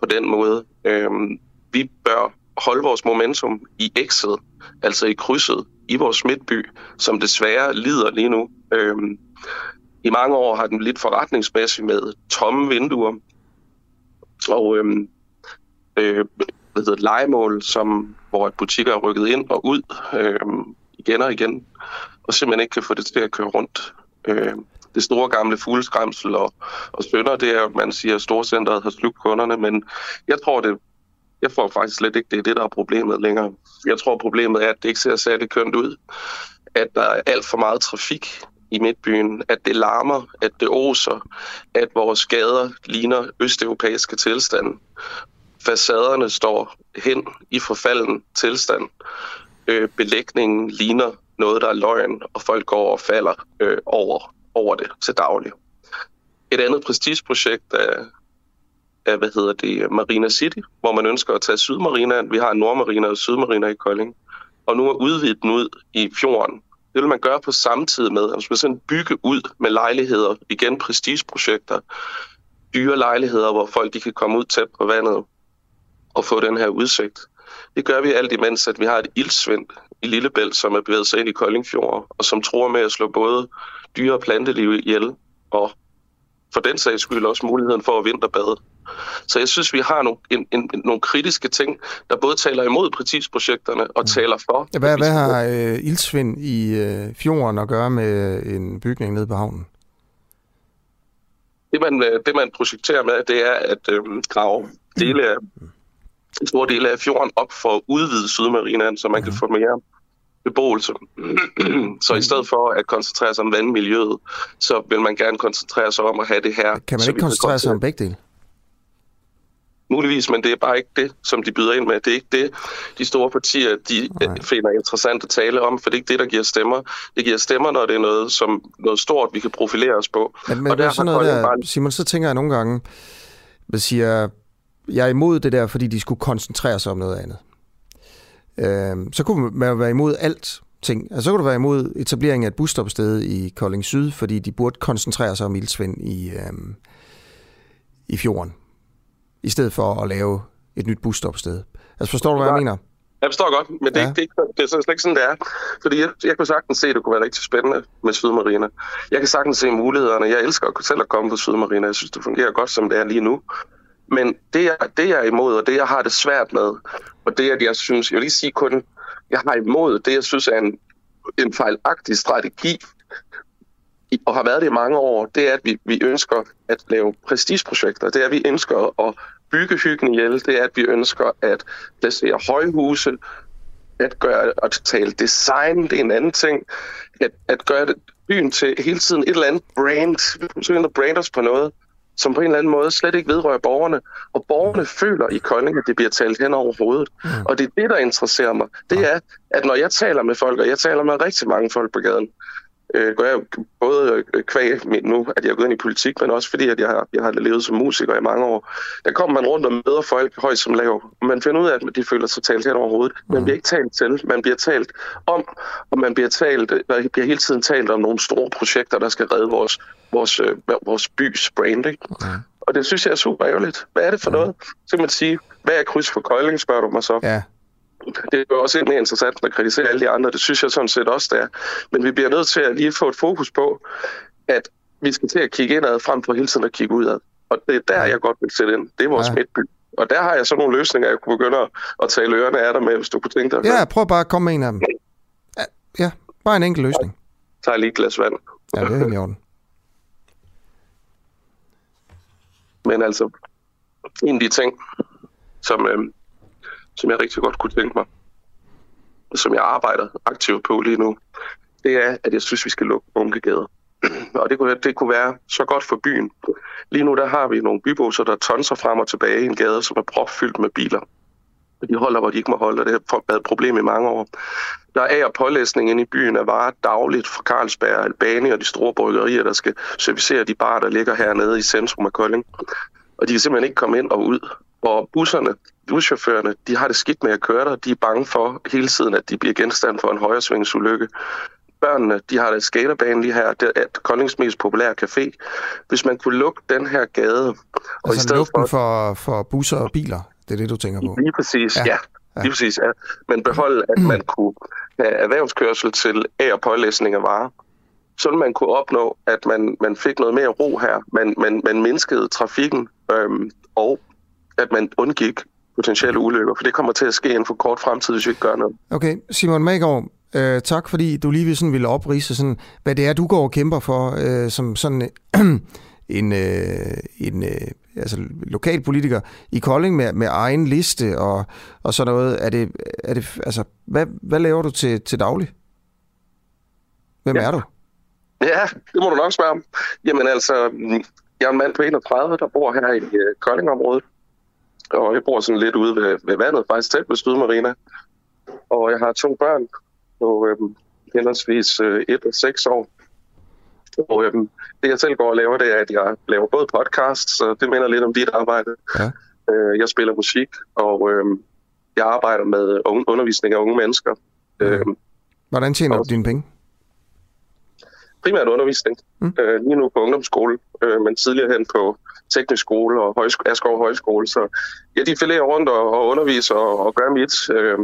Speaker 16: på den måde. Øhm, vi bør holde vores momentum i X'et, altså i krydset i vores midtby, som desværre lider lige nu. Øhm, I mange år har den lidt forretningsmæssigt med tomme vinduer og øhm, øh, hvad hedder, legemål, som, hvor butikker er rykket ind og ud. øh, igen og igen, og simpelthen ikke kan få det til at køre rundt. Øh, det store gamle fugleskræmsel og, og sønder, det er, at man siger, at storcenteret har slugt kunderne, men jeg tror, det, jeg tror faktisk slet ikke, det er det, der er problemet længere. Jeg tror, problemet er, at det ikke ser særlig kønt ud, at der er alt for meget trafik i midtbyen, at det larmer, at det oser, at vores gader ligner østeuropæiske tilstande. Facaderne står hen i forfalden tilstand øh, belægningen ligner noget, der er løgn, og folk går og falder øh, over, over det til daglig. Et andet prestigeprojekt er, er, hvad hedder det, Marina City, hvor man ønsker at tage Sydmarina. Vi har en Nordmarina og Sydmarina i Kolding. Og nu er udvidet den ud i fjorden. Det vil man gøre på samme tid med. at man sådan bygge ud med lejligheder, igen prestigeprojekter, dyre lejligheder, hvor folk de kan komme ud tæt på vandet og få den her udsigt. Det gør vi alt imens, at vi har et ildsvind i Lillebælt, som er bevæget sig ind i Koldingfjord, og som tror med at slå både dyre- og planteliv ihjel, og for den sags skyld også muligheden for at vinterbade. Så jeg synes, vi har nogle, en, en, nogle kritiske ting, der både taler imod præcisprojekterne og mm. taler for.
Speaker 1: Ja, hvad, hvad har øh, ildsvind i øh, fjorden at gøre med en bygning nede på havnen?
Speaker 16: Det man, øh, det, man projekterer med, det er at øh, grave dele af en stor del af fjorden op for at udvide Sydmarinaen, så man kan mhm. få mere beboelse. *clears throat* så i stedet for at koncentrere sig om vandmiljøet, så vil man gerne koncentrere sig om at have det her.
Speaker 1: Kan man ikke koncentrere sig om begge dele?
Speaker 16: Muligvis, men det er bare ikke det, som de byder ind med. Det er ikke det, de store partier de Nej. finder interessant at tale om, for det er ikke det, der giver stemmer. Det giver stemmer, når det er noget, som, noget stort, vi kan profilere os på.
Speaker 1: Men, men og der sådan noget der, bare... Simon, så tænker jeg nogle gange, hvad siger jeg er imod det der, fordi de skulle koncentrere sig om noget andet. Øh, så kunne man være imod alt ting. Altså, så kunne du være imod etablering af et busstopsted i Kolding Syd, fordi de burde koncentrere sig om ildsvind i, øh, i fjorden, i stedet for at lave et nyt busstopsted. Altså forstår du, hvad jeg mener?
Speaker 16: Jeg forstår godt, men det, ja. det, det, det er slet ikke sådan, det er. Fordi jeg, jeg kan sagtens se, at det kunne være rigtig spændende med Sydmarina. Jeg kan sagtens se mulighederne. Jeg elsker selv at komme på Sydmarina. Jeg synes, det fungerer godt, som det er lige nu. Men det, jeg, det, jeg er imod, og det, jeg har det svært med, og det, at jeg synes, jeg vil lige sige kun, jeg har imod, det, jeg synes er en, en fejlagtig strategi, og har været det i mange år, det er, at vi, vi ønsker at lave prestigeprojekter. Det er, at vi ønsker at bygge hyggen ihjel. Det er, at vi ønsker at placere højhuse, at gøre at tale design, det er en anden ting. At, at gøre det, byen til hele tiden et eller andet brand. Vi forsøger at brande os på noget, som på en eller anden måde slet ikke vedrører borgerne. Og borgerne føler i Kolding, at det bliver talt hen over hovedet. Mm. Og det er det, der interesserer mig. Det er, at når jeg taler med folk, og jeg taler med rigtig mange folk på gaden, øh, gør jeg både øh, kvæg nu, at jeg er gået ind i politik, men også fordi, at jeg har, jeg har levet som musiker i mange år. Der kommer man rundt og møder folk, højt som lav. Man finder ud af, at de føler sig talt hen over hovedet. Man mm. bliver ikke talt til, man bliver talt om, og man bliver, talt, der bliver hele tiden talt om nogle store projekter, der skal redde vores, vores, øh, vores bys brand. Ikke? Mm. Og det synes jeg er super ærgerligt. Hvad er det for mm. noget? Så kan man sige, hvad er kryds for Køjling, spørger du mig så. Ja det er jo også mere interessant at kritisere alle de andre. Det synes jeg sådan set også, det er. Men vi bliver nødt til at lige få et fokus på, at vi skal til at kigge indad frem for hele tiden at kigge udad. Og det er der, jeg godt vil sætte ind. Det er vores ja. midtby. Og der har jeg så nogle løsninger, jeg kunne begynde at tale ørerne af dig med, hvis du kunne tænke dig.
Speaker 1: Ja, prøv bare at komme med en af dem. Ja, bare en enkelt løsning.
Speaker 16: Jeg tager lige et glas vand.
Speaker 1: Ja, det er i orden.
Speaker 16: Men altså, en af de ting, som, øh, som jeg rigtig godt kunne tænke mig, som jeg arbejder aktivt på lige nu, det er, at jeg synes, vi skal lukke Munkegade. *clears throat* Og det kunne, det kunne være så godt for byen. Lige nu der har vi nogle bybusser, der tonser frem og tilbage i en gade, som er propfyldt med biler. De holder, hvor de ikke må holde, og det har været et problem i mange år. Der er af- og pålæsning inde i byen af varer dagligt fra Carlsberg, Albani og de store bryggerier, der skal servicere de barer, der ligger hernede i centrum af Kolding. Og de kan simpelthen ikke komme ind og ud. Og busserne, buschaufførerne, de har det skidt med at køre der. De er bange for hele tiden, at de bliver genstand for en højresvingsulykke. Børnene, de har det skaterbane lige her, det er Koldings mest populære café. Hvis man kunne lukke den her gade...
Speaker 1: Altså og i stedet for, for, for busser og biler, det er det, du tænker på?
Speaker 16: Lige præcis, ja. ja. ja. Lige præcis, ja. Men beholde, at man kunne have erhvervskørsel til af- og pålæsning af varer så ville man kunne opnå, at man, man fik noget mere ro her. Man, man, man mindskede trafikken, øhm, og at man undgik potentielle ulykker, for det kommer til at ske inden for kort fremtid, hvis vi ikke gør noget.
Speaker 1: Okay, Simon Maggaard, øh, tak fordi du lige sådan ville oprise, sådan, hvad det er, du går og kæmper for, øh, som sådan *clears throat* en, øh, en øh, altså, lokalpolitiker i Kolding med, med egen liste og, og sådan noget. Er det, er det, altså, hvad, hvad laver du til, til daglig? Hvem ja. er du?
Speaker 16: Ja, det må du nok spørge om. Jamen altså, jeg er en mand på 31, der bor her i øh, Koldingområdet. Og jeg bor sådan lidt ude ved, ved vandet, faktisk tæt ved Stydmarina. Og jeg har to børn på øhm, henholdsvis øh, 1 og 6 år. Og øhm, det jeg selv går og laver, det er, at jeg laver både podcast, så det minder lidt om dit arbejde. Ja. Øh, jeg spiller musik, og øhm, jeg arbejder med undervisning af unge mennesker.
Speaker 1: Mm. Øhm, Hvordan tjener du dine penge?
Speaker 16: Primært undervisning. Mm. Øh, lige nu på ungdomsskole, øh, men tidligere hen på teknisk skole og højsko- Askov Højskole. Så ja, de filerer rundt og, og underviser og, og gør mit øh,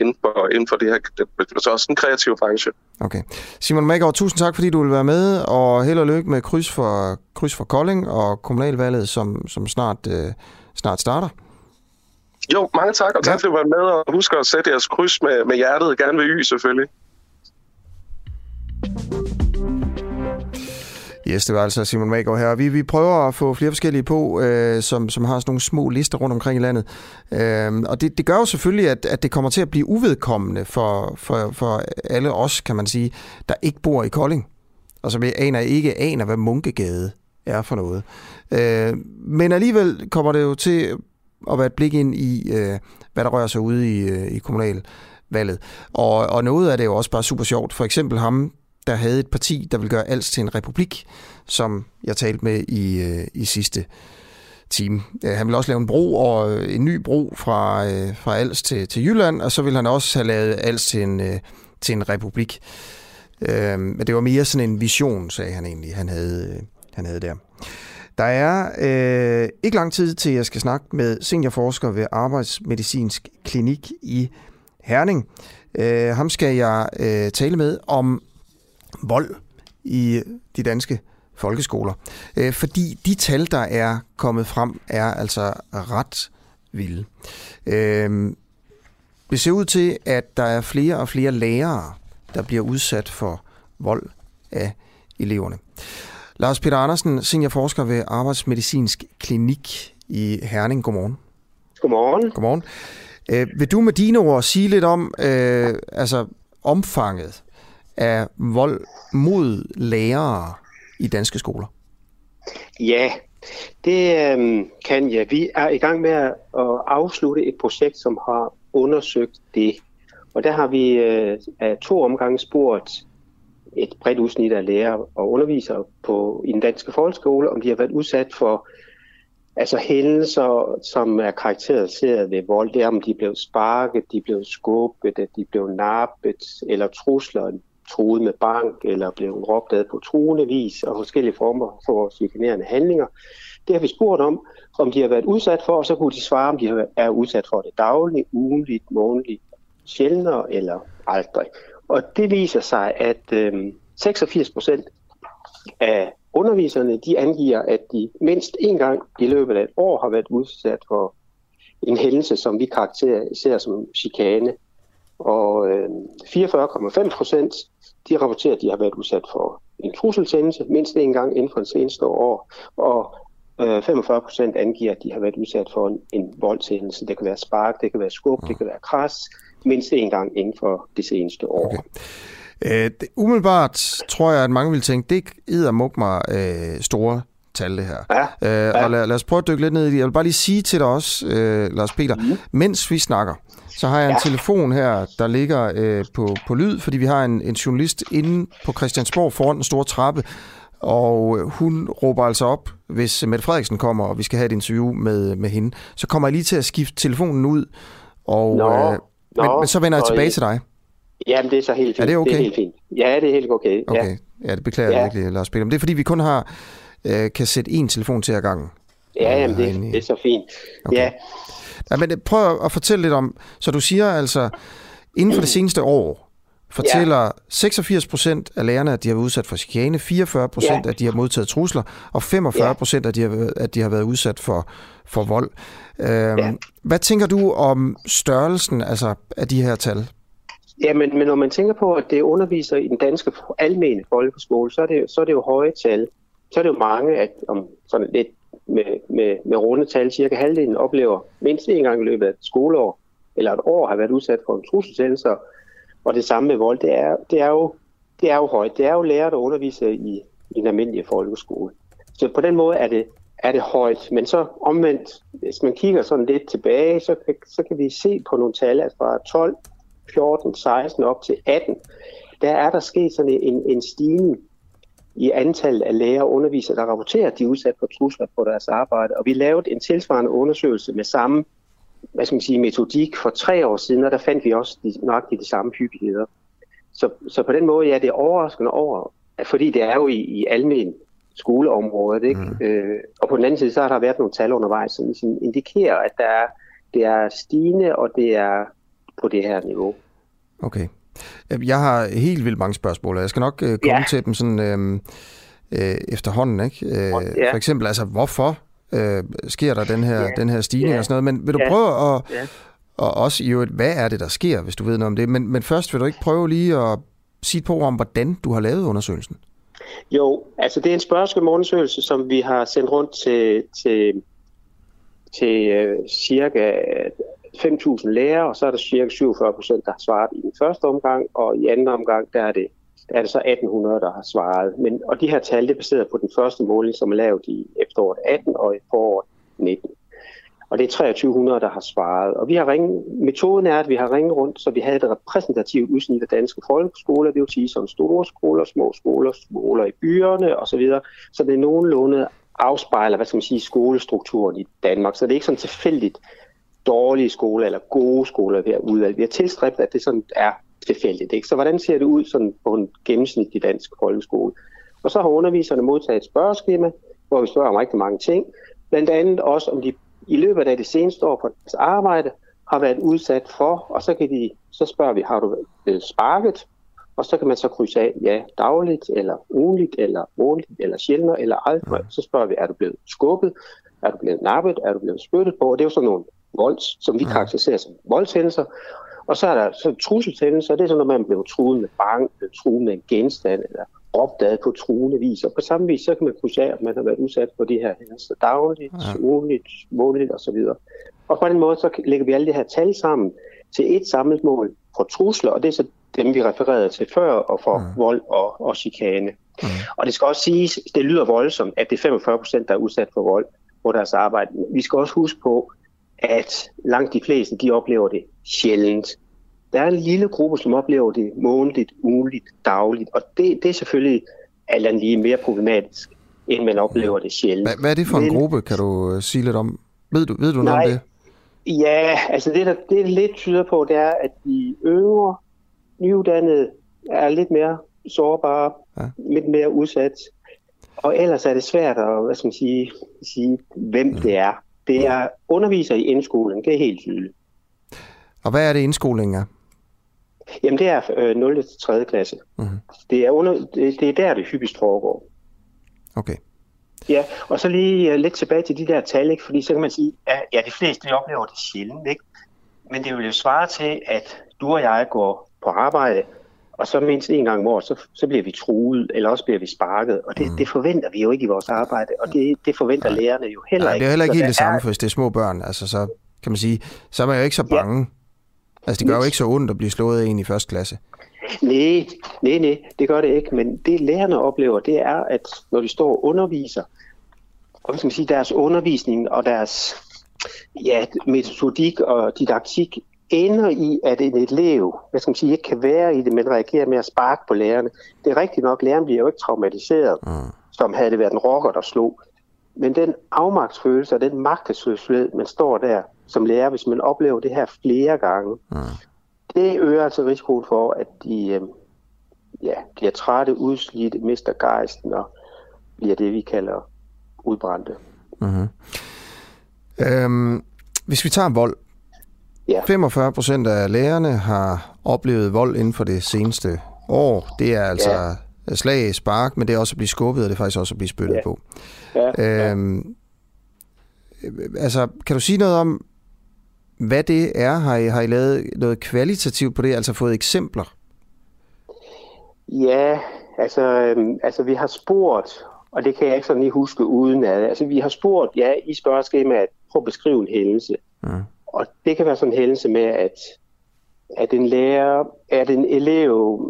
Speaker 16: inden, for, inden for det her, det, er også en kreativ branche.
Speaker 1: Okay. Simon Maggaard, tusind tak, fordi du vil være med, og held og lykke med kryds for, kryds for Kolding og kommunalvalget, som, som snart, øh, snart starter.
Speaker 16: Jo, mange tak, og tak ja. for at være med, og husk at sætte jeres kryds med, med hjertet, gerne ved Y selvfølgelig.
Speaker 1: Yes, det var altså Simon Magård her. Vi, vi prøver at få flere forskellige på, øh, som, som har sådan nogle små lister rundt omkring i landet. Øh, og det, det gør jo selvfølgelig, at, at det kommer til at blive uvedkommende for, for, for alle os, kan man sige, der ikke bor i Kolding. Og som aner ikke aner, hvad Munkegade er for noget. Øh, men alligevel kommer det jo til at være et blik ind i, øh, hvad der rører sig ude i, øh, i kommunalvalget. Og, og noget af det er jo også bare super sjovt. For eksempel ham, der havde et parti, der vil gøre Als til en republik, som jeg talte med i, øh, i sidste time. Øh, han vil også lave en bro, og øh, en ny bro fra, øh, fra Als til, til Jylland, og så vil han også have lavet Als til en, øh, til en republik. Øh, men det var mere sådan en vision, sagde han egentlig, han havde, han havde der. Der er øh, ikke lang tid til, jeg skal snakke med seniorforsker ved Arbejdsmedicinsk Klinik i Herning. Øh, ham skal jeg øh, tale med om vold i de danske folkeskoler. Øh, fordi de tal, der er kommet frem, er altså ret vilde. Øh, det ser ud til, at der er flere og flere lærere, der bliver udsat for vold af eleverne. Lars Peter Andersen, seniorforsker ved Arbejdsmedicinsk Klinik i Herning. Godmorgen.
Speaker 17: Godmorgen.
Speaker 1: Godmorgen. Øh, vil du med dine ord sige lidt om øh, altså omfanget af vold mod lærere i danske skoler?
Speaker 17: Ja, det øh, kan jeg. Vi er i gang med at afslutte et projekt, som har undersøgt det. Og der har vi øh, af to omgange spurgt et bredt udsnit af lærere og undervisere på, i den danske folkeskole, om de har været udsat for altså hændelser, som er karakteriseret ved vold. Det er, om de blev sparket, de blev skubbet, de blev nappet, eller trusler, truet med bank, eller blev råbt ad på truende vis, og forskellige former for chikanerende handlinger. Det har vi spurgt om, om de har været udsat for, og så kunne de svare, om de er udsat for det dagligt, ugenligt, månedligt, sjældnere eller aldrig. Og det viser sig, at øh, 86 procent af underviserne, de angiver, at de mindst en gang i løbet af et år har været udsat for en hændelse, som vi karakteriserer som chikane. Og øh, 44,5 procent, de rapporterer, at de har været udsat for en trusselsændelse mindst en gang inden for det seneste år. Og øh, 45 procent angiver, at de har været udsat for en, en voldshændelse. Det kan være spark, det kan være skub, det kan være kras, mindst en gang inden for det seneste år. Okay.
Speaker 1: Øh, det, umiddelbart tror jeg, at mange vil tænke, det æder mig øh, store tal, det her. Ja, øh, ja. Og lad, lad os prøve at dykke lidt ned i det. Jeg vil bare lige sige til dig også, øh, Lars Peter, mm. mens vi snakker, så har jeg en ja. telefon her, der ligger øh, på, på lyd, fordi vi har en, en journalist inde på Christiansborg foran den store trappe, og hun råber altså op, hvis Mette Frederiksen kommer, og vi skal have et interview med, med hende. Så kommer jeg lige til at skifte telefonen ud, og,
Speaker 17: Nå,
Speaker 1: øh, Nå, men, men så vender jeg tilbage til dig.
Speaker 17: Jamen, det er så helt fint.
Speaker 1: Er det okay?
Speaker 17: Det er helt fint. Ja, det er helt okay.
Speaker 1: Okay, ja, ja det beklager ja. jeg virkelig, Lars Peter. Men det er fordi, vi kun har øh, kan sætte en telefon til ad gangen.
Speaker 17: Ja, jamen, det, det er så fint. Okay. Ja.
Speaker 1: ja. men prøv at fortælle lidt om, så du siger altså, inden for det seneste år, fortæller ja. 86 procent af lærerne, at de har været udsat for chikane, 44 procent, ja. at de har modtaget trusler, og 45 procent, ja. at, de har, at de har været udsat for, for vold. Øhm, ja. Hvad tænker du om størrelsen altså, af de her tal?
Speaker 17: Ja, men, men når man tænker på, at det underviser i den danske almene folkeskole, så er det, så er det jo høje tal. Så er det jo mange, at om sådan lidt med, med, med runde tal, cirka halvdelen oplever mindst en gang i løbet af et skoleår, eller et år har været udsat for en trusselsændelse, og det samme med vold, det er, det er, jo, det er jo højt. Det er jo lærer, der underviser i, i en almindelig folkeskole. Så på den måde er det, er det højt. Men så omvendt, hvis man kigger sådan lidt tilbage, så, så kan vi se på nogle tal, at fra 12, 14, 16 op til 18, der er der sket sådan en, en stigning i antallet af lærer og undervisere, der rapporterer, at de er udsat for trusler på deres arbejde. Og vi lavede en tilsvarende undersøgelse med samme hvad skal man sige, metodik for tre år siden, og der fandt vi også de, nok de samme hyppigheder. Så, så på den måde ja, det er overraskende over, fordi det er jo i, i almen skoleområdet. Ikke? Mm. Øh, og på den anden side, så har der været nogle tal undervejs, som ligesom indikerer, at der er, det er stigende, og det er på det her niveau.
Speaker 1: Okay. Jeg har helt vildt mange spørgsmål, og jeg skal nok øh, komme ja. til dem sådan øh, øh, efterhånden. Ikke? Øh, ja. For eksempel, altså, hvorfor øh, sker der den her, ja. den her stigning ja. og sådan noget. Men vil du ja. prøve at... Ja. Og også i øvrigt, hvad er det, der sker, hvis du ved noget om det? Men, men først vil du ikke prøve lige at sige på om, hvordan du har lavet undersøgelsen?
Speaker 17: Jo, altså det er en spørgsmålundersøgelse, som vi har sendt rundt til, til, til uh, cirka 5.000 lærere, og så er der cirka 47 procent, der har svaret i den første omgang, og i anden omgang, der er det er det så 1800, der har svaret. Men, og de her tal det er baseret på den første måling, som er lavet i efteråret 18 og i foråret 19. Og det er 2300, der har svaret. Og vi har ringet, metoden er, at vi har ringet rundt, så vi havde et repræsentativt udsnit af danske folkeskoler, det vil sige som store skoler, små skoler, skoler i byerne osv. Så, så det er nogenlunde afspejler, hvad skal man sige, skolestrukturen i Danmark. Så det er ikke sådan tilfældigt dårlige skoler eller gode skoler, vi har udvalgt. Vi har tilstræbt, at det sådan er tilfældigt. Ikke? Så hvordan ser det ud sådan på en gennemsnitlig dansk folkeskole? Og så har underviserne modtaget et spørgeskema, hvor vi spørger om rigtig mange ting. Blandt andet også, om de i løbet af det seneste år på deres arbejde har været udsat for, og så, kan de, så spørger vi, har du blevet sparket? Og så kan man så krydse af, ja, dagligt, eller ugenligt, eller månedligt, eller sjældent, eller aldrig. Så spørger vi, er du blevet skubbet? Er du blevet nappet? Er du blevet spyttet på? Og det er jo sådan nogle volds, som vi karakteriserer som voldshændelser. Og så er der så trusselsændelser, det er sådan, når man bliver truet med bank, truet med en genstand, eller opdaget på truende vis. Og på samme vis, så kan man krydse af, at man har været udsat for de her hændelser dagligt, ja. ugenligt, månedligt osv. Og på den måde, så lægger vi alle de her tal sammen til et samlet mål for trusler, og det er så dem, vi refererede til før, og for mm. vold og, og chikane. Mm. Og det skal også siges, det lyder voldsomt, at det er 45 procent, der er udsat for vold på deres arbejde. Vi skal også huske på, at langt de fleste, de oplever det sjældent. Der er en lille gruppe, som oplever det månedligt, ugenligt, dagligt, og det, det er selvfølgelig alt lige mere problematisk, end man oplever det sjældent.
Speaker 1: Hvad, hvad er det for en Men, gruppe, kan du øh, sige lidt om? Ved du, ved du noget om det?
Speaker 17: Ja, altså det, der, det lidt tyder på, det er, at de yngre, nyuddannede er lidt mere sårbare, ja. lidt mere udsat. Og ellers er det svært at hvad skal man sige, sige hvem ja. det er. Det er underviser i indskolen, det er helt tydeligt.
Speaker 1: Og hvad er det indskolingen er?
Speaker 17: Jamen det er øh, 0. til 3. klasse. Mm-hmm. Det, er under, det, det er der, det hyppigst foregår.
Speaker 1: Okay.
Speaker 17: Ja, og så lige uh, lidt tilbage til de der tal, ikke? fordi så kan man sige, at ja, de fleste de oplever det sjældent, ikke? men det vil jo svare til, at du og jeg går på arbejde, og så mindst en gang om året, så, så bliver vi truet, eller også bliver vi sparket, og det, mm. det forventer vi jo ikke i vores arbejde, og det, det forventer ja. lærerne jo heller ikke.
Speaker 1: Nej, det er heller ikke helt det samme, er... hvis det er små børn, altså så kan man sige, så er man jo ikke så bange. Ja. Altså det gør jo ikke så ondt at blive slået af en i første klasse.
Speaker 17: Nej, nej, nej, det gør det ikke, men det lærerne oplever, det er, at når de står og underviser, og hvad skal man sige, deres undervisning og deres ja, metodik og didaktik ender i, at en elev hvad skal man sige, ikke kan være i det, men reagerer med at sparke på lærerne. Det er rigtigt nok, læreren bliver jo ikke traumatiseret, mm. som havde det været en rocker, der slog. Men den afmagtsfølelse og den magtesløshed, man står der som lærer, hvis man oplever det her flere gange, mm. det øger altså risikoen for, at de øh, ja, bliver trætte, udslidte, mister gejsten og bliver det, vi kalder udbrændte. Mm-hmm.
Speaker 1: Øhm, hvis vi tager vold. Ja. 45 procent af lærerne har oplevet vold inden for det seneste år. Det er altså ja. slag, spark, men det er også at blive skubbet, og det er faktisk også at blive spyttet ja. på. Ja. Øhm, altså, kan du sige noget om, hvad det er? Har I, har I lavet noget kvalitativt på det, altså fået eksempler?
Speaker 17: Ja, altså, øhm, altså vi har spurgt og det kan jeg ikke sådan lige huske uden at... Altså, vi har spurgt, ja, i spørgeskemaet, prøv at beskrive en hændelse. Ja. Og det kan være sådan en hændelse med, at, at en lærer, at en elev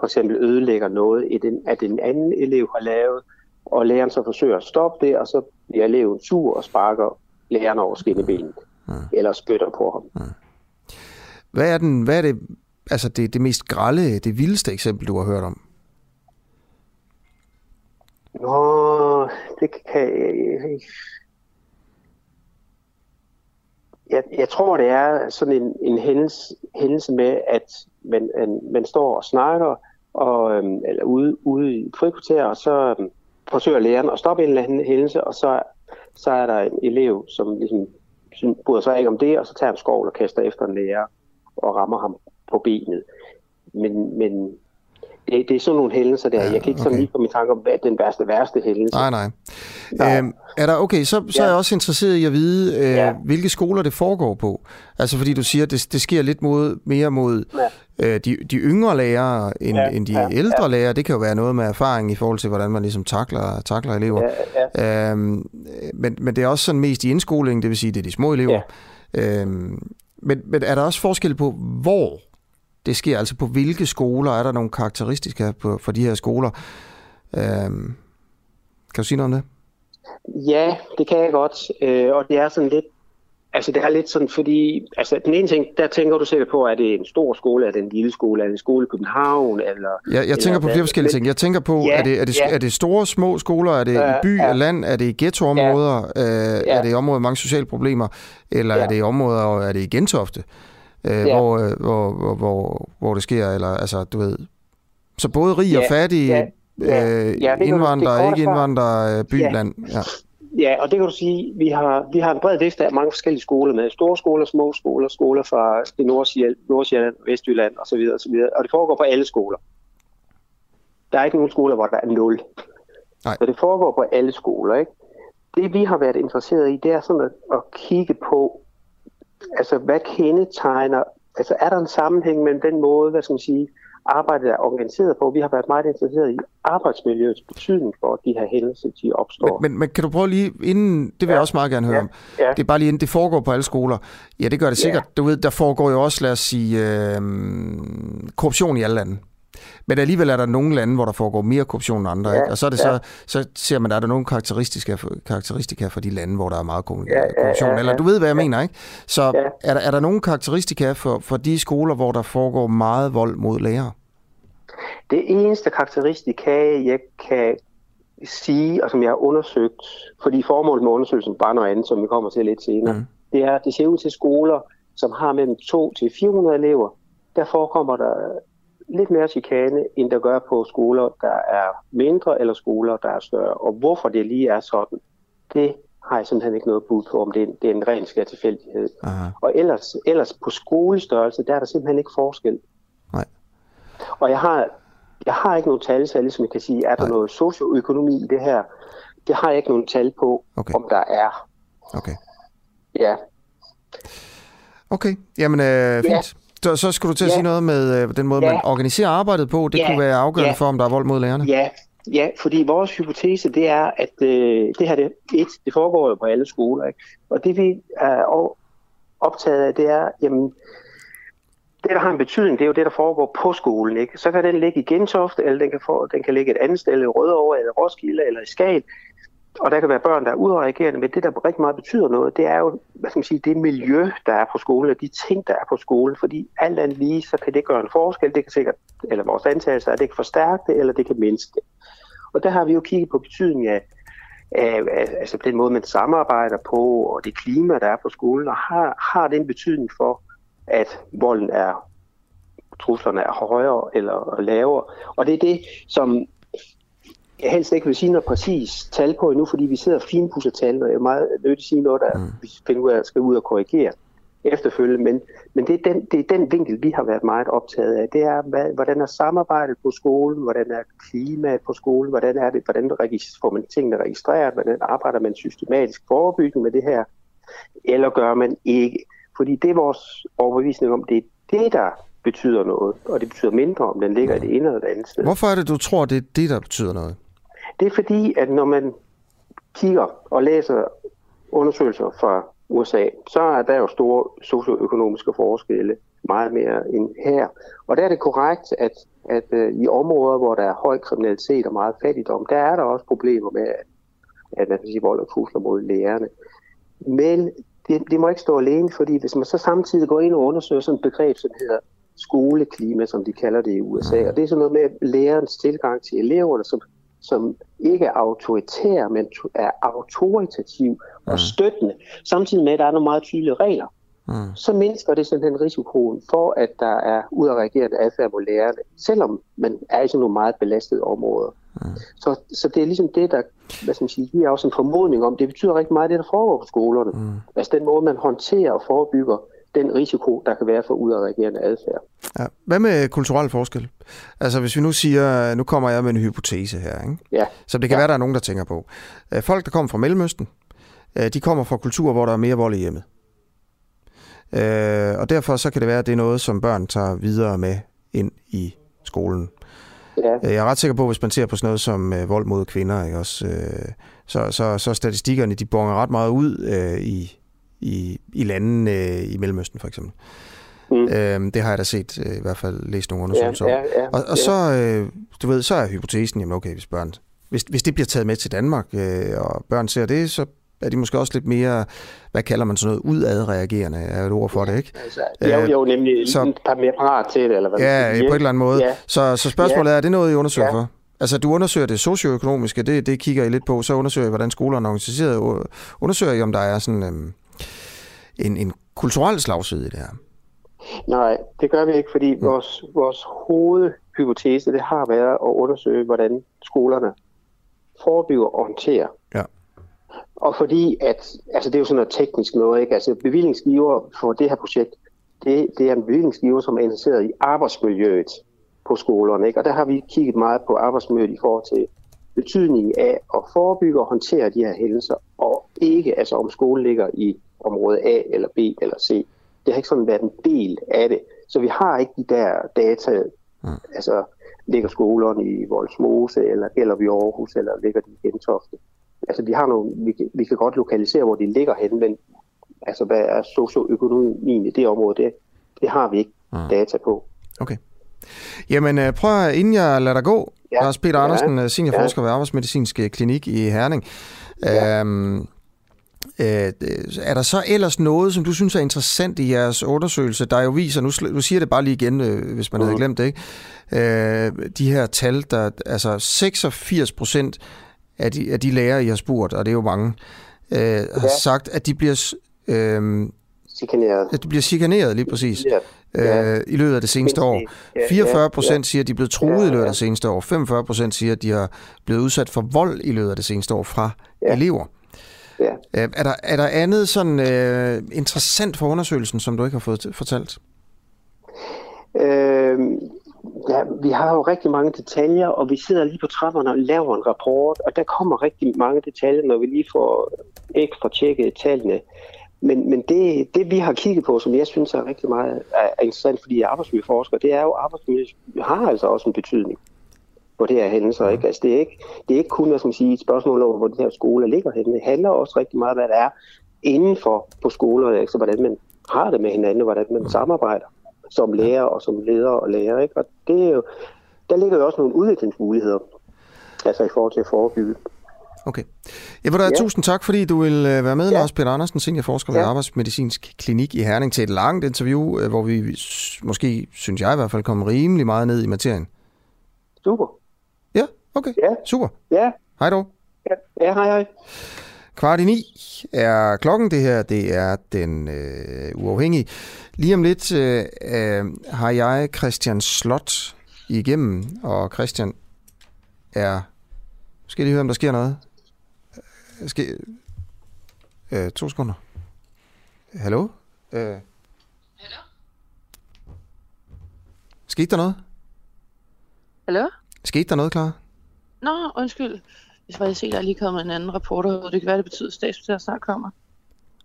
Speaker 17: for eksempel ødelægger noget, at en anden elev har lavet, og læreren så forsøger at stoppe det, og så bliver eleven sur og sparker læreren over skinnebenet, ja. eller spytter på ham. Ja.
Speaker 1: Hvad er, den, hvad er det, altså det, det mest grælde, det vildeste eksempel, du har hørt om?
Speaker 17: Nå, det kan jeg jeg, jeg tror, det er sådan en, en hændelse, hændelse med, at man, man, man står og snakker og, øhm, eller ude, ude i frikvarter, og så øhm, forsøger læreren at stoppe en eller anden hændelse, og så, så er der en elev, som ligesom bryder sig ikke om det, og så tager han skovl og kaster efter en lærer og rammer ham på benet. Men, men det, det er sådan nogle hændelser der. Ja, jeg kan ikke okay. sådan lige komme i tanke om, hvad den værste, værste hændelse.
Speaker 1: Nej, nej. nej. Øhm, er der, okay, så, så ja. er jeg også interesseret i at vide, øh, ja. hvilke skoler det foregår på. Altså fordi du siger, at det, det sker lidt mod, mere mod ja. øh, de, de yngre lærere end, ja. end de ja. ældre ja. lærere. Det kan jo være noget med erfaring i forhold til, hvordan man ligesom takler, takler elever. Ja, ja. Øhm, men, men det er også sådan mest i indskolingen, det vil sige, det er de små elever. Ja. Øhm, men, men er der også forskel på, hvor det sker altså på hvilke skoler, er der nogle karakteristika på, for de her skoler? Øhm, kan du sige noget om det?
Speaker 17: Ja, det kan jeg godt. Øh, og det er sådan lidt, altså det er lidt sådan, fordi, altså den ene ting, der tænker du sikkert på, er det en stor skole, er det en lille skole, er det en skole i København, eller...
Speaker 1: Ja, jeg tænker på flere forskellige ting. Jeg tænker på, ja, er, det, er, det, ja. er det store, små skoler, er det i by ja. land, er det i ghettoområder, ja. øh, ja. er det i områder med mange sociale problemer, eller ja. er det i områder, er det i Gentofte? Øh, ja. hvor, hvor, hvor, hvor, hvor det sker, eller altså, du ved, så både rig ja, og fattig, ja. Ja, ja, indvandrere, ikke indvandrere, byland. Ja.
Speaker 17: ja. Ja, og det kan du sige, vi har, vi har en bred liste af mange forskellige skoler med. Store skoler, små skoler, skoler fra det Nordsjælland, Vestjylland osv. osv. Og det foregår på alle skoler. Der er ikke nogen skoler, hvor der er nul. Nej. Så det foregår på alle skoler, ikke? Det vi har været interesseret i, det er sådan at, at kigge på, altså hvad kendetegner, altså er der en sammenhæng mellem den måde, hvad skal man sige, arbejdet er organiseret på. Vi har været meget interesseret i arbejdsmiljøets betydning for, at de her hændelser de opstår.
Speaker 1: Men, men, men kan du prøve lige, inden, det vil ja. jeg også meget gerne høre ja. om, ja. det er bare lige inden det foregår på alle skoler. Ja, det gør det sikkert. Ja. Du ved, der foregår jo også, lad os sige, øh, korruption i alle lande. Men alligevel er der nogle lande, hvor der foregår mere korruption end andre. Ja, ikke? Og så, er det ja. så, så ser man, at der er nogle karakteristika for, karakteristika for de lande, hvor der er meget korruption. Ja, ja, ja, ja. Eller du ved, hvad jeg ja. mener, ikke? Så ja. er, der, er der nogle karakteristika for, for de skoler, hvor der foregår meget vold mod lærere?
Speaker 17: Det eneste karakteristika, jeg kan sige, og som jeg har undersøgt, fordi formålet med undersøgelsen bare noget andet, som vi kommer til lidt senere, mm. det er, at det ser ud til skoler, som har mellem 2 til 400 elever, der forekommer der lidt mere chikane, end der gør på skoler, der er mindre, eller skoler, der er større. Og hvorfor det lige er sådan, det har jeg simpelthen ikke noget bud på, om det er, det er en ren skær tilfældighed. Aha. Og ellers, ellers på skolestørrelse, der er der simpelthen ikke forskel.
Speaker 1: Nej.
Speaker 17: Og jeg har, jeg har ikke nogen tal, så jeg ligesom kan sige, er der Nej. noget socioøkonomi i det her? Det har jeg ikke nogen tal på, okay. om der er.
Speaker 1: Okay.
Speaker 17: Ja.
Speaker 1: Okay, jamen øh, fint. Ja. Så, så skulle du til at ja. sige noget med øh, den måde, ja. man organiserer arbejdet på. Det ja. kunne være afgørende ja. for, om der er vold mod lærerne.
Speaker 17: Ja, ja fordi vores hypotese, det er, at øh, det her, det, et, det foregår jo på alle skoler. Ikke? Og det vi er optaget af, det er, jamen, det, der har en betydning, det er jo det, der foregår på skolen. Ikke? Så kan den ligge i Gentofte, eller den kan, få, den kan ligge et andet sted, i Rødovre, eller Roskilde, eller i Skagen. Og der kan være børn, der er udreagerende, men det, der rigtig meget betyder noget, det er jo, hvad skal man sige, det miljø, der er på skolen, og de ting, der er på skolen. Fordi alt andet lige, så kan det gøre en forskel. Det kan sikkert, eller vores antagelse er, at det kan forstærke det, eller det kan mindske det. Og der har vi jo kigget på betydningen af, af, af altså den måde, man samarbejder på, og det klima, der er på skolen, og har, har det en betydning for, at volden er, truslerne er højere eller lavere. Og det er det, som jeg helst ikke vil sige noget præcis tal på endnu, fordi vi sidder og finpudser tal, og jeg er meget nødt til at sige noget, der mm. vi finder ud af, skal ud og korrigere efterfølgende. Men, men det, er den, det er den vinkel, vi har været meget optaget af. Det er, hvad, hvordan er samarbejdet på skolen, hvordan er klimaet på skolen, hvordan er det, hvordan får man tingene registreret, hvordan arbejder man systematisk forebyggende med det her, eller gør man ikke. Fordi det er vores overbevisning om, det er det, der betyder noget, og det betyder mindre, om den ligger i det ene eller det andet sted.
Speaker 1: Hvorfor er det, du tror, det er det, der betyder noget?
Speaker 17: Det er fordi, at når man kigger og læser undersøgelser fra USA, så er der jo store socioøkonomiske forskelle, meget mere end her. Og der er det korrekt, at, at øh, i områder, hvor der er høj kriminalitet og meget fattigdom, der er der også problemer med, at, at man kan sige, vold og trusler mod lærerne. Men det, det må ikke stå alene, fordi hvis man så samtidig går ind og undersøger sådan et begreb, som hedder skoleklima, som de kalder det i USA, og det er sådan noget med lærerens tilgang til eleverne, som, som ikke er autoritær, men er autoritativ og mm. støttende, samtidig med, at der er nogle meget tydelige regler. Mm. Så mindsker det simpelthen risikoen for, at der er udadreagerende adfærd mod lærerne, selvom man er i sådan nogle meget belastede områder. Mm. Så, så det er ligesom det, der hvad skal man sige, vi er også en formodning om, det betyder rigtig meget det, der foregår på skolerne. Mm. Altså den måde, man håndterer og forebygger den risiko, der kan være for udadreagerende adfærd.
Speaker 1: Ja. Hvad med kulturel forskel? Altså hvis vi nu siger, nu kommer jeg med en hypotese her, ikke?
Speaker 17: Ja.
Speaker 1: så det kan ja. være, der er nogen, der tænker på. Øh, folk, der kommer fra Mellemøsten, øh, de kommer fra kulturer, hvor der er mere vold i hjemmet. Øh, og derfor så kan det være, at det er noget, som børn tager videre med ind i skolen. Ja. Jeg er ret sikker på, hvis man ser på sådan noget som øh, vold mod kvinder, ikke også, øh, så, så, så statistikkerne de bonger ret meget ud øh, i, i, i landene øh, i Mellemøsten for eksempel. Mm. Øhm, det har jeg da set, øh, i hvert fald læst nogle undersøgelser ja, ja, ja, og, og ja. så, øh, du ved, så er hypotesen, jamen okay, hvis børn, hvis, hvis det bliver taget med til Danmark, øh, og børn ser det, så er de måske også lidt mere, hvad kalder man sådan noget, udadreagerende, er et ord for det, ikke?
Speaker 17: Altså, de er jo, jo nemlig så, et par mere parat til det, eller hvad
Speaker 1: Ja, på en eller anden måde. Ja. Så, så spørgsmålet ja. er, er det noget, I undersøger ja. for? Altså, du undersøger det socioøkonomiske, det, det kigger I lidt på, så undersøger I, hvordan skolerne er organiseret. Undersøger I, om der er sådan øhm, en, en kulturel slagside i det her?
Speaker 17: Nej, det gør vi ikke, fordi mm. vores, vores hoved hypotese, det har været at undersøge, hvordan skolerne forebygger og håndterer.
Speaker 1: Ja.
Speaker 17: Og fordi, at, altså det er jo sådan noget teknisk noget, ikke? Altså bevillingsgiver for det her projekt, det, det er en bevillingsgiver, som er interesseret i arbejdsmiljøet på skolerne, ikke? Og der har vi kigget meget på arbejdsmiljøet i forhold til betydningen af at forebygge og håndtere de her hændelser, og ikke altså om skolen ligger i område A eller B eller C. Det har ikke sådan været en del af det. Så vi har ikke de der data, mm. altså ligger skolerne i Voldsmose, eller gælder vi Aarhus, eller ligger de i Gentofte. Altså vi har nogle, vi, vi kan godt lokalisere, hvor de ligger hen, men altså hvad er socioøkonomien i det område, det, det har vi ikke mm. data på.
Speaker 1: Okay. Jamen øh, prøv inden jeg lader dig gå, ja. Lars Peter ja. Andersen, øh, seniorforsker ja. ved Arbejdsmedicinsk Klinik i Herning. Ja. Øhm, Øh, er der så ellers noget, som du synes er interessant i jeres undersøgelse, der jo viser, nu, nu siger det bare lige igen, øh, hvis man mm. havde mhm. glemt det, ikke? Øh, de her tal, der altså 86 procent af de, af de lærere, I har spurgt, og det er jo mange, øh, ja. har sagt, at de bliver... Øh,
Speaker 17: chikaneret.
Speaker 1: At de bliver chikaneret, lige præcis, ja. øh, i løbet af det seneste år. 44 procent ja. siger, at de er blevet truet ja. i løbet af det seneste år. 45 procent siger, at de har blevet udsat for vold i løbet af det seneste år fra ja. elever. Ja. Øh, er, der, er der andet sådan øh, interessant for undersøgelsen, som du ikke har fået fortalt?
Speaker 17: Øh, ja, vi har jo rigtig mange detaljer, og vi sidder lige på trapperne og laver en rapport, og der kommer rigtig mange detaljer, når vi lige får ekstra tjekket tallene. Men, men det, det, vi har kigget på, som jeg synes er rigtig meget er interessant, fordi jeg er arbejdsmiljøforsker, det er jo, at arbejdsmiljø har altså også en betydning på det her hændelser. Ikke? Altså, det, er ikke, det er ikke kun hvad skal man sige, et spørgsmål om, hvor de her skoler ligger henne. Det handler også rigtig meget hvad der er inden for på skolerne, altså hvordan man har det med hinanden, og hvordan man samarbejder som lærer og som leder og lærer. Ikke? Og det er jo, der ligger jo også nogle udviklingsmuligheder, altså i forhold til at forebygge.
Speaker 1: Okay. Jeg vil da ja. tusind tak, fordi du vil øh, være med, ja. Lars Peter Andersen, seniorforsker ved ja. Arbejdsmedicinsk Klinik i Herning, til et langt interview, øh, hvor vi måske, synes jeg i hvert fald, kommer rimelig meget ned i materien.
Speaker 17: Super.
Speaker 1: Okay, ja. super.
Speaker 17: Ja.
Speaker 1: Hej dog.
Speaker 17: Ja, ja hej hej.
Speaker 1: Kvart i ni er klokken det her. Det er den øh, uafhængige. Lige om lidt øh, øh, har jeg Christian Slot igennem, og Christian er... Skal lige høre, om der sker noget? Øh, skal, øh, to sekunder. Hallo? Øh. Hallo? Skete der noget?
Speaker 2: Hallo?
Speaker 1: Skete der noget, klar?
Speaker 2: Nå, undskyld. Jeg var se, at der er lige kommet en anden rapporter Det kan være, det betyder, at statsministeriet snart kommer.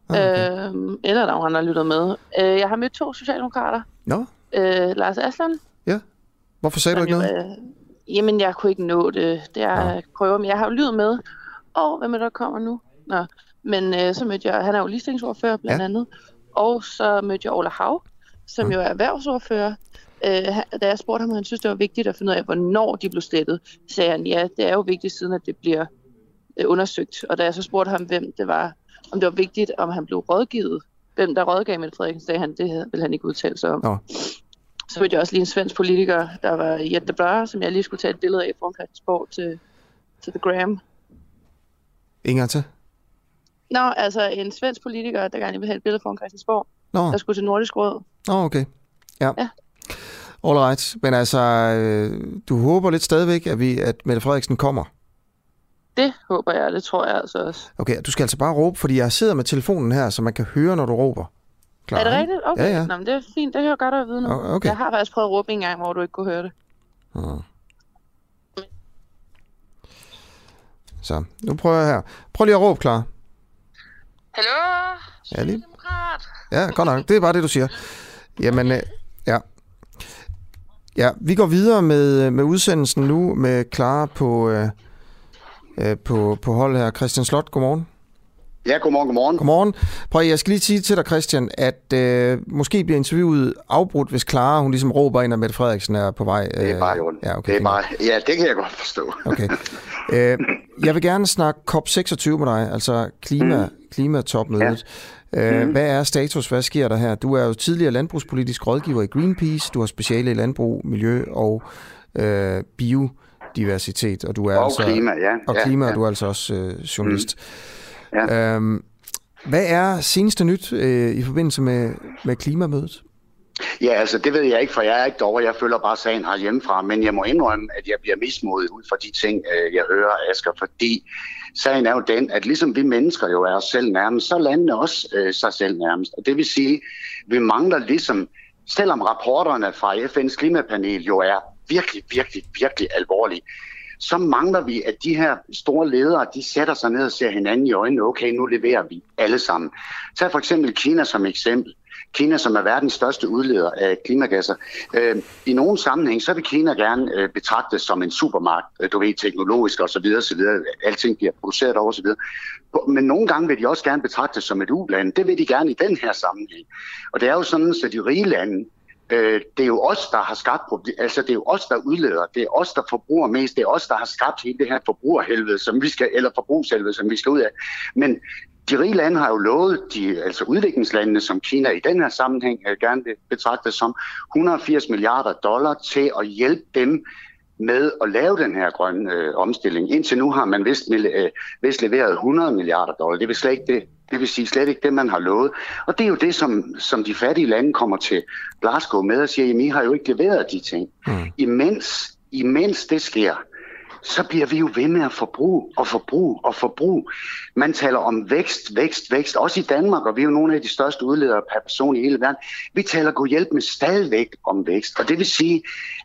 Speaker 2: Ah, okay. øhm, eller der er andre, der lytter med. Øh, jeg har mødt to socialdemokrater.
Speaker 1: Nå?
Speaker 2: Øh, Lars Aslan.
Speaker 1: Ja. Hvorfor sagde du ikke noget?
Speaker 2: Øh, jamen, jeg kunne ikke nå det. Det er ja. prøver, men jeg har jo lyd med. Og hvem er der kommer nu? Nå. Men øh, så mødte jeg, han er jo ligestillingsordfører blandt ja. andet. Og så mødte jeg Ola Hav, som ja. jo er erhvervsordfører øh, da jeg spurgte ham, om han synes, det var vigtigt at finde ud af, hvornår de blev slettet, sagde han, ja, det er jo vigtigt, siden at det bliver øh, undersøgt. Og da jeg så spurgte ham, hvem det var, om det var vigtigt, om han blev rådgivet, hvem der rådgav Mette Frederiksen, sagde han, det ville han ikke udtale sig om. Nå. Så mødte jeg også lige en svensk politiker, der var Jette Bør, som jeg lige skulle tage et billede af foran Christiansborg til, til The Gram.
Speaker 1: Ingen til?
Speaker 2: Nå, altså en svensk politiker, der gerne vil have et billede foran Christiansborg, Nå. der skulle til Nordisk Råd.
Speaker 1: Nå, okay. Ja. ja. All right. Men altså, øh, du håber lidt stadigvæk, at, vi, at Mette Frederiksen kommer?
Speaker 2: Det håber jeg, det tror jeg altså også.
Speaker 1: Okay, du skal altså bare råbe, fordi jeg sidder med telefonen her, så man kan høre, når du råber.
Speaker 2: Klar, er det rigtigt? Okay, ja, ja. Nå, men det er fint. Det er jo godt at vide nu. Okay. Jeg har faktisk prøvet at råbe en gang, hvor du ikke kunne høre det. Hmm.
Speaker 1: Så, nu prøver jeg her. Prøv lige at råbe, klar.
Speaker 2: Hallo?
Speaker 1: Ja, lige. Ja, godt nok. Det er bare det, du siger. Jamen, øh, ja. Vi går videre med, med udsendelsen nu med Clara på, øh, øh, på, på hold her. Christian Slot, godmorgen.
Speaker 18: Ja, godmorgen, godmorgen.
Speaker 1: Godmorgen. Prøv, jeg skal lige sige til dig, Christian, at øh, måske bliver interviewet afbrudt, hvis Clara, hun ligesom råber ind, at Mette Frederiksen er på vej.
Speaker 18: Øh, det er bare jo. Ja, okay, det er bare, ja, det kan jeg godt forstå.
Speaker 1: Okay. Øh, jeg vil gerne snakke COP26 med dig, altså klima, mm. klimatopmødet. Ja. Mm. Hvad er status? Hvad sker der her? Du er jo tidligere landbrugspolitisk rådgiver i Greenpeace. Du har speciale i landbrug, miljø og øh, biodiversitet. Og, du er
Speaker 18: og
Speaker 1: altså,
Speaker 18: klima, ja.
Speaker 1: Og klima, ja, ja. og du er altså også øh, journalist. Mm. Ja. Øhm, hvad er seneste nyt øh, i forbindelse med, med klimamødet?
Speaker 18: Ja, altså det ved jeg ikke, for jeg er ikke derovre. Jeg følger bare sagen her hjemmefra. Men jeg må indrømme, at jeg bliver mismodet ud fra de ting, øh, jeg hører, Asger. Fordi sagen er jo den, at ligesom vi mennesker jo er os selv nærmest, så landene også øh, sig selv nærmest. Og det vil sige, vi mangler ligesom, selvom rapporterne fra FN's klimapanel jo er virkelig, virkelig, virkelig alvorlige, så mangler vi, at de her store ledere, de sætter sig ned og ser hinanden i øjnene. Okay, nu leverer vi alle sammen. Tag for eksempel Kina som eksempel. Kina, som er verdens største udleder af klimagasser. Øh, I nogle sammenhæng, så vil Kina gerne øh, betragtes som en supermagt, øh, du ved, teknologisk og så videre, så videre. Alting bliver produceret over, så videre. Men nogle gange vil de også gerne betragtes som et uland. Det vil de gerne i den her sammenhæng. Og det er jo sådan, at de rige lande, øh, det er jo os, der har skabt altså det er jo os, der udleder, det er os, der forbruger mest, det er os, der har skabt hele det her forbrugerhelvede, som vi skal, eller forbrugshelvede, som vi skal ud af. Men de rige lande har jo lovet, de, altså udviklingslandene, som Kina i den her sammenhæng øh, gerne vil betragte som 180 milliarder dollar til at hjælpe dem med at lave den her grønne øh, omstilling. Indtil nu har man vist, øh, vist leveret 100 milliarder dollar. Det vil slet ikke det, det vil sige slet ikke det, man har lovet. Og det er jo det, som, som de fattige lande kommer til Glasgow med og siger, at I har jo ikke leveret de ting. Mm. Imens, imens det sker, så bliver vi jo ved med at forbruge og forbruge og forbruge. Man taler om vækst, vækst, vækst, også i Danmark, og vi er jo nogle af de største udledere per person i hele verden. Vi taler god hjælp med stadigvæk om vækst, og det vil sige,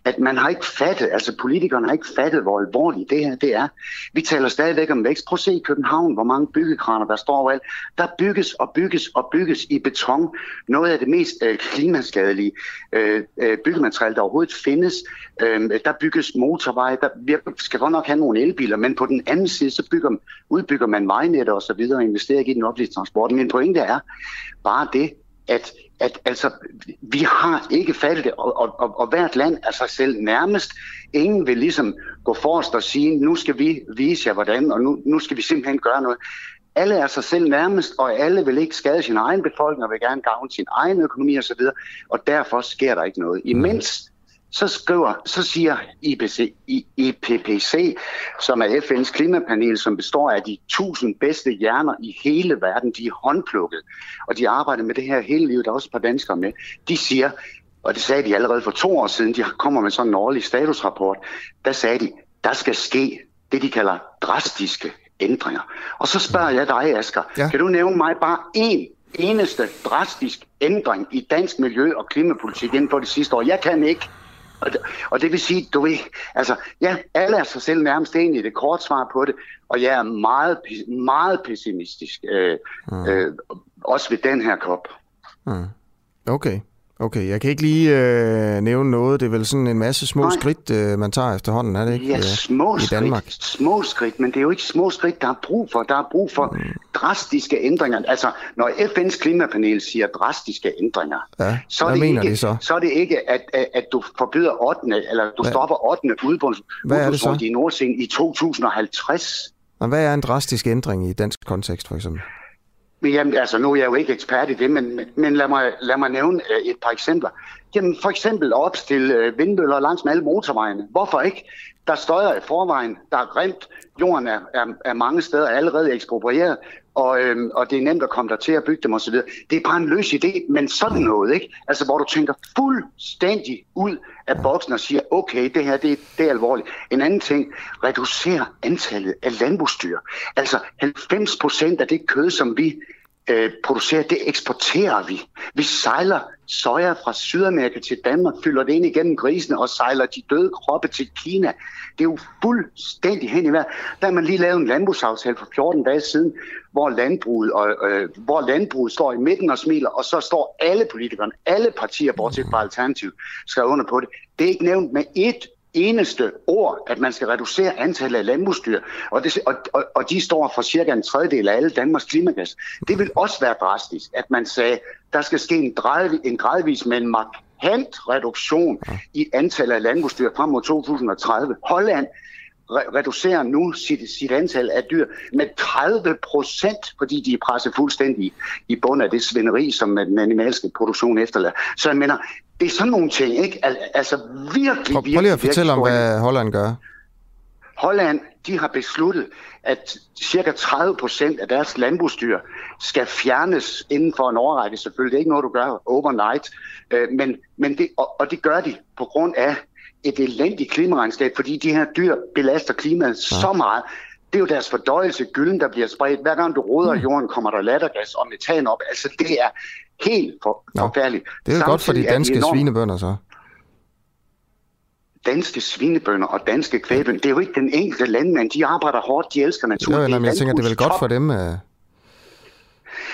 Speaker 18: at man har ikke fattet, altså politikerne har ikke fattet, hvor alvorligt det her det er. Vi taler stadigvæk om vækst. Prøv at se i København, hvor mange byggekraner der står overalt. Der bygges og bygges og bygges i beton. Noget af det mest øh, klimaskadelige øh, øh, byggemateriale, der overhovedet findes. Øh, der bygges motorveje. Der, vi skal godt nok have nogle elbiler, men på den anden side, så bygger, udbygger man vejnetter og så videre og investerer ikke i den offentlige transport. Min pointe er bare det, at, at altså, vi har ikke fattet det, og, og, og, og hvert land er sig selv nærmest. Ingen vil ligesom gå forrest og sige, nu skal vi vise jer hvordan, og nu, nu skal vi simpelthen gøre noget. Alle er sig selv nærmest, og alle vil ikke skade sin egen befolkning, og vil gerne gavne sin egen økonomi osv., og derfor sker der ikke noget. Imens så skriver, så siger IPC, IPPC, som er FN's klimapanel, som består af de tusind bedste hjerner i hele verden, de er håndplukket, og de arbejder med det her hele livet, der er også et par danskere med, de siger, og det sagde de allerede for to år siden, de kommer med sådan en årlig statusrapport, der sagde de, der skal ske det, de kalder drastiske ændringer. Og så spørger jeg dig, Asger, ja. kan du nævne mig bare én eneste drastisk ændring i dansk miljø- og klimapolitik inden for det sidste år? Jeg kan ikke. Og det, og det vil sige, du ved, altså, ja, alle er sig selv nærmest enig i det kort svar på det, og jeg er meget, meget pessimistisk, øh, mm. øh, også ved den her kop.
Speaker 1: Mm. Okay. Okay, jeg kan ikke lige øh, nævne noget. Det er vel sådan en masse små Nej. skridt, øh, man tager efterhånden, er det ikke?
Speaker 18: Ja, øh, små
Speaker 1: I Danmark.
Speaker 18: skridt. Små skridt, men det er jo ikke små skridt, der er brug for. Der er brug for mm. drastiske ændringer. Altså, når FN's klimapanel siger drastiske ændringer,
Speaker 1: ja,
Speaker 18: så, er det
Speaker 1: mener
Speaker 18: ikke,
Speaker 1: det så?
Speaker 18: så er det ikke, at, at, at du forbyder 8. eller du hvad? stopper 8. udbundsrum i Nordsjælland i 2050.
Speaker 1: Og hvad er en drastisk ændring i dansk kontekst, for eksempel?
Speaker 18: Jamen, altså, nu er jeg jo ikke ekspert i det, men, men lad, mig, lad mig nævne øh, et par eksempler. Jamen, for eksempel at opstille øh, vindmøller langs med alle motorvejene. Hvorfor ikke? Der støjer i forvejen, der er grimt, jorden er, er, er mange steder allerede eksproprieret, og, øhm, og det er nemt at komme der til at bygge dem osv. Det er bare en løs idé, men sådan noget, ikke? Altså, hvor du tænker fuldstændig ud af boksen og siger, okay, det her, det, det er alvorligt. En anden ting, reducer antallet af landbrugsdyr. Altså, 90 procent af det kød, som vi øh, producerer, det eksporterer vi. Vi sejler soja fra Sydamerika til Danmark, fylder det ind igennem grisene og sejler de døde kroppe til Kina. Det er jo fuldstændig hen i vejret. Der har man lige lavet en landbrugsaftale for 14 dage siden, hvor landbruget, og, øh, hvor landbruget står i midten og smiler, og så står alle politikerne, alle partier, bortset fra Alternativ, skrevet under på det. Det er ikke nævnt med et eneste ord, at man skal reducere antallet af landbrugsdyr, og, det, og, og, og de står for cirka en tredjedel af alle Danmarks klimagas. Det vil også være drastisk, at man sagde, der skal ske en, drev, en gradvis, men markant reduktion i antallet af landbrugsdyr frem mod 2030. Holland re- reducerer nu sit, sit antal af dyr med 30 procent, fordi de er presset fuldstændig i bund af det svineri, som den animalske produktion efterlader. Så jeg mener, det er sådan nogle ting, ikke? Al- altså virkelig, virkelig...
Speaker 1: Prøv lige at fortælle om, hvad Holland gør.
Speaker 18: Holland, de har besluttet, at cirka 30 procent af deres landbrugsdyr skal fjernes inden for en årrække selvfølgelig. Det er ikke noget, du gør overnight, øh, men, men det, og, og det gør de på grund af et elendigt klimaregnskab, fordi de her dyr belaster klimaet ja. så meget. Det er jo deres fordøjelse, gylden, der bliver spredt. Hver gang du roder mm. jorden, kommer der lattergas og metan op. Altså, det er helt for, forfærdeligt.
Speaker 1: Det er jo godt for de danske de enormt... svinebønder så
Speaker 18: danske svinebønder og danske kvægbønder. Det er jo ikke den enkelte landmand. De arbejder hårdt, de elsker naturen.
Speaker 1: Jo, men jeg tænker, det er vel godt for dem. Uh...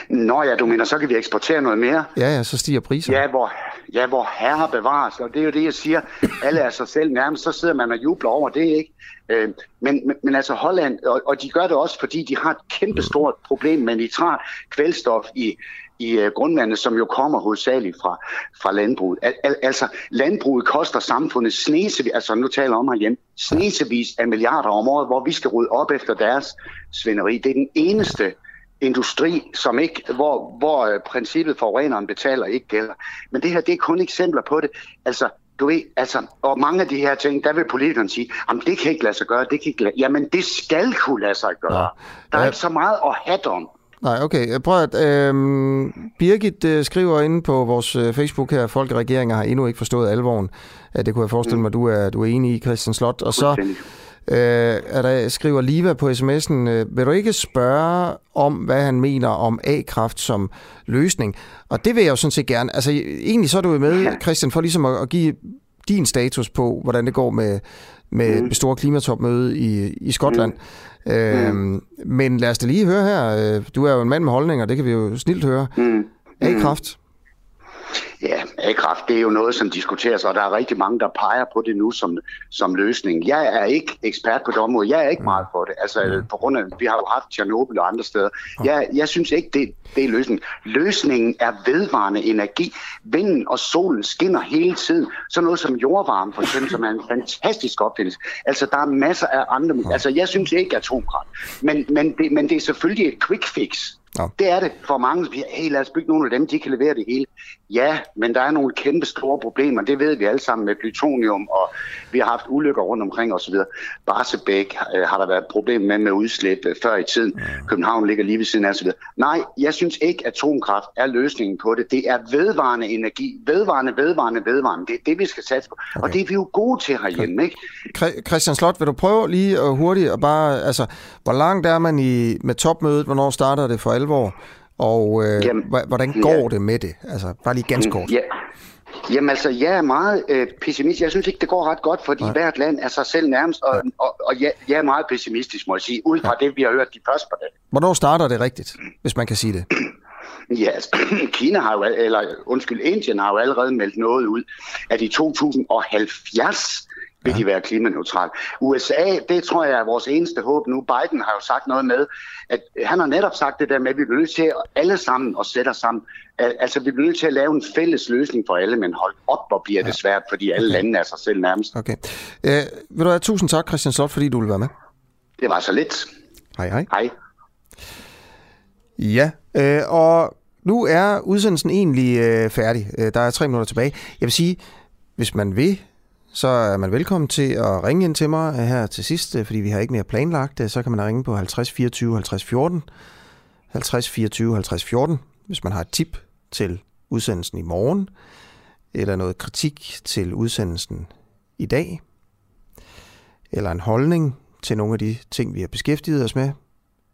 Speaker 18: Nå ja, du mener, så kan vi eksportere noget mere.
Speaker 1: Ja, ja, så stiger priserne.
Speaker 18: Ja, hvor, ja, hvor herre bevares, og det er jo det, jeg siger. Alle er sig selv nærmest, så sidder man og jubler over det, ikke? Øh, men, men, men altså Holland, og, og de gør det også, fordi de har et kæmpestort problem med nitrat, kvælstof i, i uh, grundvandet, som jo kommer hovedsageligt fra, fra landbruget. Al, al, altså, landbruget koster samfundet snesevis, altså nu taler om herhjemme, snesevis af milliarder om året, hvor vi skal rydde op efter deres svineri. Det er den eneste industri, som ikke, hvor, hvor uh, princippet for forureneren betaler ikke gælder. Men det her, det er kun eksempler på det. Altså, du ved, altså, og mange af de her ting, der vil politikerne sige, jamen det kan ikke lade sig gøre, det kan ikke lade... Jamen det skal kunne lade sig gøre. Ja. Der er ja. ikke så meget at have om.
Speaker 1: Nej, okay. Prøv at... Øh, Birgit øh, skriver inde på vores øh, Facebook her, folk i regeringen har endnu ikke forstået alvoren. Øh, det kunne jeg forestille mig, mm. du er, du er enig i, Christian Slot. Og så øh, er der, skriver Liva på sms'en, øh, vil du ikke spørge om, hvad han mener om A-kraft som løsning? Og det vil jeg jo sådan set gerne. Altså, egentlig så er du jo med, Christian, for ligesom at, at give din status på, hvordan det går med, med mm. det store klimatopmøde i, i Skotland. Mm. Øh, mm. Men lad os da lige høre her. Øh, du er jo en mand med holdninger, det kan vi jo snilt høre. Mm. A-kraft.
Speaker 18: Ja, A-kraft, det er jo noget, som diskuteres, og der er rigtig mange, der peger på det nu som, som løsning. Jeg er ikke ekspert på det område. Jeg er ikke meget for det. Altså, på grund af, vi har jo haft Tjernobyl og andre steder. Jeg, jeg synes ikke, det, det er løsningen. Løsningen er vedvarende energi. Vinden og solen skinner hele tiden. Så noget som jordvarme, for eksempel, som er en fantastisk opfindelse. Altså, der er masser af andre... Altså, jeg synes ikke atomkraft. Men, men, det, men det er selvfølgelig et quick fix. Ja. Det er det for mange, som siger, hey, lad os bygge nogle af dem, de kan levere det hele. Ja, men der er nogle kæmpe store problemer, det ved vi alle sammen med plutonium, og vi har haft ulykker rundt omkring osv. Barsebæk øh, har der været problemer med med udslip øh, før i tiden. Ja. København ligger lige ved siden af osv. Nej, jeg synes ikke, at atomkraft er løsningen på det. Det er vedvarende energi. Vedvarende, vedvarende, vedvarende. Det er det, vi skal satse på. Okay. Og det er vi jo gode til herhjemme, ikke?
Speaker 1: Christian Slot, vil du prøve lige at hurtigt og bare, altså, hvor langt er man i, med topmødet? Hvornår starter det for alvor? Og øh, Jamen, hvordan går ja. det med det? Altså, bare lige ganske kort.
Speaker 18: Ja. Jamen altså, jeg er meget øh, pessimistisk. Jeg synes ikke, det går ret godt, fordi Nej. hvert land er sig selv nærmest, og, ja. og, og jeg, jeg er meget pessimistisk, må jeg sige, ud fra ja. det, vi har hørt de første par dage.
Speaker 1: Hvornår starter det rigtigt, hvis man kan sige det? *clears throat*
Speaker 18: Ja, altså, *clears throat* Kina har jo, eller undskyld, Indien har jo allerede meldt noget ud, at i 2070 vil ja. de være klimaneutrale. USA, det tror jeg er vores eneste håb nu. Biden har jo sagt noget med, at han har netop sagt det der med, at vi bliver nødt til alle sammen at sætte os sammen. Altså, vi bliver nødt til at lave en fælles løsning for alle, men hold op, hvor bliver ja. det svært, fordi alle okay. lande er sig selv nærmest.
Speaker 1: Okay. Øh, vil du have tusind tak, Christian Slot, fordi du vil være med.
Speaker 18: Det var så lidt.
Speaker 1: Hej, hej.
Speaker 18: Hej.
Speaker 1: Ja, øh, og nu er udsendelsen egentlig øh, færdig. Øh, der er tre minutter tilbage. Jeg vil sige, hvis man vil så er man velkommen til at ringe ind til mig her til sidst, øh, fordi vi har ikke mere planlagt. Øh, så kan man ringe på 50 24 50 14. 50 24 50 14, hvis man har et tip til udsendelsen i morgen, eller noget kritik til udsendelsen i dag, eller en holdning til nogle af de ting, vi har beskæftiget os med.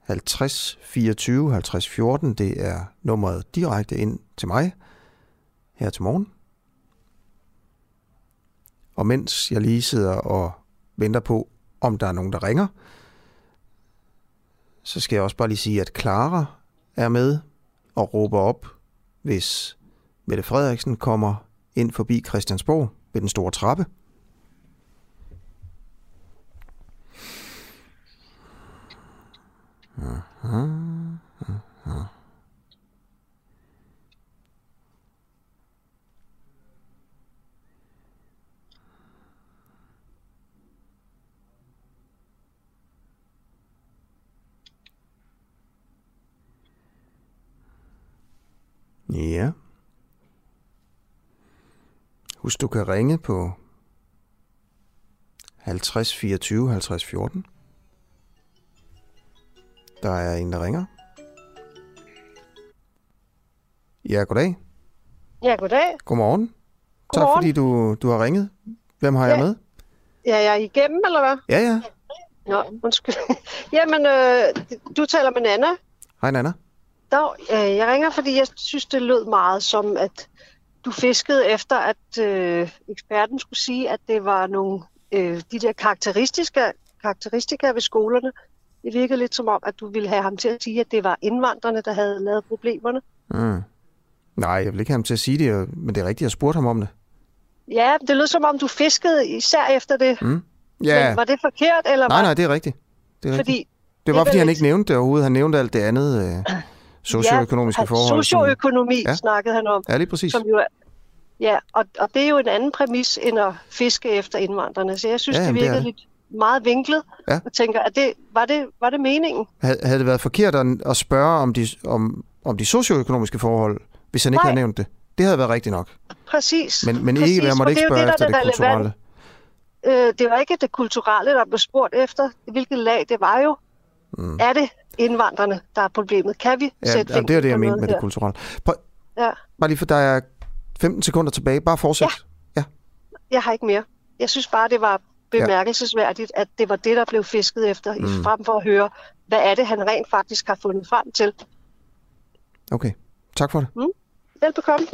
Speaker 1: 50 24 50 14, det er nummeret direkte ind til mig her til morgen. Og mens jeg lige sidder og venter på, om der er nogen, der ringer, så skal jeg også bare lige sige, at Clara er med og råber op, hvis Mette Frederiksen kommer ind forbi Christiansborg ved den store trappe. Aha, aha. Ja. Husk, du kan ringe på 50 24 50 14. Der er en, der ringer. Ja, goddag.
Speaker 19: Ja, goddag.
Speaker 1: Godmorgen.
Speaker 19: Godmorgen.
Speaker 1: Tak fordi du, du har ringet. Hvem har ja. jeg med?
Speaker 19: Ja, jeg er igennem, eller hvad?
Speaker 1: Ja, ja.
Speaker 19: Nå, undskyld. *laughs* Jamen, øh, du taler med Nana.
Speaker 1: Hej, Nana.
Speaker 19: Dag, øh, jeg ringer, fordi jeg synes, det lød meget som, at du fiskede efter, at øh, eksperten skulle sige, at det var nogle øh, de der karakteristiske, karakteristika ved skolerne. Det virkede lidt som om, at du ville have ham til at sige, at det var indvandrerne, der havde lavet problemerne.
Speaker 1: Mm. Nej, jeg vil ikke have ham til at sige det, men det er rigtigt, jeg spurgte ham om det.
Speaker 19: Ja, det lød som om, du fiskede især efter det.
Speaker 1: Mm. Ja.
Speaker 19: Men var det forkert, eller
Speaker 1: Nej,
Speaker 19: var...
Speaker 1: nej, det er rigtigt. Det er
Speaker 19: Fordi
Speaker 1: rigtigt. Det var, fordi han ikke nævnte det overhovedet. Han nævnte alt det andet øh, *clears throat* socioøkonomiske
Speaker 19: ja,
Speaker 1: forhold.
Speaker 19: Socioøkonomi
Speaker 1: Ja.
Speaker 19: snakkede han om.
Speaker 1: Ja, lige præcis.
Speaker 19: Som jo er, ja, og, og det er jo en anden præmis end at fiske efter indvandrerne. Så jeg synes,
Speaker 1: Ja,
Speaker 19: det
Speaker 1: jamen, det det.
Speaker 19: lidt meget vinklet.
Speaker 1: Ja.
Speaker 19: Og tænker, at det, var, det, var det meningen?
Speaker 1: Havde, havde det været forkert at, at spørge om de, om, om de socioøkonomiske forhold, hvis han ikke
Speaker 19: Nej.
Speaker 1: havde nævnt det? Det havde været rigtigt nok.
Speaker 19: Præcis.
Speaker 1: Men, men
Speaker 19: Præcis,
Speaker 1: ikke, jeg
Speaker 19: for
Speaker 1: måtte ikke
Speaker 19: det
Speaker 1: spørge
Speaker 19: det,
Speaker 1: efter det
Speaker 19: er
Speaker 1: kulturelle.
Speaker 19: Øh, det var ikke det kulturelle, der blev spurgt efter. Hvilket lag det var jo.
Speaker 1: Mm.
Speaker 19: Er det indvandrerne, der er problemet? Kan vi
Speaker 1: Ja,
Speaker 19: sætte
Speaker 1: jamen, det er det, jeg
Speaker 19: noget
Speaker 1: med det
Speaker 19: her?
Speaker 1: kulturelle. Prøv,
Speaker 19: Ja,
Speaker 1: bare lige for, der er 15 sekunder tilbage. Bare fortsæt. Ja.
Speaker 19: jeg har ikke mere. Jeg synes bare, det var bemærkelsesværdigt, at det var det, der blev fisket efter, mm. frem for at høre, hvad er det, han rent faktisk har fundet frem til.
Speaker 1: Okay. Tak for det.
Speaker 19: Mm. Velbekomme.